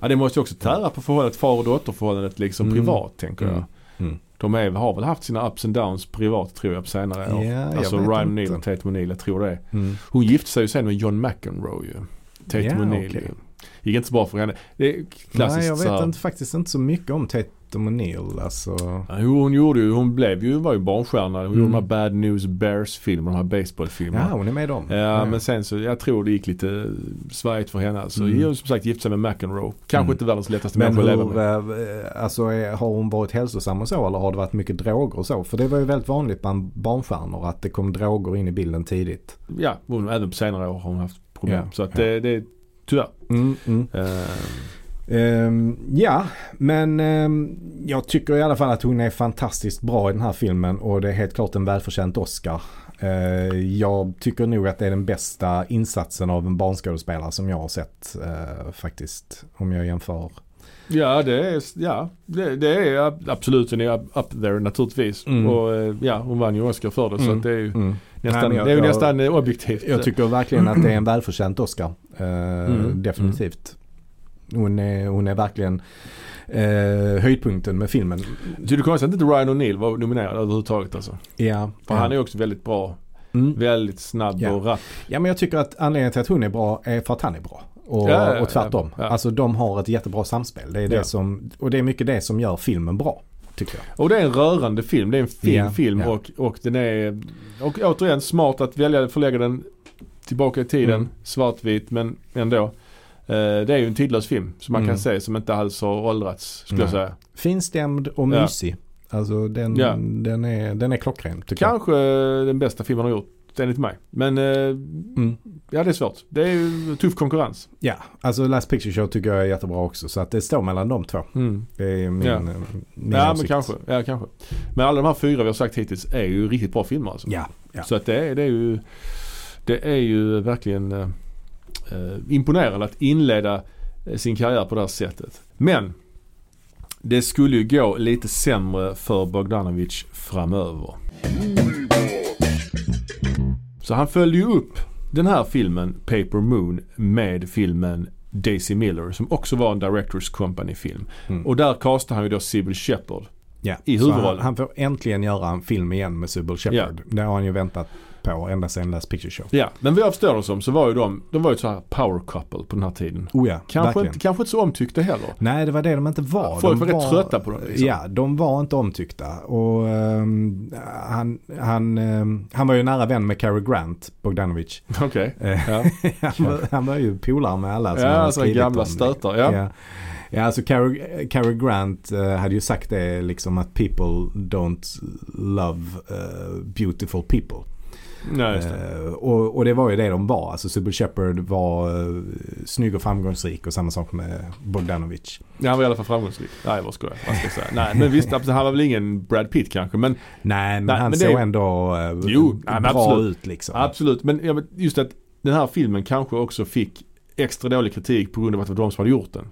ja, det måste ju också tära på förhållandet far och dotterförhållandet liksom Mm. privat tänker jag. Mm. De är, har väl haft sina ups and downs privat tror jag på senare år. Jag alltså Ryan. O'Neill och Tate O'Neill, jag tror det. Mm. Hon gifte sig ju sen med John McEnroe ju. Tate Ja, O'Neill okej. Gick inte så bra för henne. Det är klassiskt Nej, jag så vet inte, faktiskt inte så mycket om Tate O'Neill. Alltså. Ja, hon gjorde ju, hon blev ju, var ju barnstjärna. Hon Mm. gjorde de här Bad News Bears-filmerna, de här baseballfilmerna. Ja, hon är med i dem. Ja, men sen så, jag tror det gick lite svajigt för henne. Alltså, Mm. hon som sagt gift sig med McEnroe. Kanske Mm. inte världens lättaste människa att leva med. eh, alltså, har hon varit hälsosam och så eller har det varit mycket droger och så? För det var ju väldigt vanligt bland barnstjärnor att det kom droger in i bilden tidigt. Ja, hon, även på senare år har hon haft problem. Ja, Så att ja. det, det tyvärr. Mm, mm. Eh, Ehm, ja, men ehm, jag tycker i alla fall att hon är fantastiskt bra i den här filmen och det är helt klart en välförtjänt Oscar. Eh, jag tycker nog att det är den bästa insatsen av en barnskådespelare som jag har sett eh, faktiskt. Om jag jämför. ja, det är, ja, det, det är absolut, den är up, there naturligtvis. Mm. Och eh, ja, hon vann ju Oscar för det. Så Mm. det är ju Mm. Nästan, Nej, jag- det är ju jag- nästan eh, objektivt. Jag tycker verkligen att det är en välförtjänt Oscar. Eh, Mm. Definitivt. Hon är, hon är verkligen eh, höjdpunkten med filmen. Så det är konstigt att inte Ryan O'Neill var nominerad överhuvudtaget alltså. Ja, För ja. han är också väldigt bra. Mm. Väldigt snabb Ja. och rapp. Ja men jag tycker att anledningen till att hon är bra är för att han är bra. Och, Ja, och tvärtom. Alltså de har ett jättebra samspel. Det är det som, och det är mycket det som gör filmen bra. Tycker jag. Och det är en rörande film. Det är en fin Ja, film ja. och, och den är, och återigen smart att välja, förlägga den tillbaka i tiden. Mm. Svartvit men ändå. Eh, det är ju en tidlös film som man Mm. kan se som inte alls har åldrats skulle jag Nej. säga. Finstämd och Ja. mysig. Alltså den, Ja. den, är, den är klockren Kanske den bästa filmen har gjort enligt mig. Men eh, jag. Mm. ja det är svårt. Det är ju tuff konkurrens. Ja, alltså Last Picture Show tycker jag är jättebra också. Så att det står mellan de två. Mm. Det är min, Ja. eh, min Ja men kanske. Ja kanske. Men alla de här fyra vi har sagt hittills är ju riktigt bra filmer alltså. Ja, ja. Så att det är, det är ju Det är ju verkligen eh, imponerande att inleda eh, sin karriär på det här sättet. Men det skulle ju gå lite sämre för Bogdanovic framöver. Så han följde ju upp den här filmen Paper Moon med filmen Daisy Miller som också var en Directors Company-film. Mm. Och där castade han ju då Sybil Shepherd. ja. i huvudrollen. Han, han får äntligen göra en film igen med Sybil Shepherd. Det har han ju väntat på ända sedan Last Picture Show. Ja, men vad jag förstår det som så var ju de, de var ju ett så här power couple på den här tiden. Oh ja, Kanske verkligen. inte, kanske inte så omtyckta heller. Nej, det var det de inte var. Folk de var rätt trötta på dem, liksom. Ja, de var inte omtyckta. Och ehm, han, han, ehm, han var ju nära vän med Cary Grant, Bogdanovich. Okej. Eh, Ja. han, var, han var ju polare med alla som Ja, han skrivit gamla om. stötar, ja. ja. Ja, alltså Cary, Cary Grant eh, hade ju sagt det liksom att people don't love eh, beautiful people. Nej, just det. Eh, och, och det var ju det de var. Alltså Sybil Shepherd var uh, snygg och framgångsrik och samma sak med Bogdanovich. Ja, han var i alla fall framgångsrik. Nej, vad ska jag, ska säga? Nej, men visst, han var väl ingen Brad Pitt kanske. Men Nej, men Nej, han men det såg är- ändå eh, Jo, nej, bra absolut. ut liksom. absolut. Men ja, just att den här filmen kanske också fick extra dålig kritik på grund av att det var de som hade gjort den.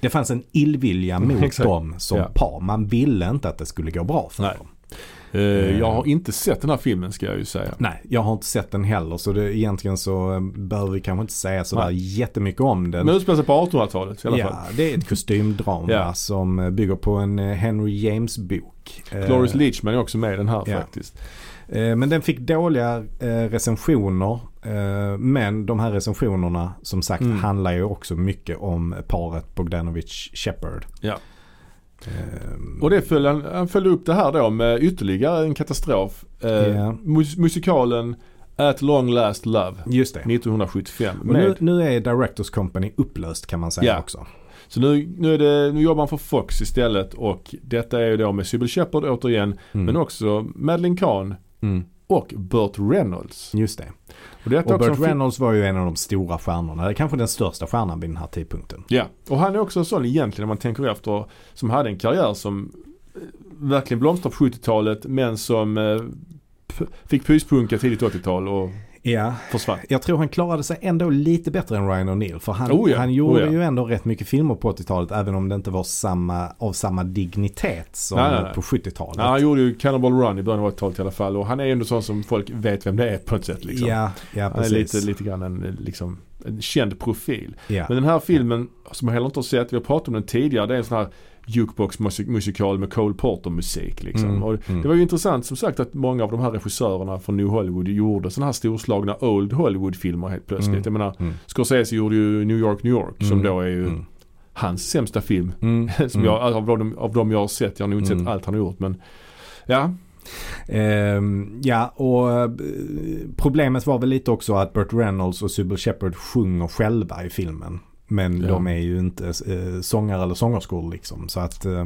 Det fanns en illvilja mot dem som Ja. par. Man ville inte att det skulle gå bra för Nej. dem. Eh, jag har inte sett den här filmen ska jag ju säga. Nej, jag har inte sett den heller så det, egentligen så eh, behöver vi kanske inte säga sådär Nej. jättemycket om den. Men utspelar sig på 1800-talet i alla fall. ja, det är ett kostymdrama Ja. som eh, bygger på en eh, Henry James bok. Eh, Cloris Leachman är också med i den här Ja. faktiskt. Eh, Men den fick dåliga eh, recensioner. eh, Men de här recensionerna som sagt Mm. handlar ju också mycket om paret Bogdanovich Shepard. Ja. Eh, Och det följde, han, han följde upp det här då med ytterligare en katastrof. Eh, Ja. mus- musikalen At Long Last Love Just det. 1975. Och nu, nu är Directors Company upplöst kan man säga Ja. också. så nu, nu, är det, nu jobbar han för Fox istället och detta är ju då med Sybil Shepherd återigen Mm. men också Madeleine Kahn Mm. och Burt Reynolds. Just det. Och, detta Och Burt Reynolds var ju en av de stora stjärnorna. Det är kanske den största stjärnan vid den här tidpunkten. Ja, och han är också en sån egentligen när man tänker efter som hade en karriär som eh, verkligen blomstrade på 70-talet men som eh, fick pyspunka tidigt 80-tal och Ja, jag tror han klarade sig ändå lite bättre än Ryan O'Neill. För han, Oh ja, han gjorde oh ja. ju ändå rätt mycket filmer på 80-talet även om det inte var samma, av samma dignitet som Nej, nej, på 70-talet. Ja, han gjorde ju Cannibal Run i början av 80-talet i alla fall och han är ändå sån som folk vet vem det är på ett sätt liksom. ja, ja, han är precis. lite, lite grann en, liksom, en känd profil. Men den här filmen som jag heller inte har sett, vi har pratat om den tidigare, det är en sån här jukebox musik- musikal med Cole Porter musik liksom. Mm, Och mm. Det var ju intressant som sagt att många av de här regissörerna från New Hollywood gjorde såna här storslagna Old Hollywood-filmer helt plötsligt. Mm, Jag menar, mm. Scorsese gjorde ju New York, New York som Mm, då är ju mm. hans sämsta film. Mm, som mm. jag, av, de, av de jag har sett, jag har nog inte Mm. sett allt han har gjort men ja. Ehm, ja, och eh, problemet var väl lite också att Burt Reynolds och Sybil Shepherd sjunger själva i filmen. Men Ja. de är ju inte eh, sångare eller sångerskor liksom. Så att eh,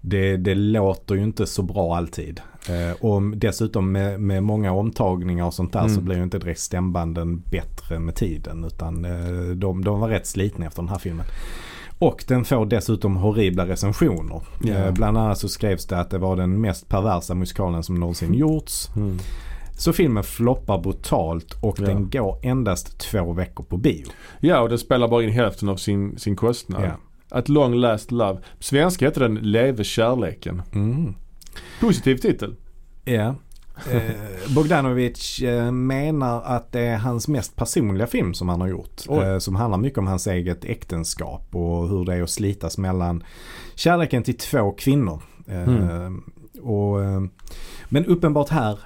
det, det låter ju inte så bra alltid. Eh, och dessutom med, med många omtagningar och sånt där Mm. så blir ju inte direkt stämbanden bättre med tiden. Utan eh, de, de var rätt slitna efter den här filmen. Och den får dessutom horribla recensioner. Eh, bland annat så skrevs det att det var den mest perversa musikalen som någonsin gjorts. Mm. Så filmen floppar brutalt och Ja. den går endast två veckor på bio. Ja och den spelar bara in hälften av sin, sin kostnad. Ja. At long last love. På svenska heter den Leve kärleken. Mm. Positiv titel. Ja. Eh, Bogdanovic eh, menar att det är hans mest personliga film som han har gjort. Eh, som handlar mycket om hans eget äktenskap och hur det är att slitas mellan kärleken till två kvinnor. Eh, Mm. och, eh, men uppenbart här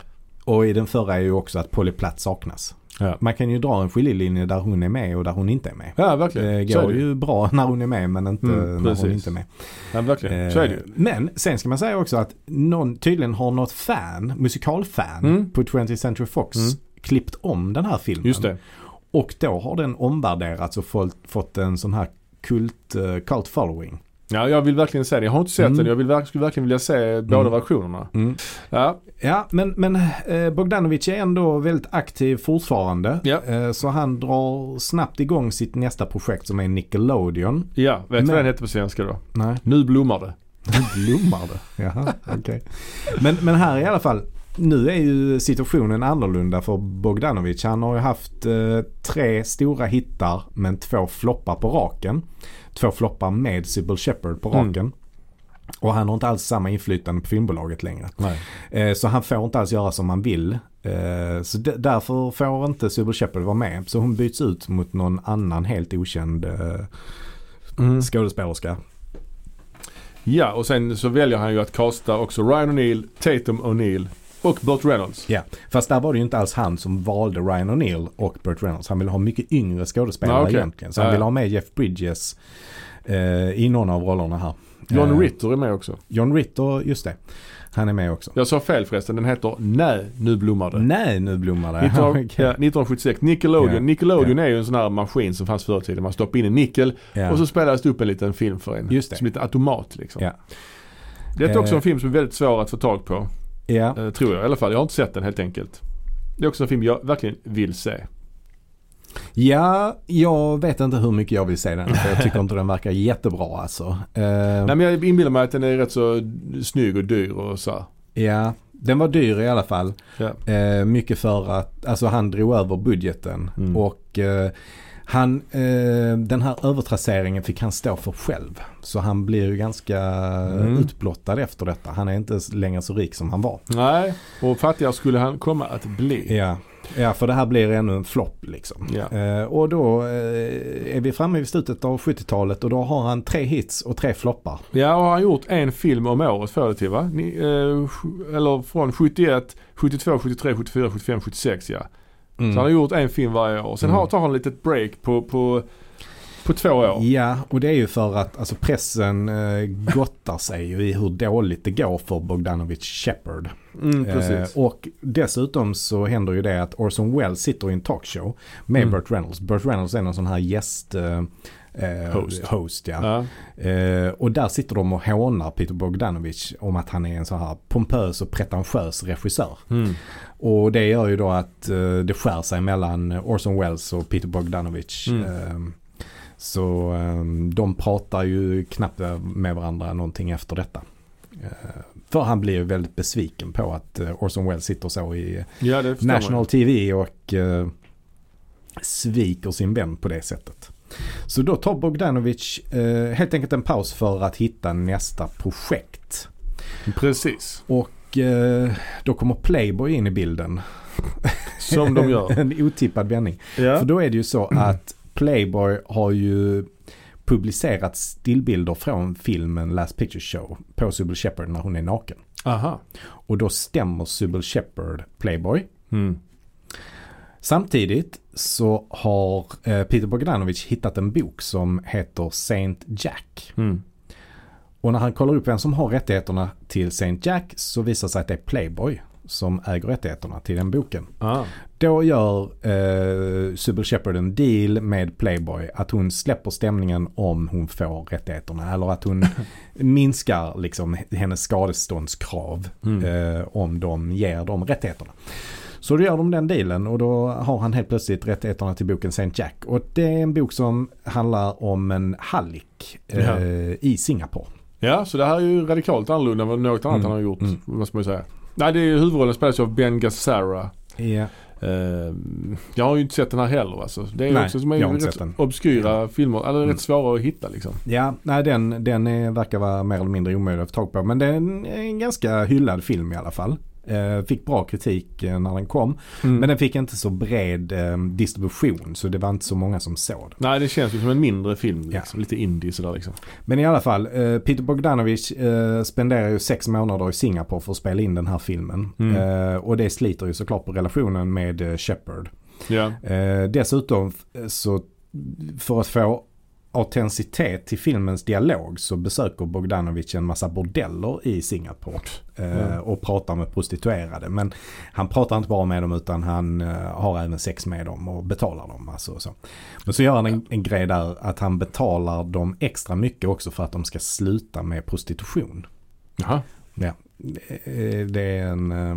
och i den förra är ju också att Polly Platt saknas. Ja. Man kan ju dra en skiljelinje där hon är med och där hon inte är med. Ja verkligen. Det är går det ju bra när hon är med men inte Mm, när hon inte är med. Ja verkligen. Eh, Så är det ju. Men sen ska man säga också att någon tydligen har något fan, musikalfan Mm. på 20th Century Fox Mm. klippt om den här filmen. Just det. Och då har den omvärderats och fått, fått en sån här kult, uh, cult following. Ja jag vill verkligen se det. Jag har inte sett Mm. den. Jag vill, skulle verkligen vilja se båda Mm. versionerna. Ja. Ja, men, men eh, Bogdanovic är ändå väldigt aktiv fortfarande. Ja. Eh, så han drar snabbt igång sitt nästa projekt som är Nickelodeon. Ja, vet du Men- vad den heter på svenska då? Nej. Nu blommar det. Blommar det? Jaha, okej. Men, men här i alla fall. Nu är ju situationen annorlunda för Bogdanovic. Han har ju haft eh, tre stora hittar men två floppar på raken. Två floppar med Sybil Shepherd på Mm. Och han har inte alls samma inflytande på filmbolaget längre. Eh, så han får inte alls göra som han vill. Eh, så därför får inte Sybil Shepherd vara med. Så hon byts ut mot någon annan helt okänd eh, Mm. skådespelerska. Ja, och sen så väljer han ju att kasta också Ryan O'Neill, Tatum O'Neill och Burt Reynolds. Ja, fast där var det ju inte alls han som valde Ryan O'Neill och Burt Reynolds. Han ville ha mycket yngre skådespelare Ja, okej. egentligen. Så han ville ha med Jeff Bridges eh, i någon av rollerna här. John Eh, Ritter är med också. John Ritter, just det. Han är med också. Jag sa fel förresten. Den heter Nej, nu blommar det. Nej, nu blommar det. 19, Okej. ja, 1976. Nickelodeon. Ja, Nickelodeon är ju en sån här maskin som fanns förr i tiden. Man stoppar in en nickel Ja. och så spelades det upp en liten film för en. Just det. Som en liten automat liksom. Ja. Det är också Eh. en film som är väldigt svår att få tag på. Eh, tror jag i alla fall. Jag har inte sett den helt enkelt. Det är också en film jag verkligen vill se. Ja, jag vet inte hur mycket jag vill se den. För jag tycker inte den verkar jättebra alltså. Eh, Nej men jag inbillar mig att den är rätt så snygg och dyr och så här. Ja, den var dyr i alla fall. Ja. Eh, mycket för att, alltså han drog över budgeten. Mm. Och eh, han, eh, den här övertrasseringen fick han stå för själv. Så han blir ju ganska Mm. utblottad efter detta. Han är inte längre så rik som han var. Nej, och fattigare skulle han komma att bli. Ja, ja för det här blir ännu en flopp liksom. Ja. Eh, och då eh, är vi framme vid slutet av 70-talet och då har han tre hits och tre floppar. Ja, och han har gjort en film om året för det till va? Ni, eh, eller från 71, 72, 73, 74, 75, 76 ja. Mm. Så han har gjort en film varje år. Sen Mm. tar han ett litet break på, på, på två år. Ja, och det är ju för att alltså, pressen eh, gottar sig ju i hur dåligt det går för Bogdanovic Shepard. Mm. Eh, och dessutom så händer ju det att Orson Welles sitter i en talkshow med Mm. Burt Reynolds. Burt Reynolds är någon sån här gäst... Eh, eh, Host. host ja. ja. Eh, och där sitter de och hånar Peter Bogdanovich om att han är en så här pompös och pretentiös regissör. Mm. Och det gör ju då att eh, det skär sig mellan Orson Welles och Peter Bogdanovich. Mm. Eh, så eh, de pratar ju knappt med varandra någonting efter detta. Eh, För han blir ju väldigt besviken på att uh, Orson Welles sitter så i Ja. National TV och uh, sviker sin vän på det sättet. Så då tar Bogdanovich uh, helt enkelt en paus för att hitta nästa projekt. Precis. Och uh, då kommer Playboy in i bilden. Som de gör. en otippad vändning. Ja. För då är det ju så att Playboy har ju publicerat stillbilder från filmen Last Picture Show på Sybil Shepherd när hon är naken. Aha. Och då stämmer Sybil Shepherd Playboy. Mm. Samtidigt så har eh, Peter Bogdanovich hittat en bok som heter Saint Jack. Mm. Och när han kollar upp vem som har rättigheterna till Saint Jack så visar det sig att det är Playboy som äger rättigheterna till den boken. Ah. Då gör eh, Sybil Shepherd en deal med Playboy att hon släpper stämningen om hon får rättigheterna. Eller att hon minskar liksom hennes skadeståndskrav Mm. eh, om de ger dem rättigheterna. Så då gör de den dealen och då har han helt plötsligt rättigheterna till boken Saint Jack. Och det är en bok som handlar om en hallick eh, Ja. i Singapore. Ja, så det här är ju radikalt annorlunda än något annat Mm. han har gjort. Mm. Vad ska man säga. Nej, det är huvudrollen spelas av Ben Gazzara. Ja. Eh, jag har ju inte sett den här heller alltså. Det är Nej, också som är rätt sett den. obskyra filmer. Eller Mm. rätt svåra att hitta liksom. Ja, nej den, den är, verkar vara mer eller mindre omöjlig att få tag på. Men det är en, en ganska hyllad film i alla fall. Eh, fick bra kritik eh, när den kom. Mm. Men den fick inte så bred eh, distribution så det var inte så många som såg den. Nej, det känns ju som en mindre film. Ja. Liksom. Lite indie sådär liksom. Men i alla fall, Peter Bogdanovich spenderar ju sex månader i Singapore för att spela in den här filmen. Mm. Och det sliter ju såklart på relationen med Shepard. Ja. Dessutom så för att få autenticitet till filmens dialog så besöker Bogdanovich en massa bordeller i Singapore. Eh, Ja. Och pratar med prostituerade. Men han pratar inte bara med dem utan han eh, har även sex med dem och betalar dem. Alltså, så. Men så gör han en, en grej där att han betalar dem extra mycket också för att de ska sluta med prostitution. Jaha. Eh, Det är en... eh,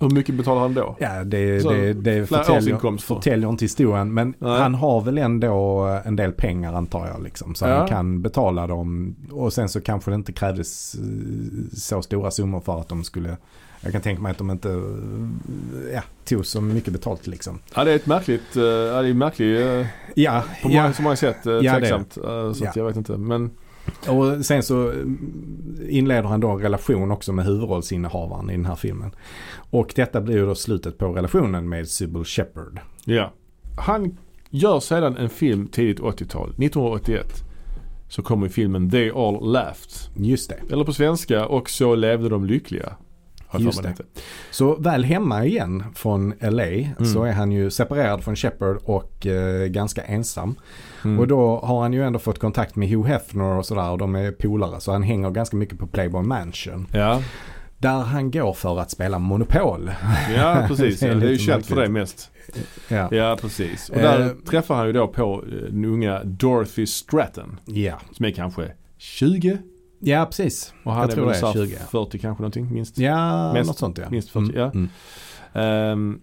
Hur mycket betalar han då? Ja, det, Så, det, det förtäljer, förtäljer inte historien. Men Nej. han har väl ändå en del pengar antar jag. Liksom, så Ja. han kan betala dem. Och sen så kanske det inte krävdes eh, så stora summor för att de skulle jag kan tänka mig att de inte eh, ja, tog så mycket betalt liksom. Ja, det är ett märkligt, eh, ja, det är märkligt eh, Ja, på många, ja. så många sätt tveksamt. eh, så Ja. jag vet inte. Men och sen så mm, inleder han då en relation också med huvudrollsinnehavaren i den här filmen. Och detta blir ju då slutet på relationen med Sybil Shepherd. ja. Han gör sedan en film tidigt 80-tal, 1981. Så kommer filmen They All Laughed. Just det. Eller på svenska, Och så levde de lyckliga. Har Just det. det. Så väl hemma igen från LA Mm. så är han ju separerad från Shepard och eh, ganska ensam. Mm. Och då har han ju ändå fått kontakt med Hugh Hefner och sådär och de är polare. Så han hänger ganska mycket på Playboy Mansion. Ja, Där han går för att spela Monopol. ja precis. Det är ja. det är ju känt för det mest. Ja. Ja, precis. Och Eh. där träffar han ju då på eh, den unga Dorothy Stratton. Ja, Som är kanske 20 ja precis. och han Jag är tror väl det är så här 20. 40 kanske någonting minst. Ja, Mest- något sånt ja. minst 40, ja. Mm.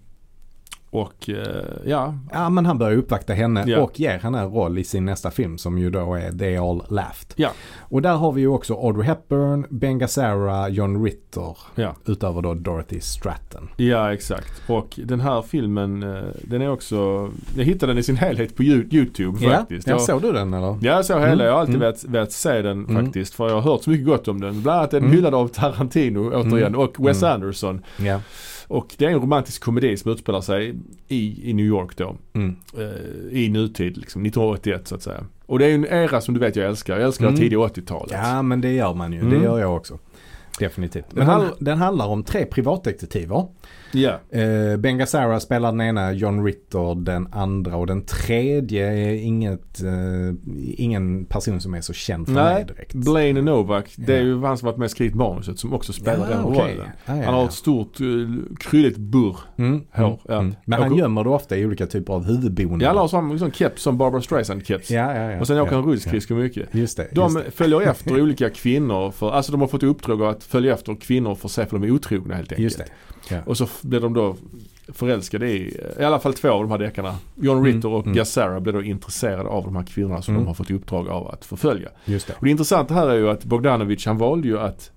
Och eh, ja, Ja men han börjar uppvakta henne Ja. och ger henne en roll i sin nästa film som ju då är They All Laughed. Ja. Och där har vi ju också Audrey Hepburn, Ben Gazzara, John Ritter ja, utöver då Dorothy Stratton. ja exakt. Och den här filmen eh, den är också, jag hittade den i sin helhet på Yo- YouTube faktiskt. Ja, Jag- såg du den eller? Ja, jag såg hela. Mm, Jag har alltid mm. velat, velat se den Mm. faktiskt. För jag har hört så mycket gott om den. Bland annat är den Mm. hyllad av Tarantino återigen Mm. och Wes Mm. Anderson. Ja. Och det är en romantisk komedi som utspelar sig i, i New York då. Mm. Eh, I nutid liksom, 1981 så att säga. Och det är ju en era som du vet jag älskar. Jag älskar Mm. det tidiga 80-talet. ja men det gör man ju. Mm. Det gör jag också. Definitivt. Men Den handl- den handlar om tre privatdetektiver. Ja. Eh, ben Gazzara spelar den ena, John Ritter den andra och den tredje är inget, eh, ingen person som är så känd för Nej, mig direkt. Blaine Novak, det är Ja. ju han som varit med och skrivit manuset som också spelar den okej. rollen. Ja, ja, Han har ja. ett stort uh, krylligt burr. Mm, hår, mm, ja. mm. Men han Och- gömmer det ofta i olika typer av huvudboenden. Ja, han har sån, sån keps som Barbara Streisand keps. ja, ja, ja. Och sen åker ja, han rullskridskor mycket. ja. Just det. De just det. följer efter olika kvinnor för, alltså de har fått i uppdrag att följa efter kvinnor för att se för de är otrogna helt enkelt. Just det. Ja. Och så blir de då förälskade i, i alla fall två av de här deckarna. John Mm, Ritter och mm. Gazzara blir då intresserade av de här kvinnorna som Mm. de har fått i uppdrag av att förfölja. Just det. Och det intressanta här är ju att Bogdanovich han valde ju att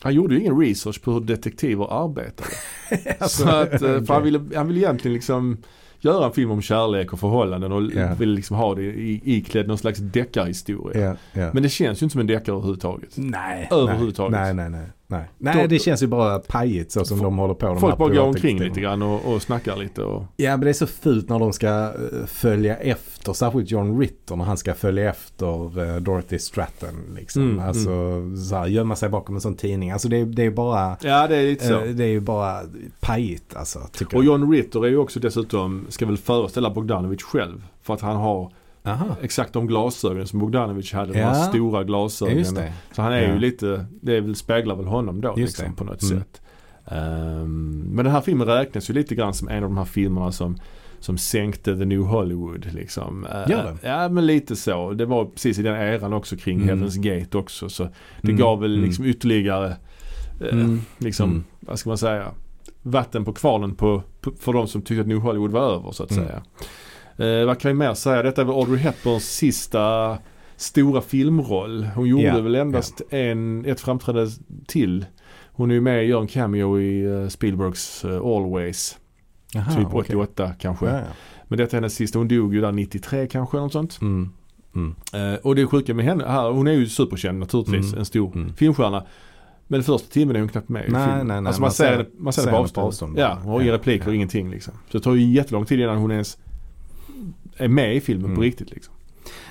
han gjorde ju ingen research på hur detektiver arbetade. Alltså, så att, eh, för han ville, han ville egentligen liksom göra en film om kärlek och förhållanden och Ja. ville liksom ha det i, iklädd någon slags deckarhistoria. Ja, ja. Men det känns ju inte som en deckare överhuvudtaget. Nej. Överhuvudtaget. Nej, nej, nej. Nej, nej Då- det känns ju bara pajigt så som Folk- de håller på. De Folk bara går omkring lite grann och, och snackar lite och Ja men det är så fult när de ska eh, följa efter, särskilt John Ritter när han ska följa efter eh, Dorothy Stratton. Liksom. Mm, alltså så här, gömma sig bakom en sån tidning. Alltså det, är- det är bara, Ja det är lite så. eh, det är ju bara pajigt alltså. Och. John Ritter är ju också dessutom, ska väl föreställa Bogdanovich själv. För att han har Aha. exakt de glasögon som Bogdanovich hade. De Ja. här stora Ja, glasögonen. Så han är Ja. ju lite, det väl, speglar väl honom då liksom, på något Mm. sätt. Ehm, men den här filmen räknas ju lite grann som en av de här filmerna som som sänkte The New Hollywood liksom. Eh, Gör det? Ja men lite så. Det var precis i den eran också kring Mm. Heaven's Gate också. Så det Mm, gav väl mm. liksom ytterligare, eh, Mm. liksom, Mm. vad ska man säga, vatten på kvarnen på, på, för de som tyckte att New Hollywood var över så att Mm. säga. Eh, vad kan jag mer säga? Detta är väl Audrey Hepburns sista stora filmroll. Hon gjorde Ja, väl endast en, ett framträdande till. Hon är ju med och gör en cameo i eh, Spielbergs eh, Always. Aha, typ okej. 88 kanske. Ja, ja. Men detta är hennes sista. Hon dog ju där 93 kanske något sånt. Mm. Mm. Eh, och det sjuka med henne här, hon är ju superkänd naturligtvis. Mm. En stor Mm. filmstjärna. Men första timmen är hon knappt med i Nej, filmen. nej, nej, Alltså man, man ser, ser- henne, man ser ser henne på avstånd. Ja, hon har inga repliker och ingenting liksom. Så det tar ju jättelång tid innan hon ens är med i filmen på Mm. riktigt liksom.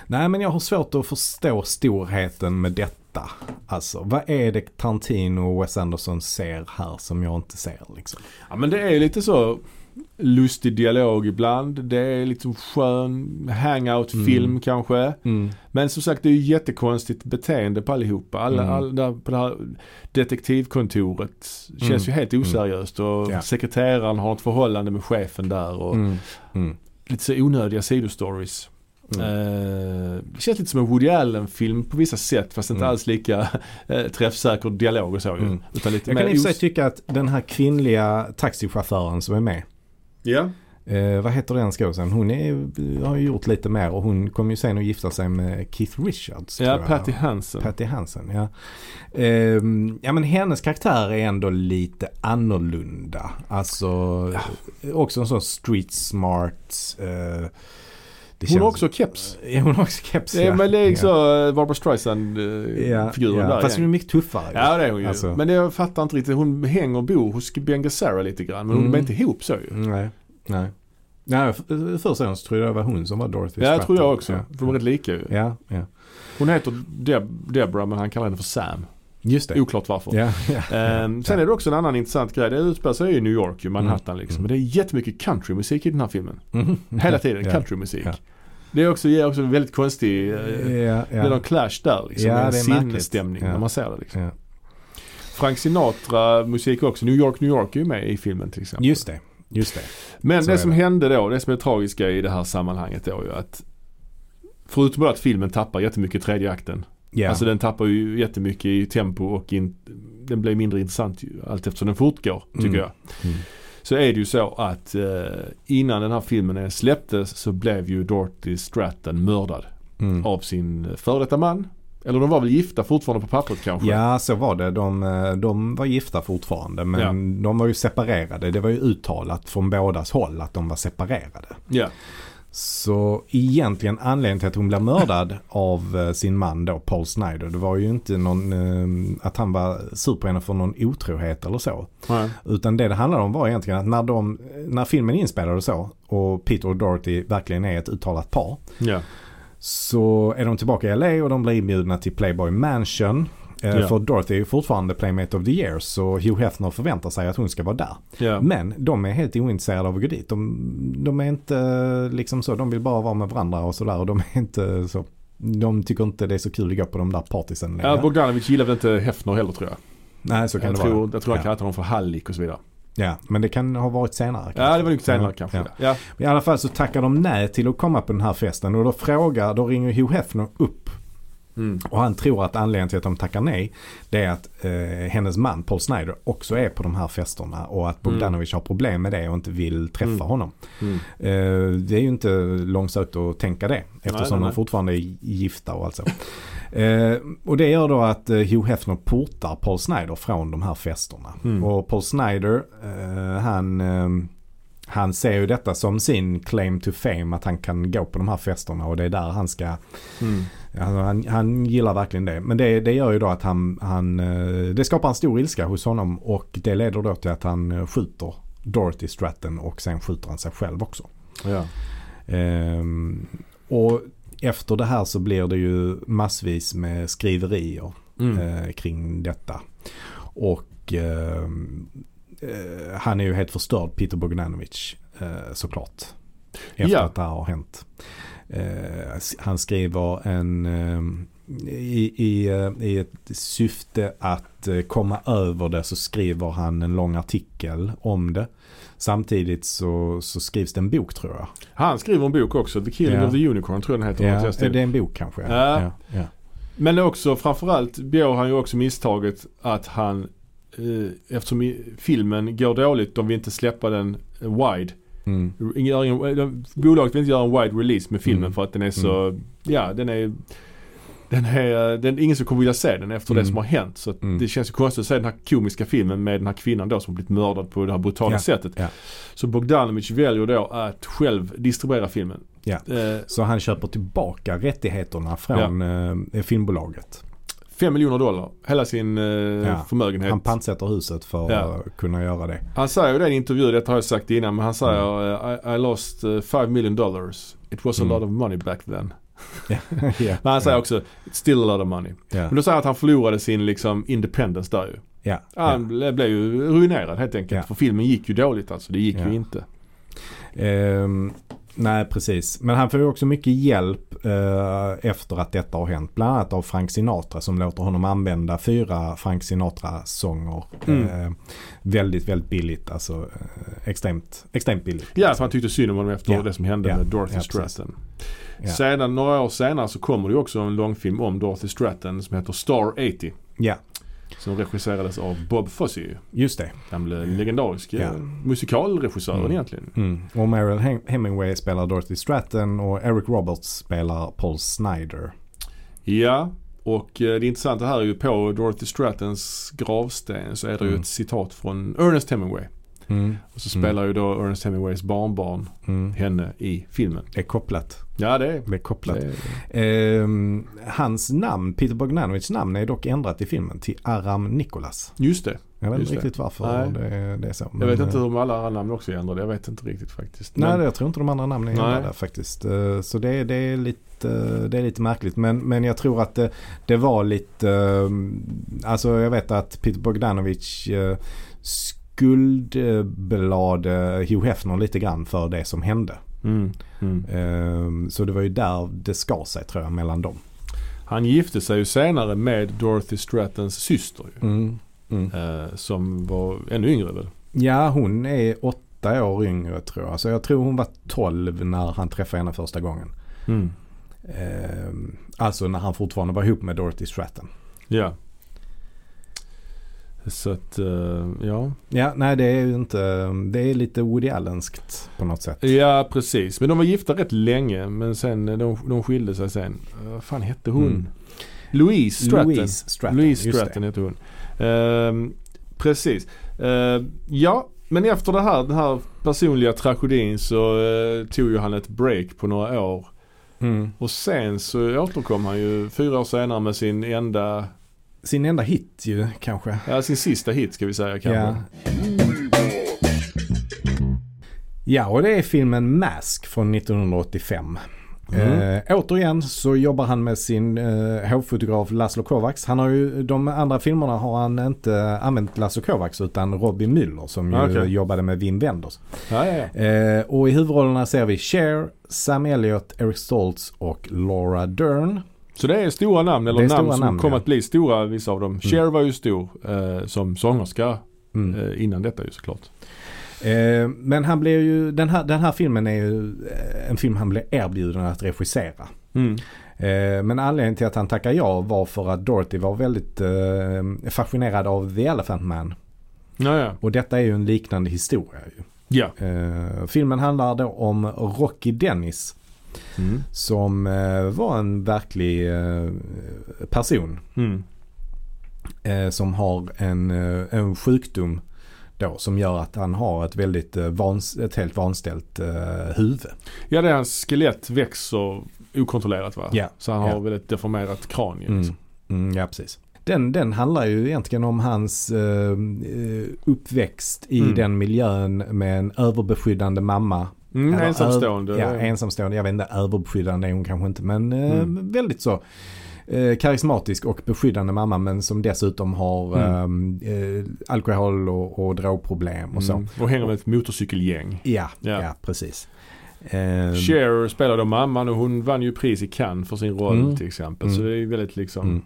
Nej men jag har svårt att förstå storheten med detta. Alltså vad är det Tarantino och Wes Anderson ser här som jag inte ser liksom? Ja men det är lite så lustig dialog ibland. Det är liksom skön hangout-film Mm. kanske. Men som sagt det är ju jättekonstigt beteende på allihopa. Alla, Mm. alla på det här detektivkontoret känns Mm. ju helt oseriöst och Ja. sekreteraren har ett förhållande med chefen där och Mm. Mm. Lite så onödiga sidostories. Mm. Eh, det känns lite som en Woody Allen-film på vissa sätt fast inte Mm. alls lika eh, träffsäker dialog och så ju. Mm. Utan lite Jag kan i och för sig tycka att den här kvinnliga taxichauffören som är med. Ja. Eh, vad heter den skådisen? Hon är, har ju gjort lite mer och hon kommer ju sen att gifta sig med Keith Richards. Ja. Patty Hansen. Patty Hansen, ja. Ehm, ja men hennes karaktär är ändå lite annorlunda. Alltså också en sån street smart. eh, Hon har också keps. Ja hon har också keps är, ja. men det är ja. så eh, Barbara Streisand-figuren Ja, ja. där Fast hon är mycket tuffare. ju. Ja det är hon ju. Alltså. Men det, jag fattar inte riktigt. Hon hänger och bor hos Ben Gazzara lite grann. Men hon Mm. är inte ihop så ju. Nej, nej. Nej, först sen så trodde jag det var hon som var Dorothy Ja, Stratton. tror jag också. Ja. För de är rätt lika ju. Ja, ja. Hon heter Deb- Deborah men han kallar henne för Sam. Just det. Oklart varför. Ja, ja. Ehm, sen är det också en annan intressant grej. Det utspelar sig i New York, ju Manhattan liksom. Mm. Men det är jättemycket countrymusik i den här filmen. Mhm. Hela tiden countrymusik. Det är också, ger också en väldigt konstig, eh, det är någon clash där liksom. Ja, det en det sinnesstämning när man ser det liksom. Frank Sinatra musik också. New York, New York är ju med i filmen till exempel. Just det. Just det. Men Så det är som det. hände då, det som är tragiska i det här sammanhanget då ju att Förutom att filmen tappar jättemycket i tredje akten. Ja. Alltså den tappar ju jättemycket i tempo och in, den blir mindre intressant ju, allt eftersom den fortgår tycker Mm. jag. Mm. Så är det ju så att eh, innan den här filmen släpptes så blev ju Dorothy Stratton mördad Mm. av sin före detta man. Eller de var väl gifta fortfarande på pappret kanske? Ja, så var det. De, eh, de var gifta fortfarande men de var ju separerade. Det var ju uttalat från bådas håll att de var separerade. Ja. Så egentligen anledningen till att hon blev mördad av eh, sin man då, Paul Snyder, det var ju inte någon, eh, att han var sur på henne för någon otrohet eller så. Nej. Utan det det handlade om var egentligen att när, de, när filmen inspelades så och Peter och Dorothy verkligen är ett uttalat par. Ja. Så är de tillbaka i LA och de blir inbjudna till Playboy Mansion. Ja. För Dorothy är ju fortfarande Playmate of the Year så Hugh Hefner förväntar sig att hon ska vara där. Ja. Men de är helt ointresserade av att gå dit. De, de är inte eh, liksom så, de vill bara vara med varandra och sådär och de är inte så de tycker inte det är så kul att gå på de där partysen längre. ja Bogdanovich gillar väl inte Hefner heller tror jag. Nej så kan Jag det tror, vara. jag tror han Ja. kallar honom för hallick och så vidare. Ja, men det kan ha varit senare. Ja det var nog senare Ja, kanske. ja. Ja. I alla fall så tackar de nej till att komma på den här festen och då frågar, då ringer Hugh Hefner upp Mm. och han tror att anledningen till att de tackar nej det är att eh, hennes man Paul Snyder också är på de här festerna och att Bogdanovich har problem med det och inte vill träffa Mm. honom. Mm. Eh, det är ju inte långsökt att tänka det eftersom nej, nej. de fortfarande är gifta och alltså. Eh, och det gör då att eh, Hugh Hefner portar Paul Snyder från de här festerna. Mm. Och Paul Snyder, eh, han, eh, han ser ju detta som sin claim to fame. Att han kan gå på de här festerna och det är där han ska Mm. Alltså han, han gillar verkligen det. Men det, det gör ju då att han, han, eh, det skapar en stor ilska hos honom och det leder då till att han eh, skjuter Dorothy Stratton och sen skjuter han sig själv också. Ja. Ehm, och efter det här så blir det ju massvis med skriverier Mm. eh, kring detta. Och ehm, eh, han är ju helt förstörd, Peter Bogdanovich, eh, såklart. Efter Ja. att det här har hänt. Eh, han skriver en, ehm, i, i, eh, i ett syfte att eh, komma över det så skriver han en lång artikel om det. Samtidigt så, så skrivs det en bok tror jag. Han skriver en bok också, The Killing Ja. of the Unicorn tror jag den heter. tar är det en bok kanske? Ja. ja, ja. Men också framförallt begår han ju också misstaget att han eh, eftersom filmen går dåligt, de vill inte släppa den eh, wide. Mm. Bolaget vill inte göra en wide release med filmen Mm. för att den är så, ja den är den är, den, ingen som kommer vilja se den efter det Mm. som har hänt. Så Mm. det känns ju konstigt att se den här komiska filmen med den här kvinnan då som blivit mördad på det här brutala Ja. sättet. Ja. Så Bogdanovich väljer då att själv distribuera filmen. Ja. Eh, Så han köper tillbaka rättigheterna från eh, filmbolaget. 5 miljoner dollar, hela sin eh, Ja. förmögenhet. Han pantsätter huset för Ja. att kunna göra det. Han säger ju det i en intervju, detta har jag sagt innan, men han säger Mm. eh, I, I lost 5 million dollars. It was a Mm. lot of money back then. ja. Men han säger ja. också, it's still a lot of money. Ja. Men då säger han att han förlorade sin liksom independence där ju. Ja. Han ble, blev ju ruinerad helt enkelt. För filmen gick ju dåligt alltså. Det gick ju inte. Ehm, nej, precis. Men han får ju också mycket hjälp eh, efter att detta har hänt. Bland annat av Frank Sinatra som låter honom använda fyra Frank Sinatra-sånger. Mm. Eh, väldigt, väldigt billigt. Alltså eh, extremt, extremt billigt. Ja, så han tyckte synd om honom efter Ja. det som hände Ja. med Dorothy Ja. Stratton. Ja. Sedan, några år senare så kommer det ju också en långfilm om Dorothy Stratton som heter Star 80. Ja, Som regisserades av Bob Fosse. just det. Gamle legendariske Ja. musikalregissören Mm. egentligen. Mm. Och Mariel Hem- Hemingway spelar Dorothy Stratton och Eric Roberts spelar Paul Snyder. Ja, och eh, det intressanta här är ju på Dorothy Strattons gravsten så är det ju Mm. ett citat från Ernest Hemingway. Mm. Och så spelar ju då Ernest Hemingways barnbarn Mm. henne i filmen. Det är kopplat. Ja det är Det är kopplat. det. Är, Ehm, hans namn, Peter Bogdanovichs namn är dock ändrat i filmen till Aram Nikolas. just det. Jag vet inte det. riktigt varför Nej. det, det är så. Jag men, vet inte eh, hur alla andra namn också är ändrade. Jag vet inte riktigt faktiskt. Nej, Men- jag tror inte de andra namnen är Nej. ändrade faktiskt. Eh, Så det, det, är lite, eh, det är lite märkligt. Men, men jag tror att det, det var lite, eh, alltså jag vet att Peter Bogdanovich eh, skuldbelade Hugh Hefner lite grann för det som hände. Mm, mm. Eh, Så det var ju där det skar sig tror jag mellan dem. Han gifte sig ju senare med Dorothy Strattons syster. Mm. Mm. Eh, som var ännu yngre väl? Ja, hon är åtta år yngre tror jag. Så jag tror hon var 12 när han träffade henne första gången. Mm. Eh, alltså när han fortfarande var ihop med Dorothy Stratton. Ja. Så att, eh, ja. Ja, nej det är ju inte, det är lite Woody Allenskt på något sätt. Ja precis. Men de var gifta rätt länge men sen eh, de, de skilde sig sen. Eh, Vad fan hette hon? Mm. Louise Stratton. Louise Stratton. Louise Stratton hette hon. Ehm, precis. Ehm, ja, men efter det här, den här personliga tragedin så eh, tog ju han ett break på några år. Mm. Och sen så återkom han ju fyra år senare med sin enda, Sin enda hit ju kanske. ja sin sista hit ska vi säga kanske. Ja. ja, och det är filmen Mask från 1985. Mm. Eh, återigen så jobbar han med sin eh, hovfotograf Laszlo Kovacs. Han har ju, de andra filmerna har han inte använt Laszlo Kovacs utan Robbie Müller som ju Okej. jobbade med Wim Wenders. Ja, ja, ja. Eh, och i huvudrollerna ser vi Cher, Sam Elliott, Eric Stoltz och Laura Dern. Så det är stora namn, eller namn stora som namn, kom ja. att bli stora vissa av dem. Cher var ju stor eh, som sångerska Mm. eh, innan detta ju såklart. Eh, men han blev ju, den här, den här filmen är ju eh, en film han blev erbjuden att regissera. Mm. Eh, men anledningen till att han tackade ja var för att Dorothy var väldigt eh, fascinerad av The Elephant Man. Ja, ja. Och detta är ju en liknande historia ju. Ja. Filmen handlar då om Rocky Dennis. Mm. Som eh, var en verklig eh, person. Mm. Eh, som har en, en sjukdom då som gör att han har ett väldigt vans, ett helt vanställt eh, huvud. Ja, det är hans skelett växer okontrollerat va? Ja, Så han har ja. väldigt deformerat kranie. Mm. Liksom. Mm, ja, precis. Den, den handlar ju egentligen om hans eh, uppväxt i Mm. den miljön med en överbeskyddande mamma. Mm, Eller ensamstående. Ja, ensamstående. Jag vet inte, överbeskyddande är hon kanske inte. Men eh, Mm. väldigt så eh, karismatisk och beskyddande mamma. Men som dessutom har Mm. eh, alkohol och, och drogproblem och så. Mm. Och hänger med ett motorcykelgäng. Ja, ja. Ja. precis. Eh, Cher spelar då mamman och hon vann ju pris i Cannes för sin roll Mm. till exempel. Mm. Så det är väldigt liksom. mm,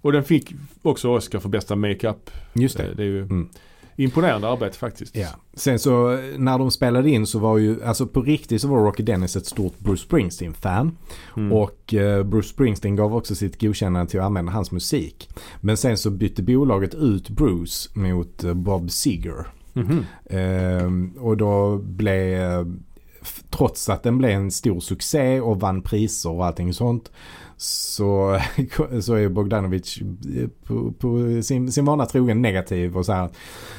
Och den fick också Oscar för bästa makeup. just det. Det är ju Mm. Imponerande arbete faktiskt. Ja. Sen så eh, när de spelade in så var ju, alltså på riktigt så var Rocky Dennis ett stort Bruce Springsteen-fan. Mm. Och eh, Bruce Springsteen gav också sitt godkännande till att använda hans musik. Men sen så bytte bolaget ut Bruce mot eh, Bob Seger. Mhm. Ehm, och då blev, f- trots att den blev en stor succé och vann priser och allting sånt. Så, så är Bogdanovich eh, på, på sin, sin vana trogen negativ och så här.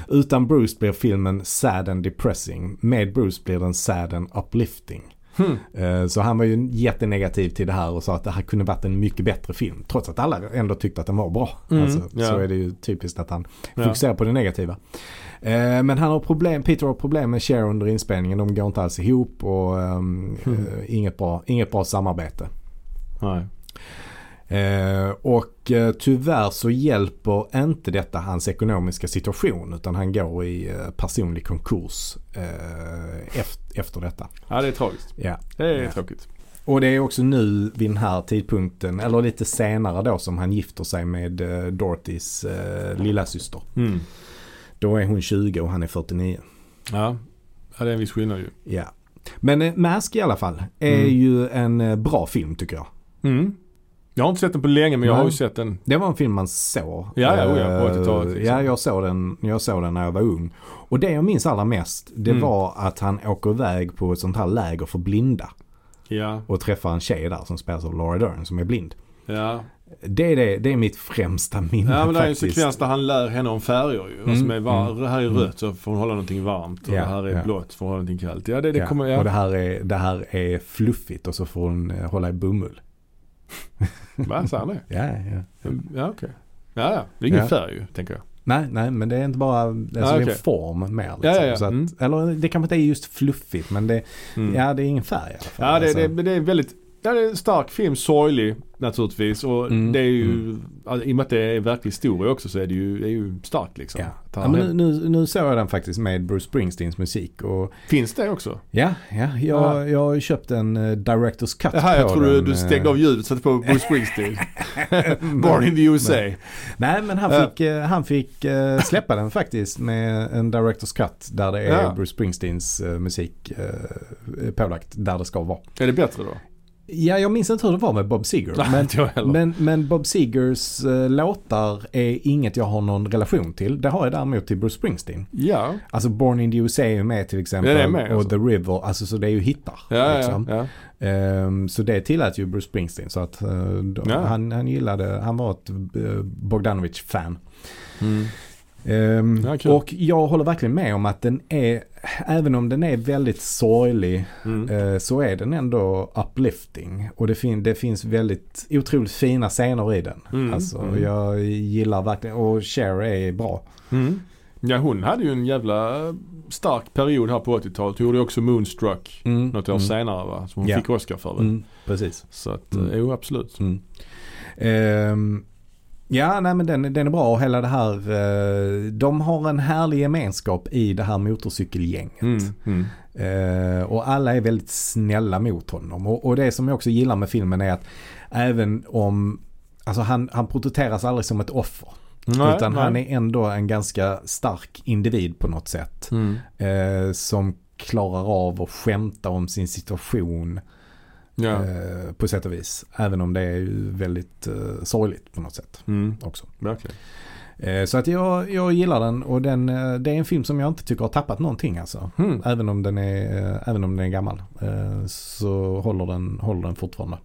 Utan Bruce blir filmen sad and depressing. Med Bruce blir den sad and uplifting. Hmm. Eh, Så han var ju jättenegativ till det här och sa att det här kunde varit en mycket bättre film. Trots att alla ändå tyckte att den var bra. Mm, alltså, ja. Så är det ju typiskt att han fokuserar på det negativa. Eh, Men han har problem, Peter har problem med Cher under inspelningen. De går inte alls ihop och ehm, Mm. eh, inget, bra, inget bra samarbete. Nej. Eh, och eh, tyvärr så hjälper inte detta hans ekonomiska situation utan han går i eh, personlig konkurs eh, efter, efter detta. Ja det är tragiskt. Ja. Det är Ja. tråkigt. Och det är också nu vid den här tidpunkten, eller lite senare då som han gifter sig med eh, Dorothys eh, lilla syster. Mm. Då är hon 20 och han är 49. Ja. ja, det är en viss skillnad ju. Ja. Men eh, Mask i alla fall är Mm. ju en eh, bra film tycker jag. Mm. Jag har inte sett den på länge men jag har ju sett den. Det var en film man såg. Ja, ja, oh ja, på Eh, 80-talet, liksom. Ja, jag såg, den, jag såg den när jag var ung. Och det jag minns allra mest, det Mm. var att han åker iväg på ett sånt här läger för blinda. Ja, Och träffar en tjej där som spelas av Laura Dern som är blind. ja. Det är, det, det är mitt främsta minne Ja men det är en faktiskt. sekvens där han lär henne om färger ju. Mm, som är var- mm, här är mm. rött så får hon hålla någonting varmt. Och Ja, det här är ja. blått så får hon hålla någonting kallt. Ja det, det ja. kommer, ja. Och det här, är, det här är fluffigt och så får hon eh, hålla i bomull. Va, sa han det? Ja, ja. Ja okej. Ja, ja. Det är ingen Ja. färg ju, tänker jag. Nej, nej, men det är inte bara, alltså det är en form mer. Liksom. Ja, ja, ja. Så att, Mm. Eller det kanske inte är just fluffigt men det, Mm. ja, det är ingen färg i alla fall. Ja det, Alltså, det, det är väldigt, ja, det är en stark film, sorglig naturligtvis. Och Mm, det är ju, mm. alltså, i och med att det är verklig historia också så är det ju, det är ju starkt liksom. Ja. Ja, men nu, nu, såg jag den faktiskt med Bruce Springsteens musik och Finns det också? ja, ja jag, Ja. jag har köpt en uh, Directors Cut jag på tror du, den, du eh, stängde av ljudet och satte på Bruce Springsteen. Born in the USA. Nej men han fick, eh, han fick eh, släppa den faktiskt med en Directors Cut där det är Ja. Bruce Springsteens eh, musik uh, pålagt där det ska vara. Är det bättre då? Ja, jag minns inte hur det var med Bob Seger. Men, men, men Bob Segers eh, låtar är inget jag har någon relation till. Det har jag däremot till Bruce Springsteen. ja. Alltså Born in the USA är med till exempel. Ja, med, och alltså. The River. Alltså så det är ju hittar. Ja, liksom. Ehm, så det tillät ju Bruce Springsteen. Så att eh, Ja. han, han gillade, han var ett uh, Bogdanovich-fan. Mm. Ehm, Ja, och jag håller verkligen med om att den är, även om den är väldigt sorglig Mm. eh, så är den ändå uplifting. Och det, fin- det finns väldigt otroligt fina scener i den. Mm, Alltså mm. jag gillar verkligen, och Cher är bra. Mm. Ja hon hade ju en jävla stark period här på 80-talet. Hon gjorde också Moonstruck Mm, något år mm, senare va? Som hon Ja. fick Oscar för väl? Mm, precis. Så att, Mm. mm. jo absolut. Mm. Ehm, ja, nej men den, den är bra och hela det här, eh, de har en härlig gemenskap i det här motorcykelgänget. Mm. Mm. Eh, och alla är väldigt snälla mot honom. Och, och det som jag också gillar med filmen är att även om, alltså han, han porträtteras aldrig som ett offer. Nej, utan nej. han är ändå en ganska stark individ på något sätt. Mm. Eh, som klarar av att skämta om sin situation Ja. eh, på sätt och vis. Även om det är väldigt eh, sorgligt på något sätt Mm. också. Verkligen. Eh, så att jag, jag gillar den och den, det är en film som jag inte tycker har tappat någonting alltså. Hmm. Även om den är, även om den är gammal. Så håller den, håller den fortfarande.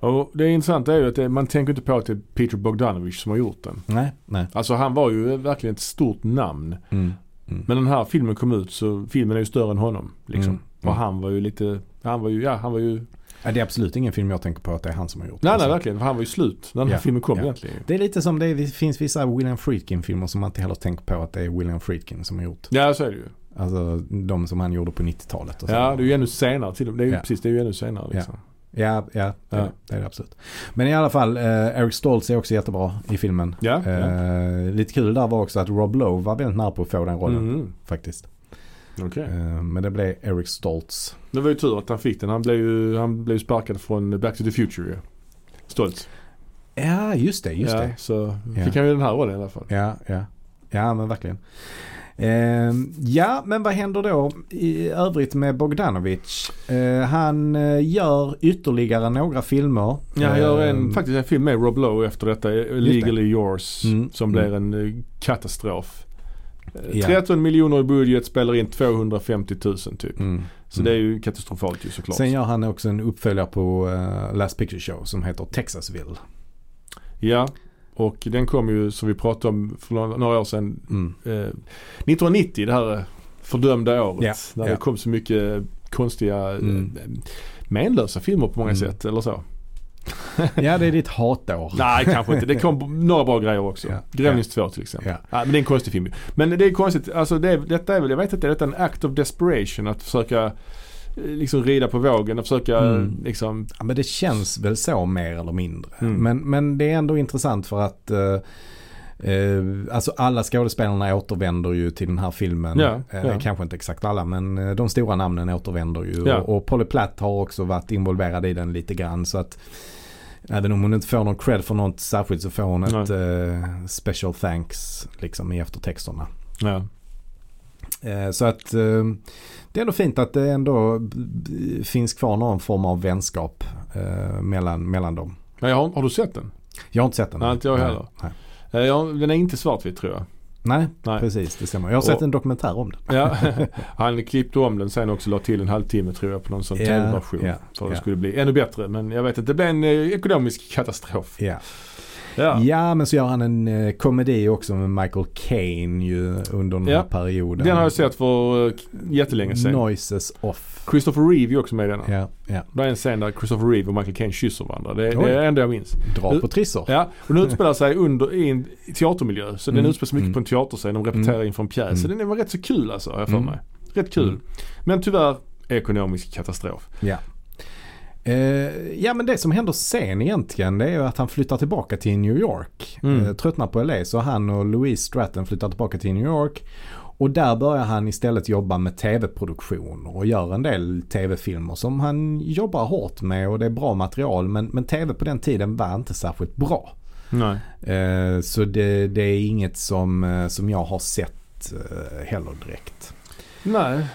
Och det intressanta är ju att det, man tänker inte på att det är Peter Bogdanovich som har gjort den. Nej, nej. Alltså han var ju verkligen ett stort namn. Mm. Mm. Men den här filmen kom ut så filmen är ju större än honom. Liksom. Mm. Och han var ju lite, han var ju, ja han var ju, Ja, det är absolut ingen film jag tänker på att det är han som har gjort. nej Alltså, nej verkligen. För han var ju slut när den här Ja, filmen kom ja. egentligen. Det är lite som det är, det finns vissa William Friedkin-filmer som man inte heller tänker på att det är William Friedkin som har gjort. Ja så är det ju. Alltså de som han gjorde på 90-talet. och så. Ja det är ju ännu senare till. Det är ju Ja. precis, det är ju ännu senare liksom. Ja, ja, det, Ja. det är det absolut. Men i alla fall, eh, Eric Stoltz är också jättebra i filmen. Ja. ja. Eh, lite kul där var också att Rob Lowe var väldigt nära på att få den rollen Mm. faktiskt. Okej. Eh, men det blev Eric Stoltz. Det var ju tur att han fick den. Han blev ju, han blev sparkad från Back to the Future ju. Stolt. Ja, just det, just ja, det. Så Ja. fick han ju den här rollen i alla fall. Ja, ja. Ja, men verkligen. Eh, ja, men vad händer då i övrigt med Bogdanovich? Eh, han eh, gör ytterligare några filmer. Ja, han gör en, Eh, faktiskt en film med Rob Lowe efter detta, Legally Yours, Mm, som mm. blir en eh, katastrof. Ja. 13 miljoner i budget, spelar in 250 000 typ. Mm, Så mm. det är ju katastrofalt ju såklart. Sen gör han också en uppföljare på eh, Last Picture Show som heter Texasville. Ja, och den kom ju som vi pratade om för några några år sedan, Mm. eh, 1990, det här eh, fördömda året. Ja, när ja. det kom så mycket konstiga, Mm. eh, menlösa filmer på många Mm. sätt, eller så. Ja, det är ditt hatår. Nej, kanske inte. Det kom några bra grejer också. Ja. Gremlins 2 till exempel. Ja. Ja, men det är en konstig film. Men det är konstigt, alltså det, detta är väl, jag vet inte, är detta en act of desperation? Att försöka eh, liksom rida på vågen och försöka Mm. liksom, Ja, men det känns väl så mer eller mindre. Mm. Men, men det är ändå intressant för att eh, eh, alltså alla skådespelarna återvänder ju till den här filmen. Ja, Eh, ja. Kanske inte exakt alla men eh, de stora namnen återvänder ju. Ja. Och, och Polly Platt har också varit involverad i den lite grann. Så att även om hon inte får någon cred för något särskilt så får hon ett eh, special thanks liksom i eftertexterna. ja. Eh, Så att eh, det är ändå fint att det ändå finns kvar någon form av vänskap mellan, mellan dem. Jag har, har du sett den? Jag har inte sett den. Nej, inte jag heller. Nej, Ja, den är inte svartvit tror jag. nej. Nej. precis det stämmer. Jag har sett Och- en dokumentär om den. Ja, han klippte om den sen också la till en halvtimme tror jag på någon sån Ja, tv-version. ja, för att det ja. skulle bli ännu bättre. Men jag vet att det blev en eh, ekonomisk katastrof. Ja. Ja. ja, men så gör han en eh, komedi också med Michael Caine ju under den Ja. här perioden. Den har jag sett för eh, jättelänge sedan. Noises off. Christopher Reeve är också med i denna. Ja, ja. Det är en scen där Christopher Reeve och Michael Caine kysser varandra. Det, det är det enda jag minns. Dra på trissor. Ja, och den utspelar sig under, i en teatermiljö. Så den Mm. utspelar sig mycket Mm. på en teaterscen. De repeterar inför en pjäs. Så Mm. den var rätt så kul alltså, har jag för Mm. mig. Rätt kul. Mm. Men tyvärr ekonomisk katastrof. Ja. Eh, ja men det som händer sen egentligen det är ju att han flyttar tillbaka till New York. Mm. Eh, tröttnar på LA så han och Louise Stratton flyttar tillbaka till New York. Och där börjar han istället jobba med tv-produktion och gör en del tv-filmer som han jobbar hårt med och det är bra material men, men tv på den tiden var inte särskilt bra. Eh, så det, det är inget som, eh, som jag har sett eh, heller direkt. Nej.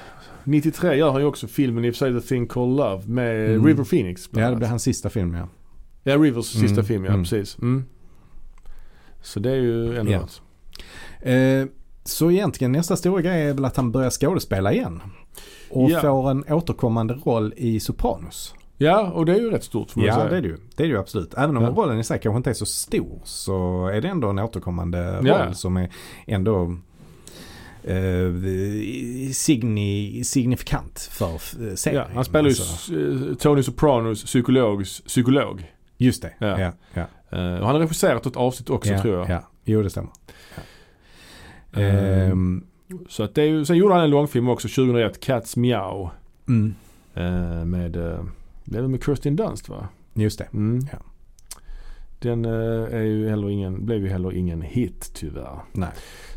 93 gör han ju också filmen i och för sig The Thing Called Love med Mm. River Phoenix. Ja det blir hans sista film ja. Ja, Rivers sista Mm, film ja, mm. precis. Mm. Så det är ju ändå Ja. något. Eh, så egentligen nästa stora grej är väl att han börjar skådespela igen. Och Ja. får en återkommande roll i Sopranos. Ja, och det är ju rätt stort får man Ja säga. det är det ju. Det är det ju absolut. Även om Ja. rollen i sig kanske inte är så stor så är det ändå en återkommande Ja. roll som är ändå eh, signi, signifikant för eh, serien. Ja, han spelar ju Alltså, eh, Tony Sopranos psykologs psykolog. just det. Ja. Ja. Ja. Och han har regisserat ett avsnitt också ja, tror jag. Ja. Jo det stämmer. Ja. Ehm, Så att det är ju, sen gjorde han en långfilm också 2001, Cats Meow. mm, med, det är med Kirsten Dunst va? just det. Mm. Ja. Den är ju heller ingen, blev ju heller ingen hit tyvärr. Nej.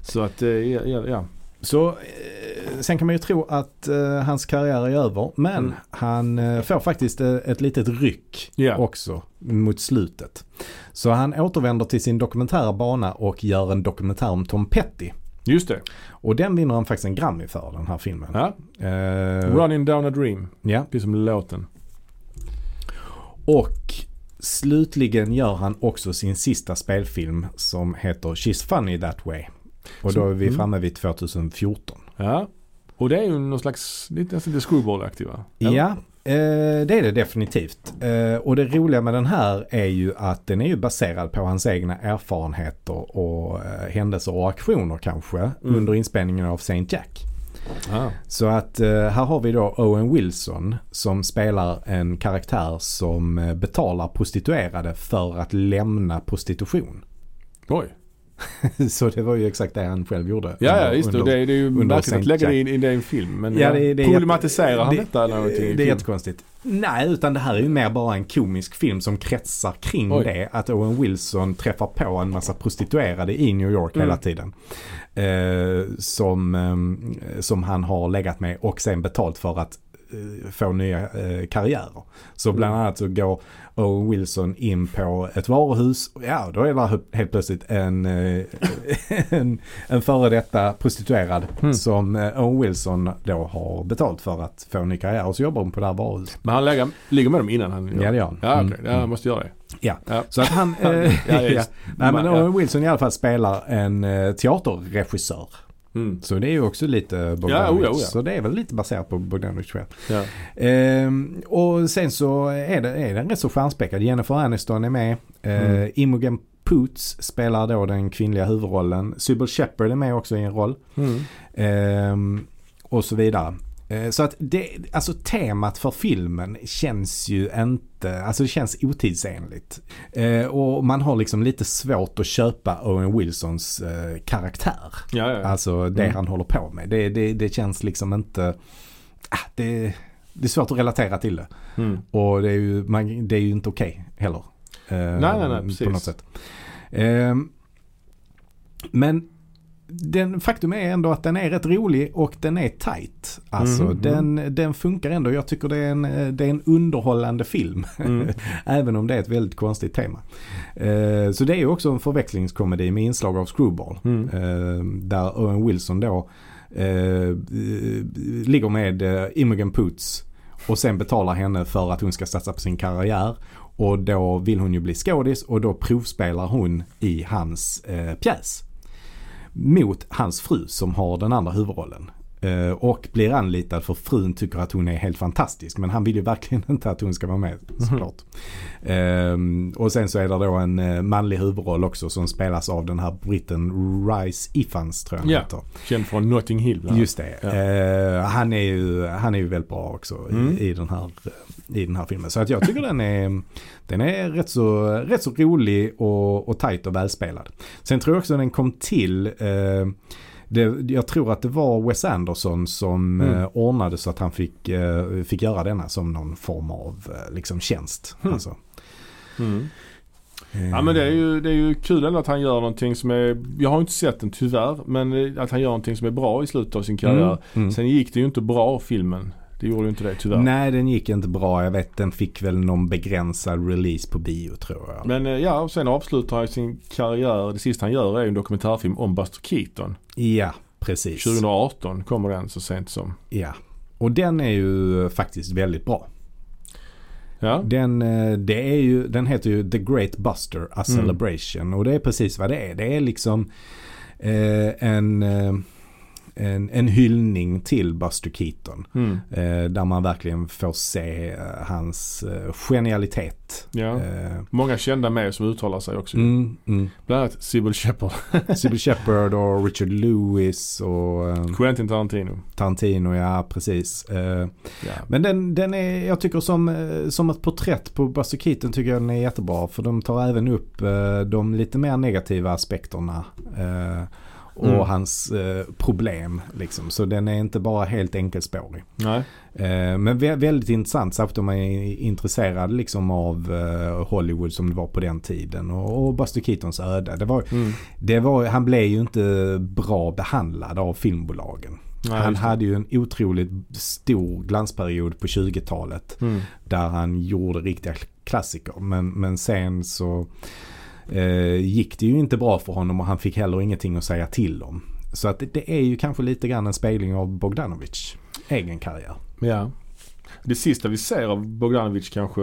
Så att, ja, ja, ja. Så eh, sen kan man ju tro att eh, hans karriär är över. Men Mm. han eh, får faktiskt eh, ett litet ryck Ja. också mot slutet. Så han återvänder till sin dokumentära bana och gör en dokumentär om Tom Petty. Just det. Och den vinner han faktiskt en Grammy för den här filmen. Ja. Eh, Running down a dream. ja. Det är som låten. Och slutligen gör han också sin sista spelfilm som heter She's Funny That Way. Och då är vi Mm. framme vid 2014. Ja. Och det är ju någon slags, lite nästan lite screwball-aktig va? Ja, eh, det är det definitivt. Eh, och det roliga med den här är ju att den är ju baserad på hans egna erfarenheter och eh, händelser och aktioner kanske Mm. under inspelningen av Saint Jack. Ah. Så att här har vi då Owen Wilson som spelar en karaktär som betalar prostituerade för att lämna prostitution. Oj. Så det var ju exakt det han själv gjorde. Ja, ja just det. under- Det det är ju märkligt att lägga det i det i en film. Men Ja, det- det problematiserar jätte- han det- detta eller någonting? Det är film? jättekonstigt. Nej, utan det här är ju mer bara en komisk film som kretsar kring Oj. det. Att Owen Wilson träffar på en massa prostituerade i New York Mm. hela tiden. Eh, som, ehm, som han har legat med och sen betalt för att eh, få nya eh, karriärer. Så bland Mm. annat så går Owen Wilson in på ett varuhus. Ja, då är det helt plötsligt en, eh, en, en före detta prostituerad Mm. som eh, Owen Wilson då har betalt för att få en ny karriär. Och så jobbar hon på det här varuhuset. Men han lägger, ligger med dem innan han Ja, det gör han. Ja, okej. Mm. Ja, han måste göra det. Ja. Ja. Så att han... Eh, Ja, ja. Nej, men. Owen Wilson i alla fall spelar en teaterregissör. Mm. Så det är ju också lite Bogdanovich. Ja, oh ja, oh ja. Så det är väl lite baserat på Bogdanovich tror jag. Ja. Ehm, och sen så är, det, är den rätt så stjärnspäckad. Jennifer Aniston är med. Eh, Mm. Imogen Poots spelar då den kvinnliga huvudrollen. Sybil Shepherd är med också i en roll. Mm. Ehm, och så vidare. Eh, Så att det, alltså temat för filmen känns ju inte, alltså det känns otidsenligt. Eh, och man har liksom lite svårt att köpa Owen Wilsons eh, karaktär. Ja, ja. Alltså det Mm. han håller på med. Det, det, det känns liksom inte, ah, det, det är svårt att relatera till det. Mm. Och det är ju, man, det är ju inte okej heller. Eh, nej, nej, På precis. något sätt. Men den, faktum är ändå att den är rätt rolig och den är tight. Alltså Mm, den, den funkar ändå. Jag tycker det är en, det är en underhållande film. Mm. Även om det är ett väldigt konstigt tema. Eh, så det är ju också en förväxlingskomedi med inslag av screwball. Mm. Eh, där Owen Wilson då eh, eh, ligger med eh, Imogen Poots och sen betalar henne för att hon ska satsa på sin karriär. Och då vill hon ju bli skådis och då provspelar hon i hans eh, pjäs. Mot hans fru som har den andra huvudrollen. Eh, och blir anlitad för frun tycker att hon är helt fantastisk. Men han vill ju verkligen inte att hon ska vara med såklart. Ehm, och sen så är det då en eh, manlig huvudroll också som spelas av den här britten Rice Ifans tror jag Ja. heter. Känd från Notting Hill. bland. Just det. Ja. Eh, han, är ju, han är ju väldigt bra också Mm. i, i, den här, i den här filmen. Så att jag tycker den är, den är rätt, så, rätt så rolig och, och tajt och välspelad. Sen tror jag också den kom till eh, det, jag tror att det var Wes Anderson som Mm. eh, ordnade så att han fick, eh, fick göra denna som någon form av eh, liksom tjänst. Mm. Alltså. Mm. Eh, Ja men det är, ju, det är ju kul ändå att han gör någonting som är, jag har inte sett den tyvärr, men eh, att han gör någonting som är bra i slutet av sin karriär. Mm, mm. Sen gick det ju inte bra filmen. Det gjorde ju inte det tyvärr. Nej den gick inte bra. Jag vet den fick väl någon begränsad release på bio tror jag. Men eh, ja, och sen avslutar han sin karriär. Det sista han gör är en dokumentärfilm om Buster Keaton. Ja, precis. 2018 kommer den så sent som. Ja. Och den är ju faktiskt väldigt bra. Ja, Den, eh, det är ju, den heter ju The Great Buster A Mm. Celebration. Och det är precis vad det är. Det är liksom eh, en, eh, en, en hyllning till Buster Keaton. mm. Eh, där man verkligen får se eh, hans eh, genialitet. ja. Eh, Många kända med som uttalar sig också. mm, mm. Bland annat Sybil Shepherd, Sybil Shepherd och Richard Lewis och eh, Quentin Tarantino. Tarantino, ja precis. Eh, Ja. Men den, den är, jag tycker som, som ett porträtt på Buster Keaton tycker jag den är jättebra. För de tar även upp de lite mer negativa aspekterna. Och Mm. hans eh, problem liksom. Så den är inte bara helt enkelspårig. Nej. Eh, men vä- väldigt intressant särskilt om man är intresserad liksom av eh, Hollywood som det var på den tiden. Och, och Buster Keatons öde. Det var, Mm. det var, han blev ju inte bra behandlad av filmbolagen. Nej, han hade ju en otroligt stor glansperiod på 20-talet. Mm. Där han gjorde riktiga klassiker. Men, men sen så eh, gick det ju inte bra för honom och han fick heller ingenting att säga till om. Så att det, är ju kanske lite grann en spegling av Bogdanovich egen karriär. Ja. Det sista vi ser av Bogdanovich kanske,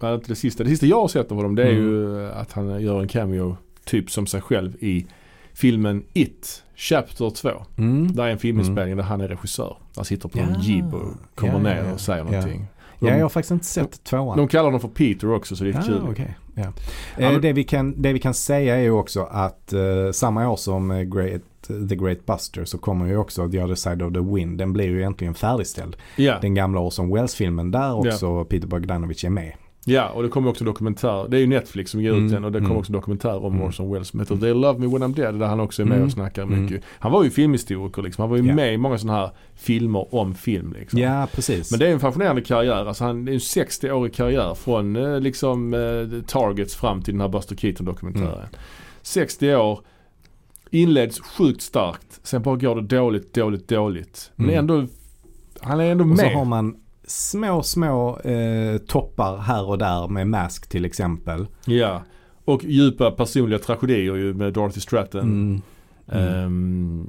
Ja, inte det sista. Det sista jag har sett av honom det är Mm. ju att han gör en cameo typ som sig själv i filmen It, Chapter 2. Mm. Där är en filminspelning där han är regissör. Han sitter på en jeep och kommer Ja, ner och säger Ja. någonting. De, Ja, jag har faktiskt inte sett tvåan. de kallar honom för Peter också så det är Ja, kul. okej. Ja. Eh, det, vi kan, det vi kan säga är ju också att eh, samma år som eh, Great, The Great Buster så kommer ju också The Other Side of the Wind. Den blir ju äntligen färdigställd. Ja. Den gamla Orson Welles-filmen där också Peter Bogdanovich är med. Ja, och det kommer också en dokumentär. Det är ju Netflix som ger ut Mm, den och det kommer mm. också en dokumentär om Mm. Orson Welles som heter They Love Me When I'm Dead där han också är med Mm, och snackar mm. mycket. Han var ju filmhistoriker liksom. Han var ju Ja. med i många sådana här filmer om film liksom. Ja, precis. Men det är en fascinerande karriär. Alltså han, det är en 60-årig karriär från eh, liksom eh, Targets fram till den här Buster Keaton dokumentären. Mm. 60 år. Inleds sjukt starkt. Sen bara går det dåligt, dåligt, dåligt. Men Mm. ändå, han är ändå och så med. har man små, små eh, toppar här och där med Mask till exempel. Ja. Och djupa personliga tragedier ju med Dorothy Stratton. Mm. Mm. Ehm,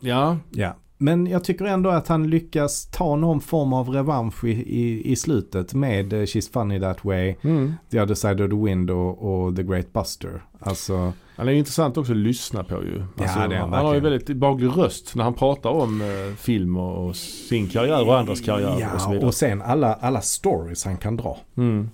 ja, Ja. Men jag tycker ändå att han lyckas ta någon form av revansch i, i, i slutet med eh, She's Funny That Way, mm. The Other Side of the Wind och, The Great Buster. Alltså, Han är intressant också att lyssna på ju. Alltså, det är han han har ju väldigt behaglig röst när han pratar om eh, film och, och sin karriär och andras karriär och så ja, vidare. och sen alla, alla stories han kan dra. Mm.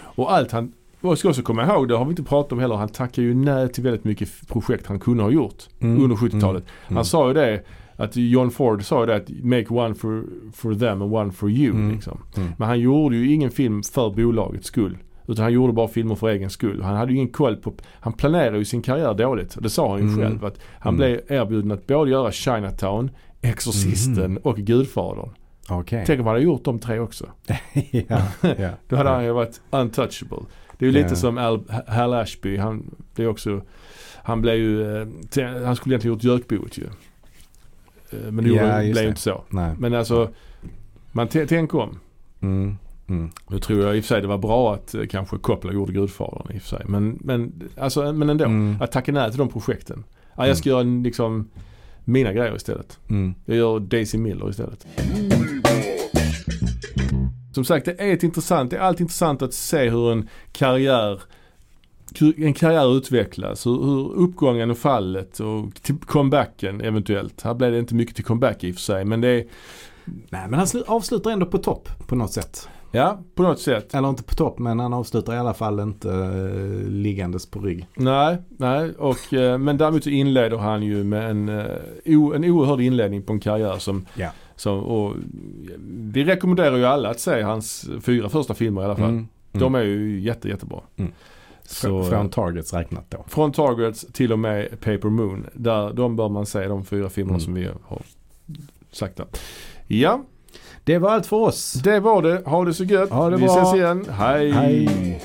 Och allt han, och jag ska också komma ihåg, det har vi inte pratat om heller, han tackar ju nej till väldigt mycket projekt han kunde ha gjort Mm. under 70-talet. Mm. Han sa ju det, att John Ford sa ju det att make one for, for them and one for you. Mm. Liksom. Mm. Men han gjorde ju ingen film för bolagets skull. Utan han gjorde bara filmer för egen skull. Han hade ju ingen koll på, han planerade ju sin karriär dåligt. Och det sa han ju Mm. själv. Att han Mm. blev erbjuden att både göra Chinatown, Exorcisten Mm. och Gudfadern. Okej. Tänk om han hade gjort de tre också. ja, ja. Då hade han ju varit untouchable. Det är ju lite Ja. som Al, Hal Ashby. Han blev också, han blev ju, eh, han skulle egentligen gjort Jökboet ju. Eh, Men det Ja, blev det. inte så. Nej. Men alltså, man t- tänk om. Mm. Mm. Nu tror jag i och för sig det var bra att eh, kanske Coppola gjorde Gudfadern i och för sig. Men, men, alltså, men ändå. Mm. Att tacka nej till de projekten. Ja, Mm. jag ska göra liksom mina grejer istället. Mm. Jag gör Daisy Miller istället. Som sagt, det är ett intressant, det är alltid intressant att se hur en karriär en karriär utvecklas, hur, hur uppgången och fallet och comebacken eventuellt. Här blev det inte mycket till comeback i och för sig men det är, Nej, men han slu- avslutar ändå på topp på något sätt. ja på något sätt. Eller inte på topp, men han avslutar i alla fall inte eh, liggandes på rygg. Nej, nej och, eh, men däremot så inleder han ju med en, o, en oerhörd inledning på en karriär som, Ja. som och, vi rekommenderar ju alla att se hans fyra första filmer i alla fall. Mm. De är ju jätte, jättebra. Mm. Så, Fr- Från Targets räknat då. från Targets till och med Paper Moon. Där, de bör man se, de fyra filmerna Mm. som vi har sagt där. Ja, Det var allt för oss. det var det. Ha det så gött. Ha det vi bra. ses igen. Hej. Hej.